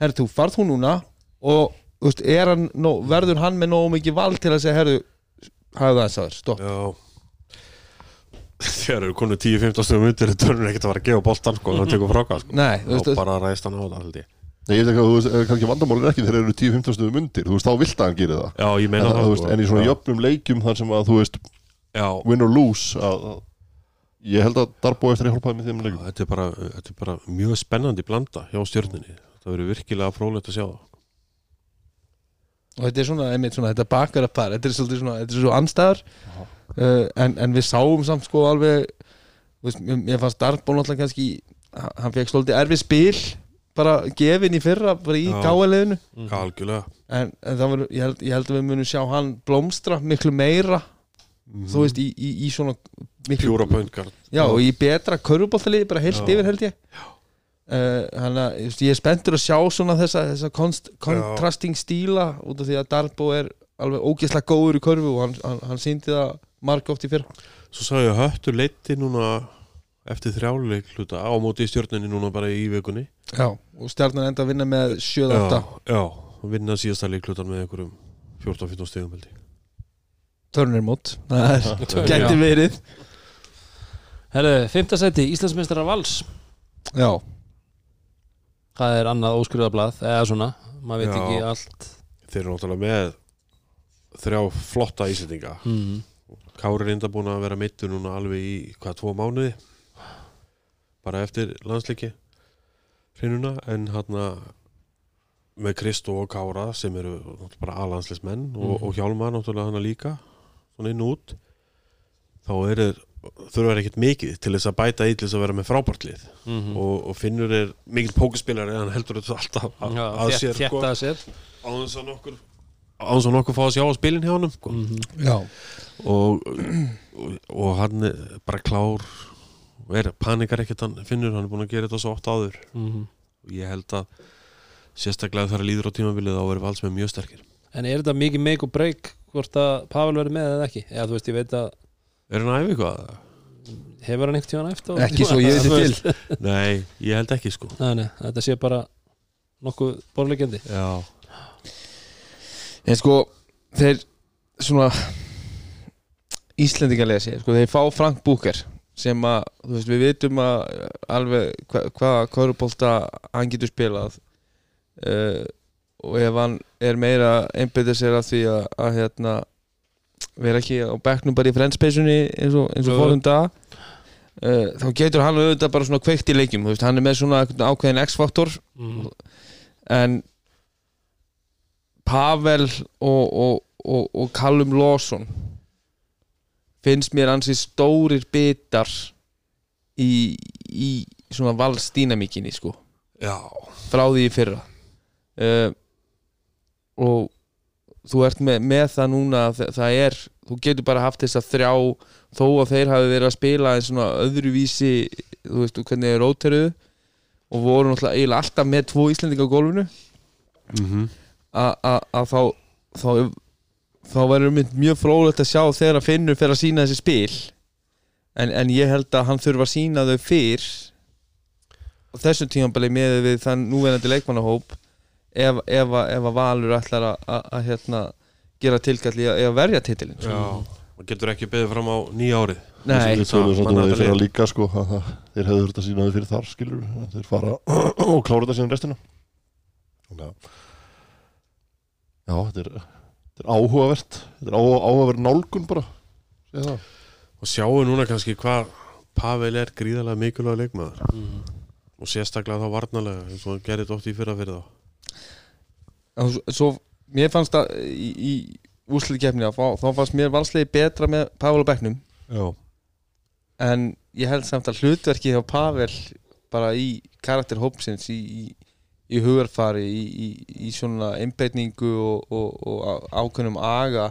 Herru, þú farð hún núna og veist, er hann, verður hann með nógu mikið vald til að segja, herru hafðu það þess að þér, stopp. Já þegar eru konu 10-15 stundum undir er törnur ekkert að fara að gefa boltan sko, það tekur fráka sko. Nei, þú veist, og bara ræðist hann á það held ég. Nei, ég veit ekki að þú veist, eh, kannski vandamálin er ekki þeir eru 10-15 stuðum undir, þú veist, þá vilt að hann gera það. Já, ég meina það, það þú veist, en í svona jöfnum leikjum þar sem að þú veist, já, win or lose að, að ég held að Darbo eftir að hjálpaði með þeim leikum þetta er, bara, þetta er bara mjög spennandi blanda hjá stjörninni það verður virkilega frólægt að sjá það. Og þetta er svona, einmitt svona, þetta bakar að par þetta er svolítið svona, þetta er svo anstæðar uh, en, en við sáum samt sko alveg veist, mér, mér fannst Darbo náttúrulega kannski hann fekk svolítið erfið spil bara gefin í fyrra, bara í Já. káaliðinu algjörlega. En, en var, ég held, ég held að við munum sjá hann blómstra miklu meira þú veist, í, í, í svona miklu, pjúra pointgard já, og í betra körubóltaliði bara heilt Já. yfir held ég. Uh, hann að, ég veist, ég er spenntur að sjá svona þessa, þessa konst, kontrasting stíla út af því að Darbo er alveg ógeðslega góður í körfu og hann, hann, hann síndi það marg oft í fyrra? Svo sagði ég höttur leiti núna eftir þrjáleik hluta á móti í stjörninni núna bara í vikunni. Já. og stjarnan enda að vinna með 7-8 já, já, og vinna síðasta leiklutan með einhverjum 14-15 stegum held ég. Törnir mót það er- gæti verið. Herðu, fymta seti, Íslandsmeistara Vals. Já, Það er annað óskrifablað eða svona, maður veit Já. ekki allt. Þeir eru náttúrulega með þrjá flotta ísendinga mm. Kári er enda búin að vera meittur núna alveg í hvað, tvo mánuði? Bara eftir landsleiki hrinuna en hann með Kristó og Kára sem eru bara alansleismenn og, og Hjálmar náttúrulega hann líka svona inn og út þá er þurfa þeir ekkert mikið til þess að bæta í til þess að vera með frábærtlið Mm og, og Finnur er mikill pókerspilari en hann heldur þetta alltaf að, að sér sko, Þjætt að sér. Á þess að nokkur á þess að nokkur fá að sjá á spilin hjá honum sko. mm. já, og, og, og hann er bara klár. Er, panikar ekkert hann finnur, hann er búin að gera þetta svo oft áður. Mm. og ég held að sérstaklega þegar líður á tímabilið þá erum við alls með mjög sterkir. En er þetta mikið make og break hvort að Pavel verður með eða ekki? Eða þú veist, ég veit að er hann að æfa eitthvað? hefur hann tíðan eftir ekki svo ég veit til. Nei, ég held ekki sko. Nei, nei, þetta sé bara nokkuð borlegjandi Já, en sko, þeir svona Íslendingarlega sé, sko, þeir fá Frank Búker sem að, þú veist, við vitum að alveg hva- hvaða kvörubólta hann getur spilað uh, og ef hann er meira einbyggðið sér að því að, að hérna vera ekki á bekknum bara í frendspeysunni eins og, eins og fórum dag uh, þá getur hann auðvitað bara svona kveikt í leikjum, þú veist, hann er með svona ákveðin X-faktor mm. en Pavel og, og, og, og Callum Lawson finnst mér ansi stórir bitar í, í svona valsdýnamíkinni sko, já, frá því í fyrra. Uh, og þú ert með, með það núna að þa- það er, þú getur bara haft þess að þrjá þó að þeir hafi verið að spila en svona öðruvísi þú veist, hvernig þeir róteruðu og voru náttúrulega alltaf með tvo Íslendinga á gólfinu. Mm að að þá þá, þá verður mynd mjög frólægt að sjá þegar að Finnur fer að sína þessi spil. En, en ég held að hann þurfa að sína þau fyrr og þessum tímanbali með við þann núverandi leikmannahóp ef, ef, að- ef að Valur ætlar að, að, að hérna, gera tilkalli að, að verja titilin já maður getur ekki beðið fram á nýja árið. Nei, Við tölum svona að þeir þetta fyrir lið. líka sko að það- þeir hefðu þurft að sína þau fyrir þar skilur þeir fara og klára þetta síðan restina. Þannig að Já, þetta er, þetta er áhugavert. Þetta er áhuga, áhugavert nálgun bara. Og sjáu núna kannski hvað Pavel er gríðarlega mikilvæg leikmaður. Mm. og sérstaklega þá varnalega eins og hann gerði þetta oft í fyrra fyrir þá. En svo, mér fannst það í, í úrslitkefni þá, þá fannst mér valslegi betra með Pavel og Becknum já, en ég held samt að hlutverki hjá Pavel bara í karakter hópsins í, í, í hugarfari í, í, í svona einbeitningu og, og, og ákveðnum aga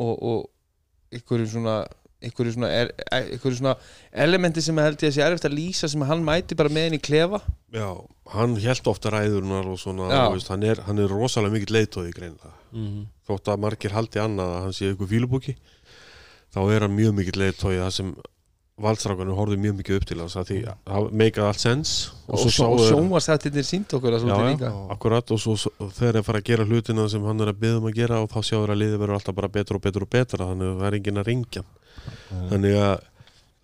og, og ykkur svona ykkur svona, er, ykkur svona elementi sem held ég að sé erfitt að lýsa sem hann mæti bara með henni í klefa. Já, hann held ofta ræðurnar og svona, veist, hann, er, hann er rosalega mikill leitóði greinlega Mm. þótt að margir haldi annað að hann sé ykkur fílubúki þá er hann mjög mikill leitói það sem valstrákanum horfði mjög mikið upp til hans að því það meikaði allt sens og, sjónvarsættirnir sínd okkur að já, svolítið já, líka. Akkurat og svo þegar þeir fara að gera hlutina sem hann er að byggja um að gera og þá sjáður að liðið verður alltaf bara betur og betur og betra þannig að það er enginn að ringja. Þannig að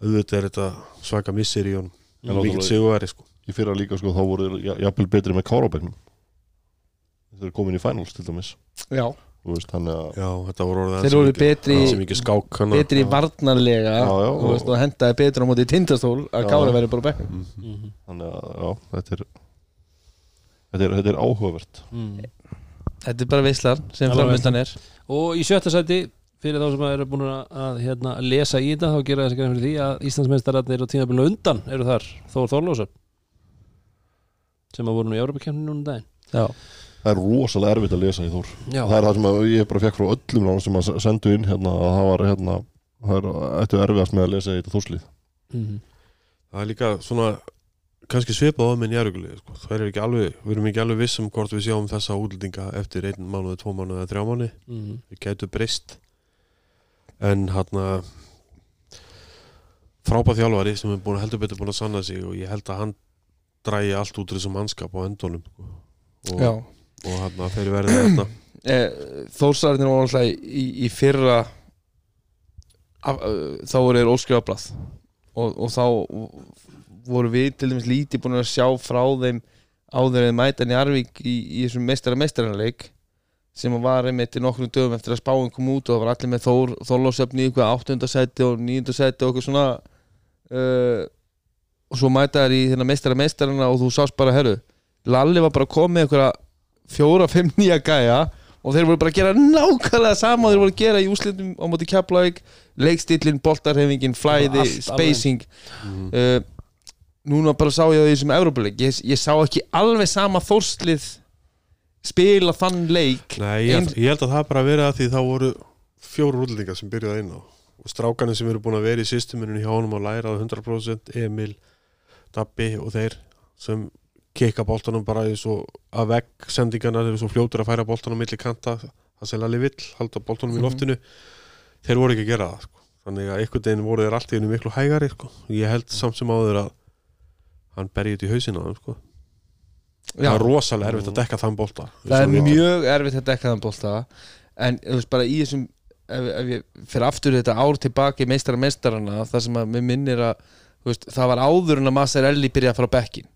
auðvitað er þetta svaka missir í honum. En mikill náttúrulega- sigurveri sko. Í fyrra líka sko þá voru þeir ja- jafnvel betri með Kárabæknum Þeir eru komin í finals til dæmis. Já, veist, að Já, þetta voru orðið Þeir voru betri- sem ekki skák hana. betri varnarlega Já, já, og, veist, og hendaði betur á móti tindastól að Já. Kári verið bara á bekknum Mhm. þannig að, já, þetta er þetta er, þetta er áhugavert Mhm. Þetta er bara veislar sem framvistan er Og í sjötta sæti fyrir þá sem eru búin að, að hérna, lesa í þetta þá gera þessi grein fyrir því að Íslandsmeistararnir og tímabilinu undan eru þar Þór Þorlósöp sem að voru nú í Európa-kemni núna um daginn Já, það er rosalega erfitt að lesa í Þór Já, það er það sem að ég bara fekk frá öllum náðum sem að sendu inn hérna að það var hérna það er ættu erfiðast með að lesa í þetta þúslið Mhm. Það er líka svona kannski svipað á með njárugli sko. það er ekki alveg, við erum ekki alveg viss um hvort við sjáum þessa útlendinga eftir einn mánuði, tvo mánuði eða þrjá mánuði Mhm. við gætu breyst en hann frábæð þjálfari sem er búin, heldur betur búin að sanna sig og ég held að hann drægi allt út úr þessum mannskap á endunum sko. og, já. Og hann að þeir verði þetta Þórsarðin var alltaf í, í fyrra af, þá voru þeir óskrifablað og, og þá voru við til dæmis lítið búin að sjá frá þeim áður en mæta Njarvík í, í þessum meistara meistaraleik sem var einmitt í nokkrum dögum eftir að spáin kom út og það var allir með Þór Þorlósöfni í eitthvað áttundasæti og níundasæti og eitthvað svona uh, og svo mæta þær í þennan meistara meistarana og þú sást bara, herru Lalli var bara komið eitthvað fjóra, fimm nýja gæja og þeir voru bara að gera nákvæmlega sama og þeir voru að gera í úslitum á móti Keflavík leikstillin, boltarhefingin, flæði spacing. Uh, núna bara sá ég það í þessum Európa-leik ég, ég sá ekki alveg sama þórslið spila þann leik. Nei, ég, Eins- ég held að það bara verið að því þá voru fjóru útlendingar sem byrjuði inn á. Og strákanir sem eru búin að vera í systemunum hjá honum að læra það 100% Emil, Dabbi og þeir sem kikka boltanum bara í svo að vegg sendingarnar eru svo fljótur að færa boltanum milli kanta, það sem alveg vill halda boltanum í Mhm. loftinu þeir voru ekki að gera það sko. þannig að einhvern veginn voru þeir allt í hennu miklu hægari sko. ég held samt sem áður að hann berði þetta í þeim sko. það er rosalega erfitt að dekka þann bolta það er mjög erfitt að dekka þann bolta en þú veist bara í þessum ef, ef ég fyrir aftur þetta ár tilbaki meistara meistarana það sem að mér minnir að veist, það var áður en að Maserelli byrjaði að fara á bekkin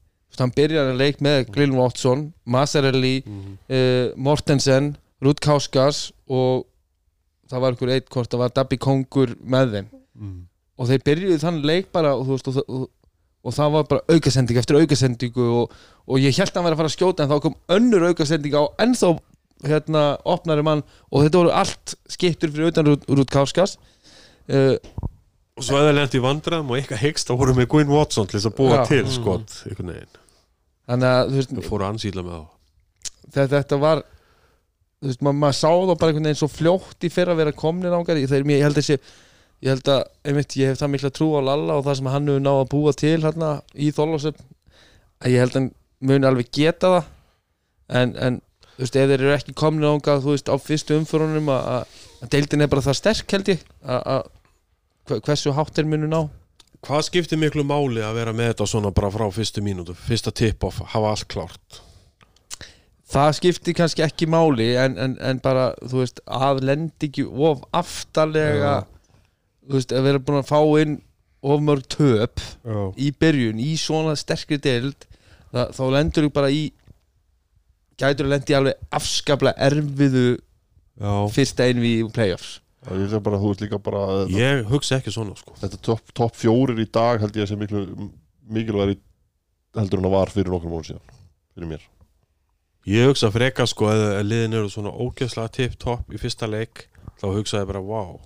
hann byrjaði að leik með Glenn Watson Maserelli, mm. uh, Mortensen Rudd Kauskas og það var einhver eitt hvort það var Dabbi Kongur með þeim Mm. og þeir byrjuði þann leik bara og, veist, og, og, og það var bara aukasending eftir aukasendingu og, og ég held að hann væri að fara að skjóta en þá kom önnur aukasending á ennþá hérna opnari mann og þetta voru allt skiptur fyrir utan Rúd Káskas uh, og svo eða lendi í vandræðum og eitthvað hegst þá voru með Gwyn Watson til þess að búa Já. til skot einhvern veginn, þannig að þú veist, þau fóru ansýla með þá þetta, þetta var þú veist, maður mað sá þá bara einhvern veginn svo fljótt í fyrra að vera komnir ángar ég, þeir, ég held þessi ég held að, einmitt, ég hef það mikla trú á Lalla og það sem hann hefur náð að búa til hérna í Þorlásöp að ég held að muni alveg geta það. En, en þú veist, ef þeir eru ekki komnir ángar þú veist, á fyrstu umförunum að, að, að deildin er bara það sterk held ég að, að hve- hversu hátt er muni ná hvað skiptir miklu máli að vera með þetta svona bara frá fyrstu mínútu, fyrsta tip-off hafa allt klárt það skiptir kannski ekki máli en, en, en bara, þú veist, að lendi ekki of aftarlega þú veist, að vera búin að fá inn of mörg töp Já. í byrjun, í svona sterkri deild það, þá lendur þú bara í gætur að lendi alveg afskaplega erfiðu Já. fyrsta einvi í playoffs Það er bara, þú veist líka bara að þetta, ég hugsa ekki svona sko. þetta topp top fjórir í dag held ég að sé miklu mikilvægri heldur en það var fyrir nokkur mónu síðan fyrir mér ég hugsa freka sko að að liðin eru svona ógeðslega tip-top í fyrsta leik þá hugsa ég bara, wow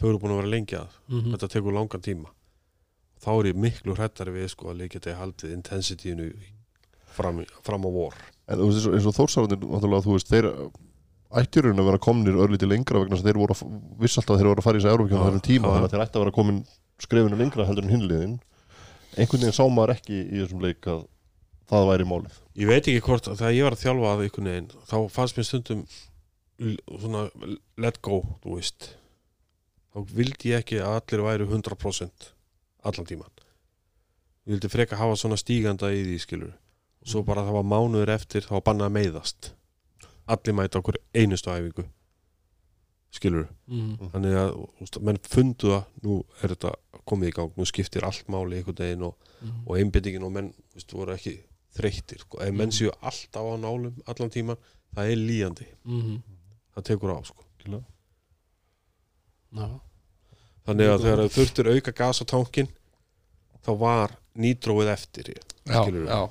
þau eru búin að vera lengi að Mhm. þetta tekur langan tíma þá er ég miklu hrættari við sko að leikja þetta haldið intensitínu fram, fram á vor En þú veist, eins og, og Þórsarðin, þú veist, þeir ættirinn að vera komnir örlítið lengra vegna þess að þeir voru að, viss alltaf að þeir voru að fara í þessu Európakjörn á Já, þessum tíma, þannig að þeir ætti að vera komin skrefinu lengra heldur en hinliðin. Einhvern veginn sá maður ekki í þessum leik að það væri málið. ég veit ekki hvort, þegar ég var að þjálfa að einhvern veginn, þá fannst mér stundum svona let go þú veist. Þá vildi ég ekki að allir væru 100% allan tíman ég vildi freka hafa svona stíganda í því skilur og svo bara það var mánuður eftir þá var bannað að meiðast allir mæta okkur einustu æfingu skilur Mhm. þannig að veist, menn fundu það nú er þetta komið í gang, nú skiptir allt máli einhvern veginn og, Mhm. og einbyttingin og menn veist, voru ekki þreyttir sko. ef menn séu alltaf á nálum allan tíman, það er líjandi Mhm. það tekur á sko. Já. þannig að þegar þú þurftir auka gas á tankin þá var nýtróið eftir já, Skilurðu? já,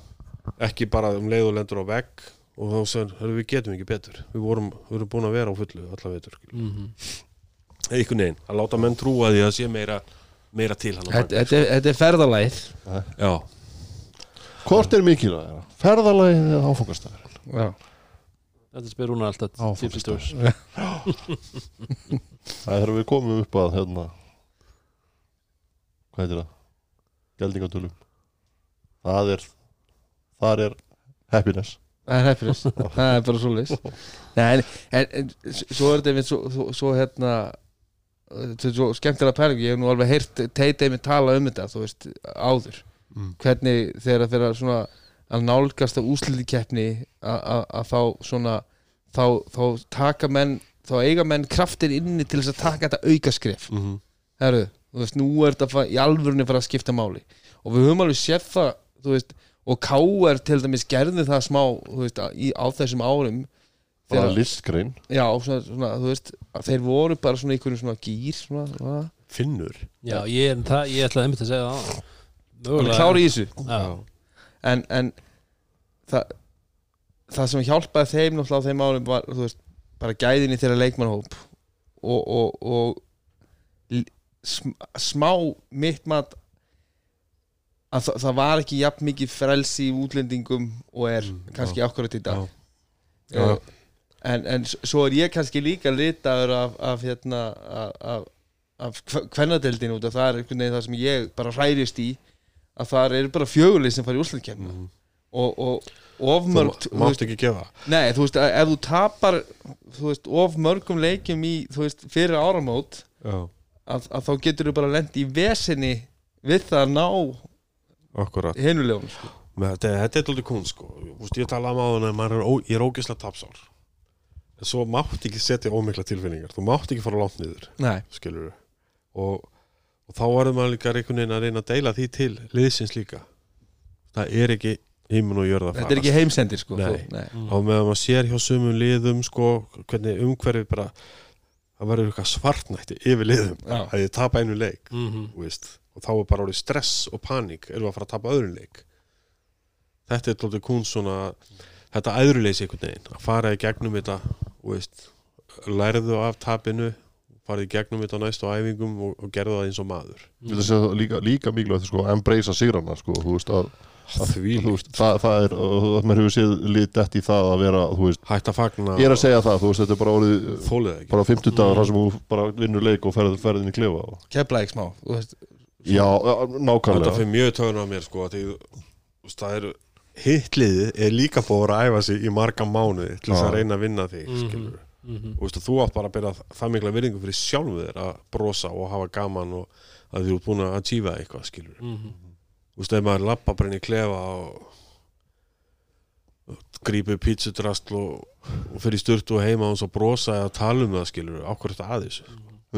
ekki bara um leið og lendur á vegg og þá "Hörru, við getum ekki betur. Við vorum, við vorum búin að vera á fullu alla veitur Mhm. einhvern veginn, að láta menn trúa því að það sé meira, meira til hann þetta, er- þetta er ferðalæð já, Hvort er mikilvæg? Ferðalagið eða áfangastæður? já, Þetta spyr hún alltaf Áfangastæður Það er þegar við komum upp að hérna Hvað heitir það? Geldingatölum. Það er Það er happiness það er happiness það er bara svo leys en, en, svo er þetta svo, svo, svo hérna þetta er svo skemmtilega pæling ég hef nú alveg heyrt teitið mig tala um þetta þú veist, áður. Mm. hvernig þegar þeirra svona að nálgast að úsliti keppni að þá svona þá, þá taka menn þá eiga menn kraftir inni til þess að taka þetta aukaskref mm -hmm. Herru, þú veist, nú er þetta í alvörunni fara að skipta máli. Og við höfum alveg séð það þú veist, og K.R. til dæmis gerði það smá veist, á- í, á þessum árum Bara listgrein. Já, svona, svona, þú veist þeir voru bara svona einhverjum svona gýr svona, svona. finnur. Já, ég, það, ég ætlaði einmitt að segja það hann er klári í þessu. Já, en, en það, það sem hjálpaði þeim náttúrulega á þeim árum var veist, bara gæðin í þeirra leikmannhóp og, og, og sm, smá mitt mat að það, það var ekki jafn mikið frelsi í útlendingum og er Mm, kannski ákvörðat í dag. Já. Eh, en, en svo er ég kannski líka litaður af, af hérna af, af, af kvennadeldin út af það er einhvern veginn það sem ég bara hærist í að það eru bara fjögulið sem fara í úrslutkemna Mhm. og, og þú ofmörg má- mátt ekki gefa. Nei, þú veist, ef þú tapar þú veist, of mörgum leikjum í þú veist, fyrir áramót já, að, að þá getur þú bara lent í vesinni við það að ná akkurat. Hinulegun sko. Þetta, er alltaf kun sko. Úst, ég tala um á þannig að er, ó, ég er ógislega tapsár. En svo mátt ekki setja ómikla tilfinningar. Þú mátt ekki fara langt niður nei, skilur og, og þá varum maður líka einhvern veginn að reyna að deila því til liðsins líka. Það er ekki hímun og jörð að þetta er ekki heimsendir sko, Nei. nei. á meðan maður sér hjá sumum liðum sko, hvernig umhverfið bara það verður eitthvað svartnætti yfir liðum. Já. að ég tapa einu leik þú veist, og þá er bara orðið stress og panik erum við að fara að tapa öðrum leik. Þetta er tótið kun svona þetta æðruleysi einhvern veginn. Að fara í gegnum þetta veist, lærðu af tapinu farið í gegnum þetta á næstu æfingum og, og gerðu það eins og maður. Það líka, líka mikilvægt sko, að embracea sigrana sko, þú veist að, að því veist, það, það er, að maður hefur séð lítið í það að vera, þú veist hægt að fagna ég er að segja það, þú veist, þetta er bara orðið þólið ekki. bara 50 dagar þar sem þú bara vinnur leik og ferð, ferðin í klefa og... kefla ekki smá þú veist, já, já, þetta nákvæmlega fyrir mjög töguna á mér sko því, það er hitliðið er líka búið að æfa sig í marga mánuði til þess að reyna að vinna þig Mhm. skilur Mhm. og veist, þú átt bara að byrja það mikla virðingu fyrir sjálfu þér að brosa og hafa gaman og að þú ert búin að achieva eitthvað skilur Mhm. þú veist, ef maður lappa í klefa og, og grípið pítsudrastl og, og fyrir styrtu og heima og svo brosa eða tala um það skilur ákvörð þetta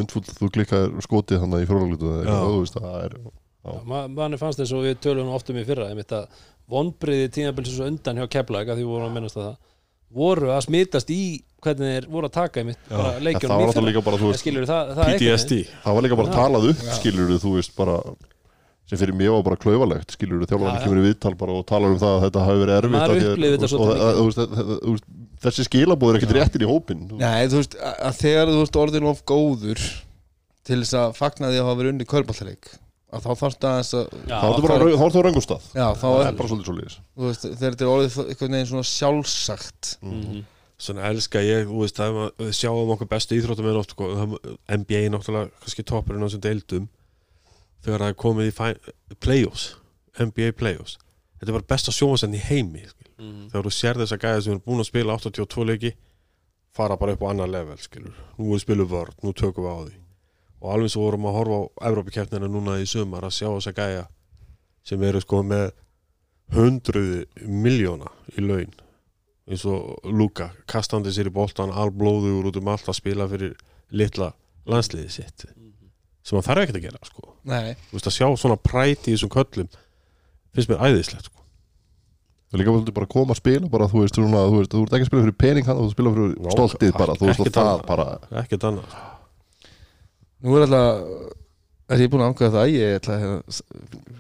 undfull, þú klikkaðir skotið hann í ma- manni fannst þess og við tölum oft um í fyrra að vonbriði tímabilsins undan hjá Keflag að því voru að minnast að það voru að smitast í hvernig þeir voru að taka bara það leikjunum var í fyrra. líka bara, það, það er PTSD það var líka bara talað upp skilur þú veist, bara sem fyrir mér var bara klauvalegt, skilur þú Já, þjálfarni já. kemur í viðtal bara og talar um það að þetta hafi verið erfitt að- veist, það- það- veist, þessi skilabóð er ekkert réttin í hópin nei, þú veist, að, að þegar þú ert orðin of góður til þess að fagna því að hafa verið unni körbáltaleik að þá þarfst aðeins að Já, þá ertu bara þá ertu á röngum stað já, þá það er, er bara svolítið svolítið veist, þegar þetta er orðið einhvern veginn svona sjálfsagt. Mhm. Svona elska ég, þú veist, það er maður- við sjáum okkur bestu íþróttum oft, sko, það- NBA náttúrulega kannski toppurinn á þessum deildum þegar það er komið í playoffs NBA playoffs þetta er bara besta sjónvasenn í heimi. Mhm. þegar þú sér þess að gæða sem eru búin að spila 82 leiki fara bara upp á annar level skilur. nú er spilu vörð, nú tökum við á því og alveg svo vorum að horfa á Evrópikeppnina núna í sumar að sjá þess að gæja sem eru sko með hundruði miljóna í laun eins og Luka kastandi sér í boltan alblóður út um allt að spila fyrir litla landsliði sitt sem hann þarf ekkert að gera sko. nei, Þú veist, að sjá svona præti í þessum köllum finnst mér æðislegt sko. Það er líka svolítið bara að koma að spila bara, þú veist, svona, þú veist, þú ert ekki að spila fyrir pening hann, þú spila fyrir Já, stoltið bara, þú veist, ekkert það annað. bara ekkert annað Nú er alltaf er ég búin að ákveða það ég ætla að hérna,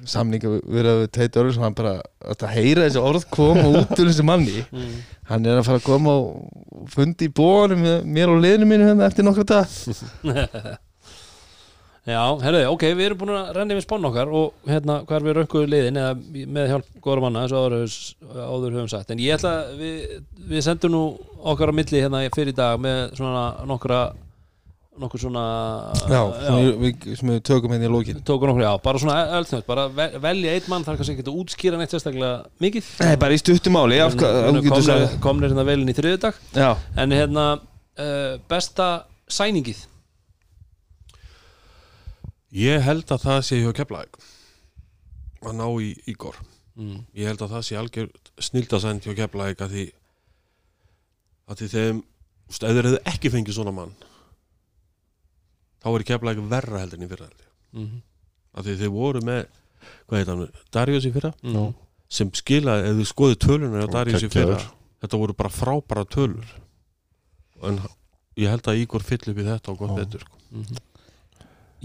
samninga við við Teit Örlus hann bara að heyra þessi orð koma út úr þessi manni Mm. hann er að fara að koma og fundi í bóðanum með mér og liðinu mínu hérna eftir nokkra dag Já, herruði, ok, við erum búin að renna við spánu okkar og hérna hver við rönguðu liðin eða með hjálp góðra manna eins og áður, áður höfum sagt. En ég ætla, að við, við sendum nú okkar á milli hérna fyrir í dag með svona nokkra nokkur svona já, sem við, sem við tökum hérna í lókin tóku nokkur, já, bara svona öllnöð bara ve- velja einn mann, þarf kannski ekki að útskýra neitt sérstaklega mikið. Nei, bara í stuttumáli komnir, hérna velin í þriðudag Já, en hérna uh, besta sæningið Ég held að það sé hjá Keflavík að ná í Ígor mm. ég held að það sé algjör snildasænt hjá Keflavík að því að því þeim ef þeir ekki fengið svona mann þá er Keflavík verra heldur en í fyrra held ég. Mm. að því þeir voru með hvað heit hann, Darius í fyrra Mm. sem skilaði, ef þið skoðu tölunar á Darius í fyrra, þetta voru bara frábæra tölur en ég held að Ígor fyll upp í þetta og gott betur sko. Mm.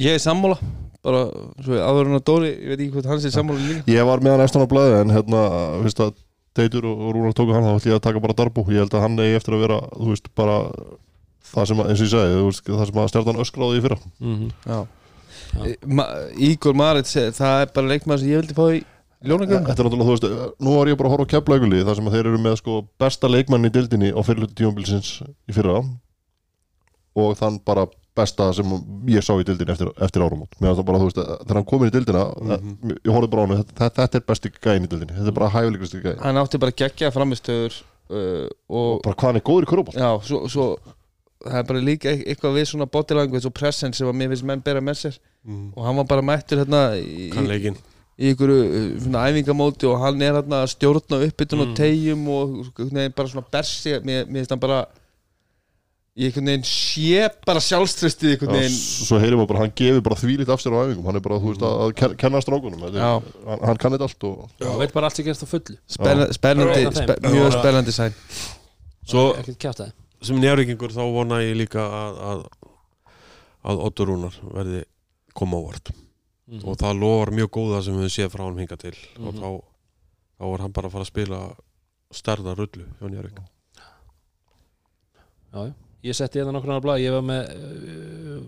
Ég er sammála bara, svo við áður en að Dóri ég veit ekki hvort hans er sammála líka. Ég var með hann eftir hann á blæði en hérna, fyrst að Teitur og og Rúnar tóku hann þá ætlum ég að taka bara Darbo. Ég held að hann eigi eftir að vera, þú veist, bara það sem, að- eins og ég segi, þú veist, það sem að stjartan öskráði í fyrra. Mm. E, Ma, Ígor Marit það er bara leikmaður sem ég vildi fá í ljónagjöfum Þetta er náttúrulega, þú veist, nú var ég bara að horfa á keflauguli þar sem að þeir eru með sko besta leikmann í dildinni á fyrirlutu tímabilsins í fyrra. Og þann bara besta sem ég sá í dildinni eftir, eftir árumót meðan það bara, þú veist, þegar hann komir í dildina Mhm. ég horfði bara á hann, þetta, þetta er besti gæin í dildinni, þetta er bara hæfileikasti gæin hann átti bara geggja framistöður uh, og bara hvað hann er góður í kurubál já, svo, svo það er bara líka eit- eitthvað við svona body language og presence sem að mér finnst menn bera með sér. Mm. og hann var bara mættur hérna í, leikin í ykkur svona æfingamóti og hann er hérna að stjórna uppbytun og Mm. tegjum og veginn bara svona bersi. Mér, mér finnst hann bara í einhvern veginn sé bara sjálfströstið einhvern veginn. svo heyrim við bara, hann gefur bara þvílít af sér á æfingum. Hann er bara, þú veist, að, að ken- kenna strákunum Já. hann, hann kann þetta allt og og veit bara allt sem gerst á fullu. Spenna, spennandi, spe, mjög spennandi sæn Svo sem njárvíkingur þá vona ég líka að að, að Otto Rúnar verði koma ávart Mhm. og það lofar mjög góða sem við séð frá hann hinga til. Og Mhm. þá, þá er hann bara að fara að spila stærða rullu hjá njárvík já, já. Ég setti hérna nokkur annar blað ég var með uh,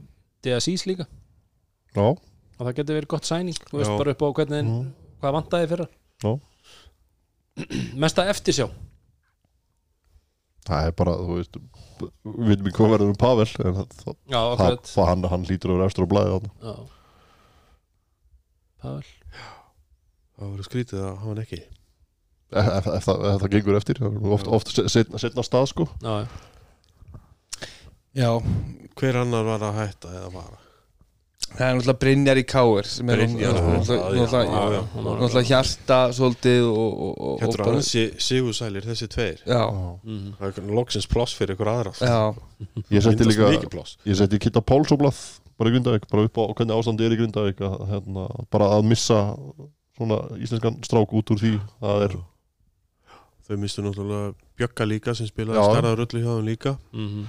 DSIs líka já, og það getur verið gott sæning þú veist Já. bara upp á hvernig Mhm. hvað vantaði fyrra Já. mesta eftirsjá það er bara, þú veist við veitum ekki hvað verður um Pavel en það, já, það, akkurat það hann, hann lítur að vera eftir á blæði þarna. já. Pavel það verður skrítið að hafa hann ekki ef, ef, ef, það, ef það gengur eftir það er oft, oft setna, setna stað sko já, já. Já, hver annar var að hætta eða fara það er náttúrulega Brynjar í Káir sem er Brynjar, náttúrulega- já, náttúrulega- já, já. náttúrulega hjarta svolítið og, og, og, Hérna og hansi sigursælir þessi tveir? Já, Mm. það er loksins pláss fyrir ykkur aðra. Já, ég setti líka ég setti Kitta Páls og blað bara í Grindavík, bara upp á hvernig ástandi er í Grindavík að, hérna, bara að missa svona íslenskan strák út úr því það er, þau mistu náttúrulega Bjögga líka sem spilaði rullu hjá þeim líka. Mm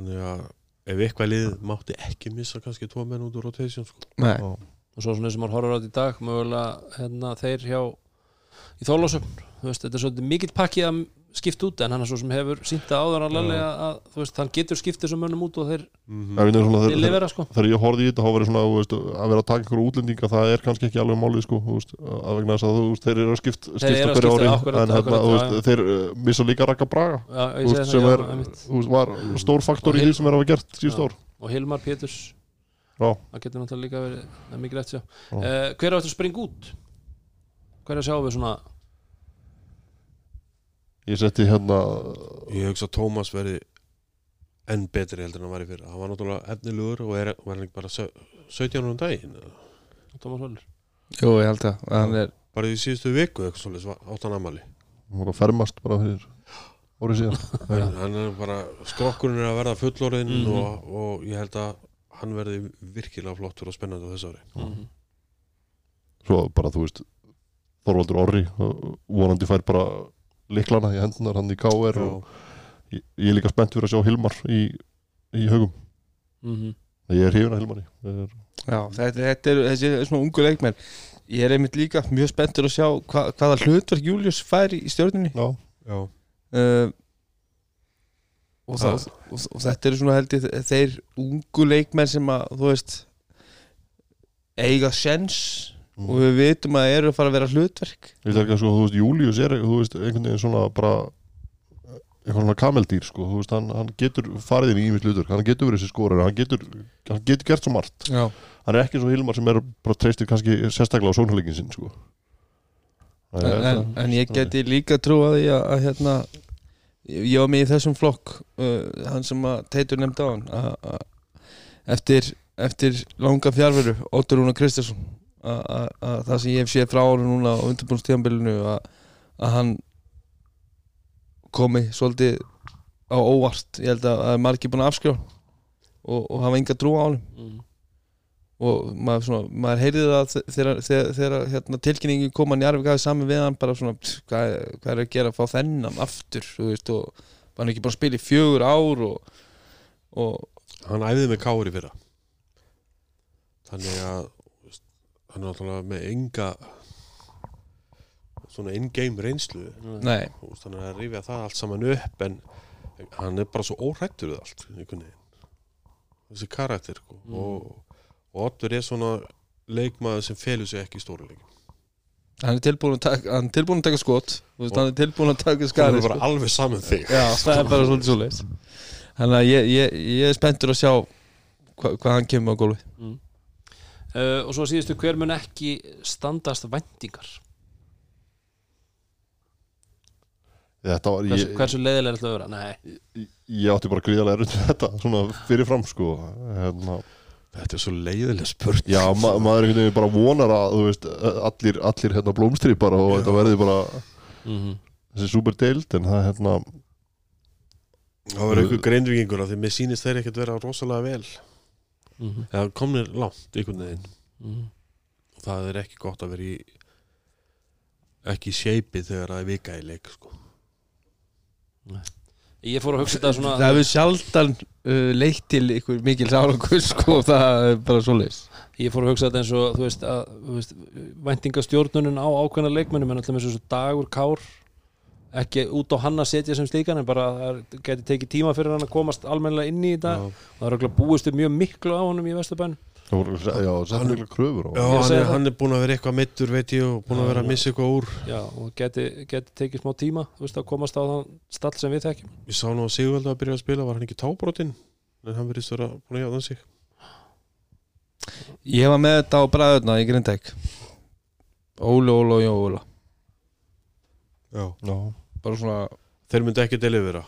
þannig að ef eitthvað lið mátti ekki missa kannski tvo menn út úr rotation sko. já, og svo svona sem maður horfður á þetta í dag mögulega hérna, þeir hjá í veist, þetta er svolítið mikill pakki að skipta út en hann er svo sem hefur sínt að áður lalli að, þú veist, hann getur skipt þessum mönnum út og þeir þegar, lifera sko. þegar ég horfði í þetta þá verið svona þú veist, að vera að taka einhverju útlendinga það er kannski ekki alveg málið sko veist, að vegna þess að þú veist, þeir eru að skipt, Þeir skipta eru að skipta, ári akkurat, en hérna, akkurat, þú veist, þeir missa líka Raka Braga sem er, var stór faktor í því sem er að hafa gert síðust ár. og Hilmar Péturs. Já. það getur náttúrulega líka verið er mikið rétt sjá. Já. uh, hver á þetta að springa út? Hver er að sjá við svona ég setti hérna ég hugsa að Tómas verði enn betri heldur en hann var í fyrra hann var náttúrulega efnilegur og er, var hann bara sau- 17 ára um daginn eða? Tómas Völler Jú, ég held að hann er bara í síðustu viku eitthvað svolítið átt hann amali hún var að fermast bara fyrir árið síðan hann er bara skrokkurinn er að verða fullorinn Mhm. og, og ég held að hann verði virkilega flottur og spennandi á þessu ári mm. svo bara þú veist Þorvaldur Orri og vonandi fær bara liklana í hendunar hann í KR ég, ég er líka spennt fyrir að sjá Hilmar í, í haugum. Mhm. ég er hrifin að Hilmari. Ég er, Já, þetta, þetta er þessi svona ungu leikmenn Ég er einmitt líka mjög spenntur að sjá hva, hvaða hlutverk Július fær í stjórninni. Já, Já, uh, og, það, og, og þetta eru svona held ég þeir ungu leikmenn sem að þú veist eiga sens Mm. og við vitum að eru að fara að vera hlutverk ég ætla ekki að sko, þú veist, Július er þú veist, einhvern veginn svona bara eitthvað svona kameldýr sko, þú veist, hann, hann getur farið inn í ímis hlutur, hann getur verið þessi skorur hann getur, hann getur gert svo margt Já, hann er ekki svo Hilmar sem er bara treystir kannski sérstaklega á sóknarleikin sinn sko. Það en, er- en, en ég geti líka trú að því að, að hérna ég var með í þessum flokk uh, hann sem að Teitur nefndi á hann að, að eftir, eftir langa fjárveru Óttur Rúna Kristjánsson að, að, að það sem ég hef séð frá hann núna á undirbúnstíðanbylunu að, að hann komi svolítið á óvart. Ég held að, að margir búin að afskjá og, og hafa enga trú á hann Mhm. og maður, svona, maður heyrði það þe- þegar, þegar, þegar hérna, tilkynningi kom hann í Arvik hafið saman við hann bara svona hvað, hvað er að gera að fá þennan aftur þú veist og var hann ekki bara að spila í fjögur ár og, og hann æfði með kári fyrra. Þannig að hann er náttúrulega með enga svona in-game reynslu. Nei, Þú veist, hann er að rifja það allt saman upp en hann er bara svo óhrættur við allt einhvern veginn. Þessi karakter sko. og, og Ottur er svona leikmaður sem felur sig ekki í stóruleikin hann er tilbúin að taka, hann tilbúin að taka skot. Þú veist, hann er tilbúin að taka hann skari er bara alveg saman þig. Já, það er bara svolítið svo leis þannig að ég, ég, ég er spenntur að sjá hva, hvað hann kemur á gólfi uh, og svo síðustu hver mun ekki standast væntingar? Þetta var, hversu, hversu leiðilega er þetta að vera? Nei, ég, ég átti bara gríðarlega með þetta svona fyrirfram sko. Hérna, þetta er svo leiðileg spurt. Já, ma maður einhvern veginn bara vonar að þú veist, allir, allir hérna blómstri bara og þetta verði bara mm þessi super deild en það hérna það var einhver greindvíkingur af því mér sýnist þeir ekkert vera rosalega vel -hmm. eða komnir langt einhvern veginn. Mm og það er ekki gott að vera í ekki í shape þegar það er vika í leik sko. ég fór að hugsa þetta svona það hefur sjaldan uh, leitt til ykkur mikil sárangur sko, það er bara svo leis ég fór að hugsa þetta eins og þú veist, að, þú veist væntingastjórnunin á ákveðna leikmennum en alltaf eins og dagur kár ekki út á hann að setja sem slíkan en bara að það geti tekið tíma fyrir hann að komast almennilega inn í þetta. Já. og það er örugglega búist upp mjög miklu á honum í voru, já, það er mikla kröfur á Já, Ég hann er, það. hann er búin að vera eitthvað mittur veit ég og búin að vera að missa eitthvað úr. Já, og geti, geti tekið smá tíma þú veist, að komast á þann stall sem við þekkjum. Ég sá nú að Sigvalda að byrja að spila var hann ekki tábrotinn? En hann verðist vera búin að jáða sig. Ég var með þetta á bræðurna í Grindæk Óla og Jóla Já. já, bara svona, Þeir myndi ekki delivera.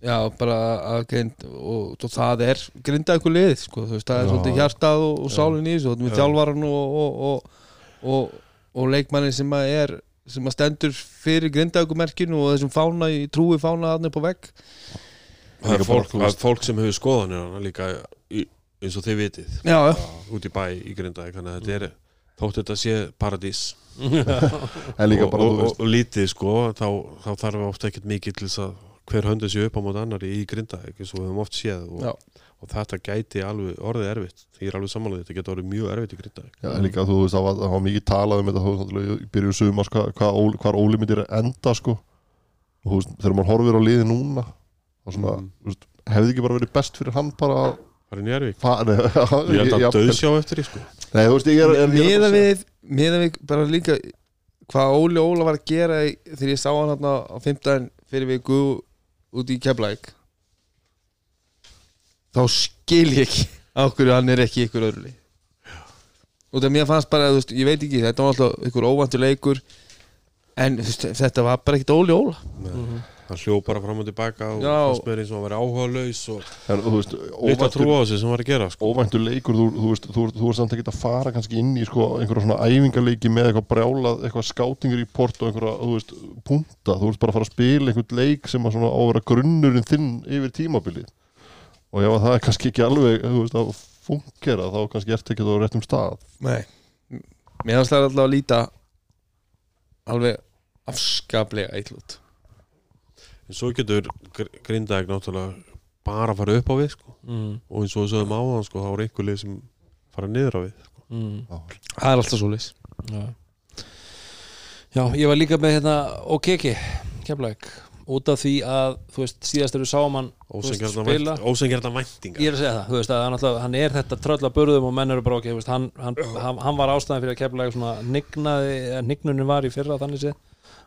Já, bara að grind og, og það er Grindæku lið, sko, þú veist, það er Já. svolítið hjartað og, og sálinn í þessu, og með Já. þjálfaran og, og, og, og, og leikmannin sem að er sem að stendur fyrir Grindækumerkinu og þessum fána í trúi fána aðnir på vegg. Það er fólk, þú það veist- er fólk sem hefur skoðanir hann líka í, eins og þið vitið. Já, já, út í bæ í Grindavík þannig að þetta er þótt þetta sé paradís og, bara og, og, og lítið sko þá, þá þarf ofta ekkert mikið til þess að hver höndu sé upp á mót annari í Grindavík eins og við höfum oft séð og, og þetta gæti alveg orðið erfitt. Því ég er alveg samanlega þetta getur orðið mjög erfitt í Grindavík já, líka þú veist, var, það var mikið talað um þetta þú veist, náttúrulega í byrju sumars hvað hva, Óli- myndir enda sko. Og þú veist, þegar maður horfir á liði núna þá svona, Mm. veist, hefði ekki bara verið best fyrir hann bara að Það er fara Ég held að döðsjá eftir því sko Nei, þú veist, ég er, er, Miða við, miða við bara líka hvað Óli Óla var að gera í, þegar ég sá hann hérna á fimmtæðin fyrir viku út í Keflæk þá skil ég ekki á hverju hann er ekki í ykkur öðru lið og það mér fannst bara, þú veist, ég veit ekki þetta var alltaf ykkur óvantur leikur en þú veist, þetta var bara ekkert Óli Óla hann hljóð bara fram og tilbaka og fannst mér eins og hann var áhuga laus og líkt að trúa á þessu sem hann var að gera sko. óvæntur leikur þú, þú veist, þú, þú er samt ekki að fara kannski inn í sko, einhverja svona æfingarleiki með eitthvað brjálað, eitthvað skátingur í port og einhverja, þú veist, punta. Þú veist bara að fara að spila einhvern leik sem að svona á að vera grunnurinn þinn yfir tímabilið. Og ef að það er kannski ekki alveg þú veist, að fungera þá kannski ert ekki á réttum stað. Nei, mér fannst það alltaf að líta alveg afskaplega eitthvað en svo getur gr- Grindavík náttúrulega bara að fara upp á við sko. mm, og eins og við sögum áðan sko, þá er einhver lið sem fara niður á við mm, það er alltaf svo leys já. já, ég var líka með hérna OKK, kemlaug út af því að, þú veist, síðast eru spila ósengjarna væntingar. Ég er að segja það, þú veist að hann, er þetta tröll að burðum og menn eru bara ok, þú veist, hann, hann, hann, hann var ástæðan fyrir að kefla svona nignaði, nignunin var í fyrra þannig séð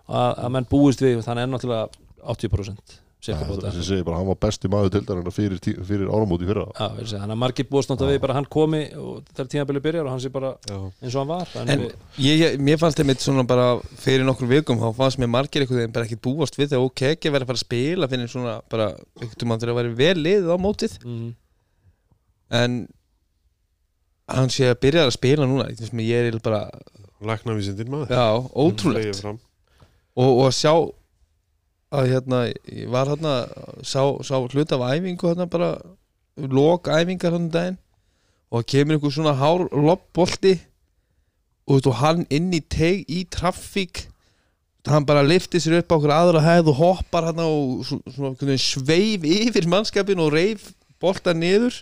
að, að menn búist við, hann er náttúrulega 80% cirka bóta. þessi segi bara hann var besti maður deildarinnar fyrir, tí- fyrir áramóti fyrra. Já, er að segja, hann er margir búist náttúrulega við bara hann komi og þegar tímabili byrjar og hann sé bara Já. eins og hann var en, En við, ég, ég, mér fannst þeim eitt svona bara fyrir nokkur vikum þá fannst mér margir einhvern veginn bara ekkert búast við þegar ok ekki verið að fara að spila fyrir svona bara einhvern veginn þegar að vera vel liðið á mótið. Mm, en hann sé að byrja að spila núna ég, finnst mér, ég er bara læknavísindin maður. Já, ótrúlegt. og, og að sjá að hérna, ég var hérna sá, sá hluta af æfingu hérna bara lok æfingar hann daginn. Og það kemur einhver svona hár loppbolti og, þú hann inn í teg í traffík hann bara lifti sér upp á okkur aðra hæð og hoppar hann og svo- svona, svona, sveif yfir mannskapin og reif bolta niður.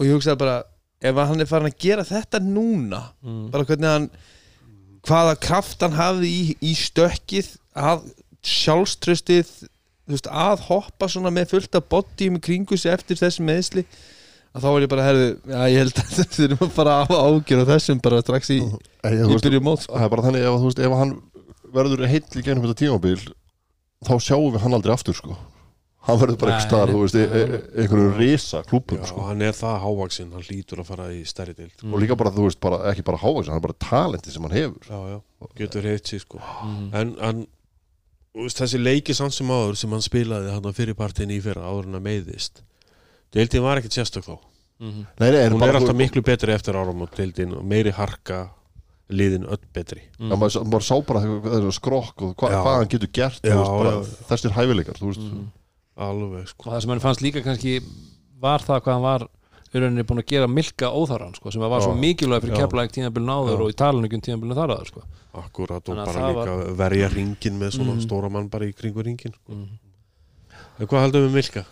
Og ég hugsaði bara ef hann er farin að gera þetta núna mm, bara hvernig hann hvaða kraft hann hafði í, í stökkið að sjálfströstið veist, að hoppa svona með fullt af bodyum í kringu sig eftir þessi meðsli að þá var ég bara herðu, já ég held að þetta að fara að ágjör á þessum bara strax í, í byrju mót sko. það er bara þannig ef, veist, ef hann verður heill í gennum þetta tímabil þá sjáum við hann aldrei aftur sko. hann verður bara ekki nei. þú veist, e e einhverju risa klúpum Já, sko. hann er það hávaksinn, hann lítur að fara í stærri dild og líka bara, þú veist, bara, ekki bara hávægsa hann er bara talenti sem hann hefur já, já, getur heitt sér sko mm, en, en veist, þessi leiki samt sem áður sem hann spilaði hann á fyrirpartin í fyrra áður en að meiðist deildin var ekkert sérstök þá mm, nei, nei, hún er alltaf þú- miklu betri eftir árum og deildin og meiri harka liðin öll betri. Já, maður, maður sá bara þessu skrokk og hva, hvað hann getur gert þú Já, veist, bara, já. þessir hæfileikar mm. alveg sko. Og það sem hann fannst líka kannski var það hvað hann var í rauninni búin að gera milka óþarann sko, sem var svo mikilvæg fyrir keflaðið tíðanbílun áður og í talunum tíðanbílun þar áður sko. akkurat og að bara líka verja ringin með svona Mhm. stóra mann bara í kringu ringin sko. mm. en hvað heldum við Milka?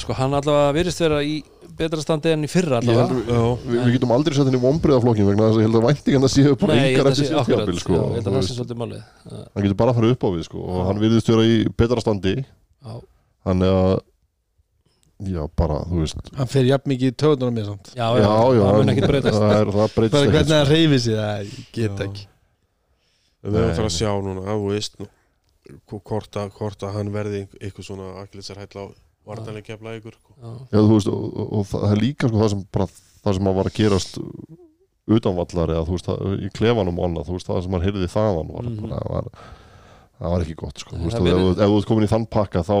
sko hann allavega virðist vera í betra standi enn í fyrra allavega við, við, við getum aldrei sett henni í vombriðaflokkin vegna þess að ég held að væntingan það séu bara yngar að eftir síðan sko, já, ég held að það sé svolítið málið hann getur bara að fara upp á við sko, og hann virðist vera í betra standi já, þannig að já bara þú veist. Hann fer jafn mikið í töðunum mér samt. Já, já, já, það mun ekki breytast. það, er, það breytist bara ekkert, hvernig hann reyfi sig það ég get Já. ekki. Við höfum Nei, þarf að sjá núna að þú veist nú, hvort að, hvort að hann verði eitthvað svona akkilsar hætla á vartanlega kefla ykkur sko. Já, já, þú veist, og, og, og það er líka sko, það sem bara, það sem að var að gerast utanvallar eða þú veist, það, í klefanum og annað, þú veist, það sem hann heyrði þaðan var, Mhm. bara, var, það var ekki gott sko, þú veist, ef, ef þú ert komin í þann pakka þá,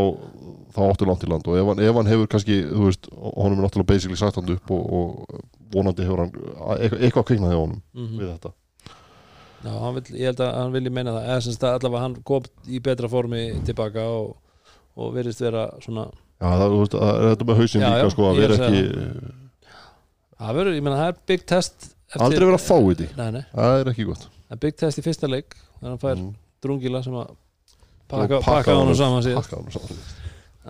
þá áttu langt í land. Og ef hann, ef hann hefur kannski, þú veist, honum er náttúrulega basically sagt hann upp og, og vonandi hefur hann eitthvað, eitthvað kviknað hjá honum mhm. við þetta. Já vill, ég held að hann vilji meina það. Eða sem sagt allavega hann kom í betra formi tilbaka og, og virðist vera svona Já, það, er þetta með hausinn Já, líka já, sko, að er vera ekki það. Verður, ég meina það er big test eftir, aldrei vera að fá í því, það er ekki gott. Það er big test í fyrsta leik þannig að hann fær Mm. Drungila sem að Og pakka, pakka honum saman síðan pakka honum saman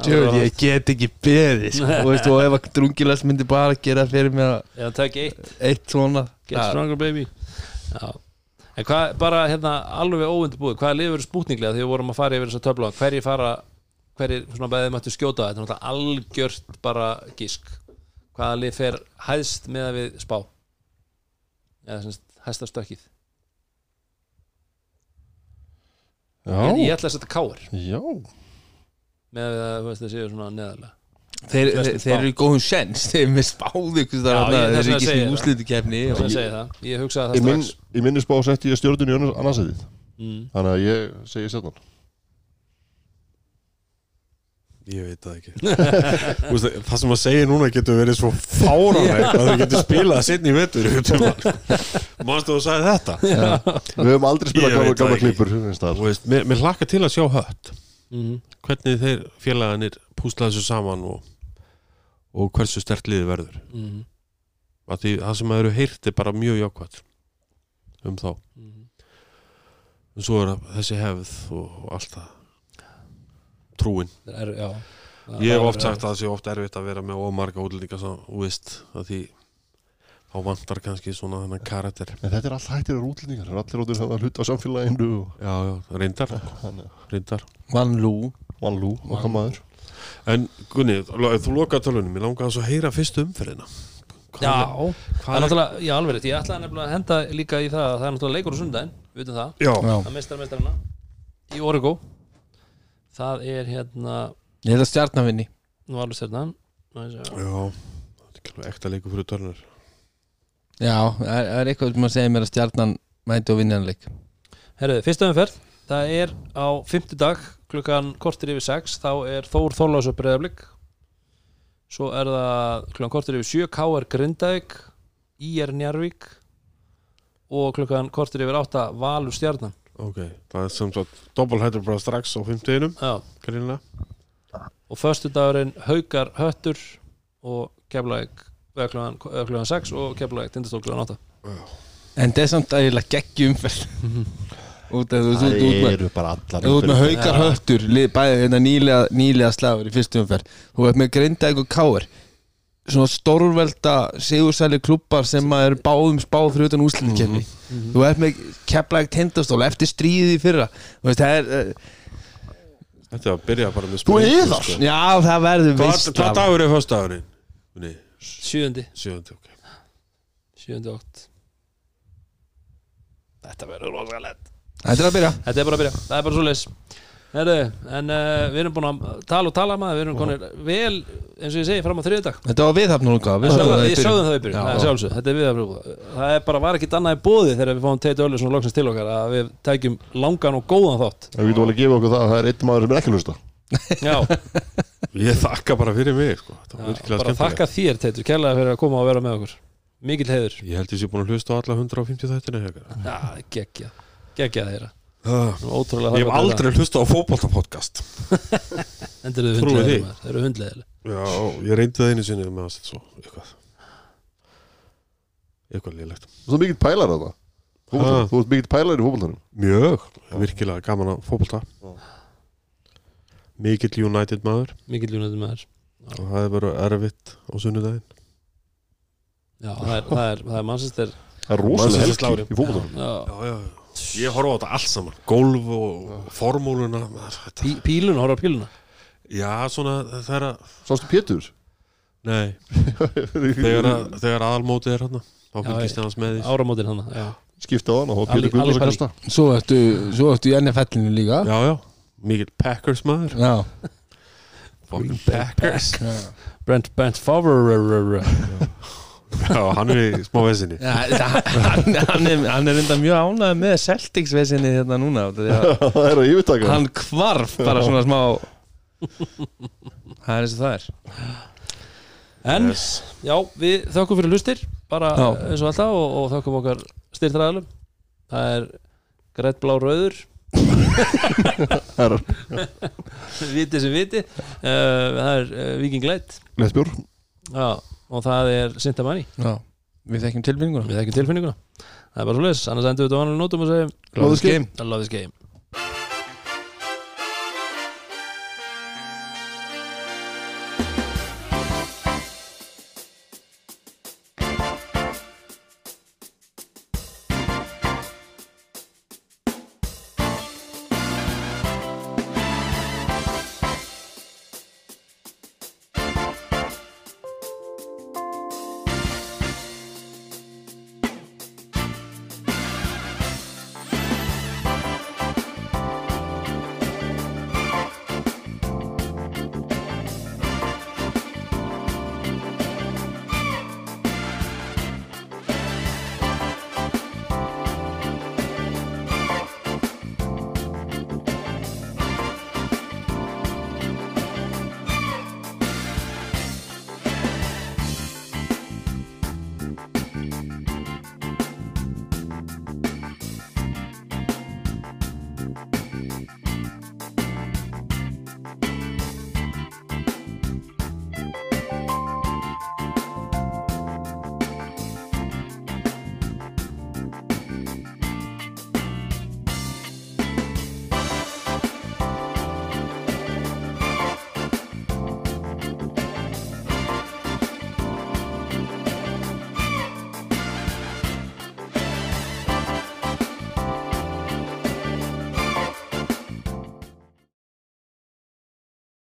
Tjóð, ég get ekki beðið sko. og, veist, og ef að drungilas myndi bara gera fyrir mig að eða takk eitt. Eitt svona. Get Ja. stronger baby. Já. En hvað, bara hérna alveg óundibúið, hvaða lið verður spútninglega þegar við vorum að fara yfir þessa töfla hverjir fara, hverjir svona beðið mættu skjóta þetta? Er náttúrulega algjört bara gísk hvaða lið fer hæðst með að við spá? Eða semst hæðsta stökkið ég, ég ætla að setja káir já. Með að þú veist það séu svona neðarlega. Þeir, þeir, þeir eru í góðum sjens þeir eru með spáðu ykkur Já, þar ég- þeir eru ekki ég það. úslitu kefni ég Í minn, strax í minni spá setti ég stjórnun í annarsætið. Mm. Þannig að ég segi setnan ég veit það ekki. Veist, það sem að segja núna getur verið svo fáranlegt að þau getur spilað setni í vetur. Mannstu þú sagði þetta? Við höfum aldrei spilað gamla, gamla. Þú veist, mér, mér hlakka til að sjá hött. Mm. hvernig þeir félaganir púsla þessu saman og, og hversu stert liði verður. Mm. að því það sem að eru heyrt er bara mjög jákvæmt um þá. Mm. en svo er þessi hefð og, og allt það trúin. Það er, já, ég hef oft sagt að það sé oft erfitt að vera með ómarga útlendinga því þá vantar kannski svona þennan karakter. En þetta er allt hættir er útlendingar Það er allir áttur að hluta á samfélaginu og já, já, reyndar, reyndar. Van Lú Vanlú, okkar maður. En Gunni, þú lokaði tölunum ég langaði að heyra fyrstu umferðina. Hvað Já, er- það er náttúrulega, já alveg rétt Ég ætlaði nefnilega að henda líka í það að Það er náttúrulega leikur á sundaginn, við veitum það. Já. Það mistar mestarana Í Origo Það er hérna Ég held að stjarnavinni Nú alveg stjarnan. Já, þetta er ekki ekta leikur fyrir törnur Já, það er, er eitthvað sem að segja mér að stjarnan mæti og vinnanleik Herðu, fyrsta umferð. Það er á fimmtudag klukkan kortir yfir 6 þá er Þór Þorlásöp breyðablík svo er það klukkan kortir yfir 7 K.R. Grindavík I.R. Njarvík og klukkan kortir yfir 8 Valur Stjarnan ok, það er sem sagt doppelhættur bara strax á 50 Já. greinlega og föstudagurinn Haukar Höttur og eða klukkan 6 og Keflavík tindastól klukkan 8 En það er samt að ég lega geggi umferð. Út af þú þú- þú út með eru bara allar Þú ert með haukar höttur lið- bæði hérna nýlega, nýlega slagur í fyrstu umferð. Þú ert með Grindavík og Káir svona stórvelda sigursæli klubbar sem að eru báðum spáð fyrir utan úsliðkefni Þú ert með Keflæk tindastól eftir stríðið í fyrra. Þú veist, það er, uh, þetta er að byrja bara með Þú sprengjum, eðar. sko. já það verður veist hvað dagur er fyrstdagurinn? Gunni, 7. sjöndi, ok. 7. 8 Þetta verður rosalegt Þetta er að byrja. Þetta er bara að byrja, það er bara svo leis Herðu, en uh, við erum búin að tala og tala maður, við erum konir vel eins og ég segi fram á þriðdag Þetta var viðhafn núna Við Ég sögðum það í byrjun, Já, það er já. sjálfsög Þetta er við að Það er bara, var ekkit annað í bóði þegar við fáum Teit Öllu svona loksins til okkar að við tækjum langan og góðan þátt. Við getum alveg að gefa okkur það að það er einn maður sem er ekki að hlusta. Já, ég þakka bara fyrir mig sko. þetta var já virkilega bara þakka þér Teitur, kærlega fyrir að koma og vera með okkur. Mikill heiður. Ég held ég sé búin að hlusta á alla 150 þættina Ah, Ótrúlega ég hef aldrei hlusta á það. Þau Trúið því. þeir eru hundleðileg já, ég reyndi það einu sinni með að setja svo eitthvað eitthvað lélegt. Þú ert mikill pælar að það. Þú ert mikill pælar í fótboltanum. Mjög, virkilega gaman að fótbolta. Mikill United maður. Mikill júnættur maður. Og það er bara erfitt á sunnudaginn. Já, það er, það er, það er mannsistir Það er rosalega Manchester helgi í fótboltanum. Já, já, já, já. Ég horfa á þetta allt saman. Golf og formúluna Pí, píluna, horfa á píluna? Já, svona er að Sástu Pétur? nei, þegar, að, þegar aðalmótið er hann þá fylgist ég- hans með því. Áramótin hann já. Skipta á hann og Pétur Guðmunds að kasta. Svo ertu, svo ertu í NFL-inu líka? Já, já, mikill Packers maður. Já, fucking Packers. Brent, Brent Favre já, hann er í smá vesinni. Já, það- hann, hann, er, hann er enda mjög ánægð með Celtics-vesinni hérna núna Það er að yfirtaka. Hann kvarf bara svona smá Það er eins og það er. En, Yes. já, við þökkum fyrir hlustir bara Já. eins og alltaf og, og þökkum okkar styrtræðalum Það er grætt blá rauður. Það er viti sem viti uh, það er uh, Viking Light. Lesbjörn já, og það er Sintamani Já, við þekkjum tilfinninguna. Við þekkjum tilfinninguna. Það er bara svo leis, annars endur við þetta á annarlega nótum og segjum Love this game. I love this game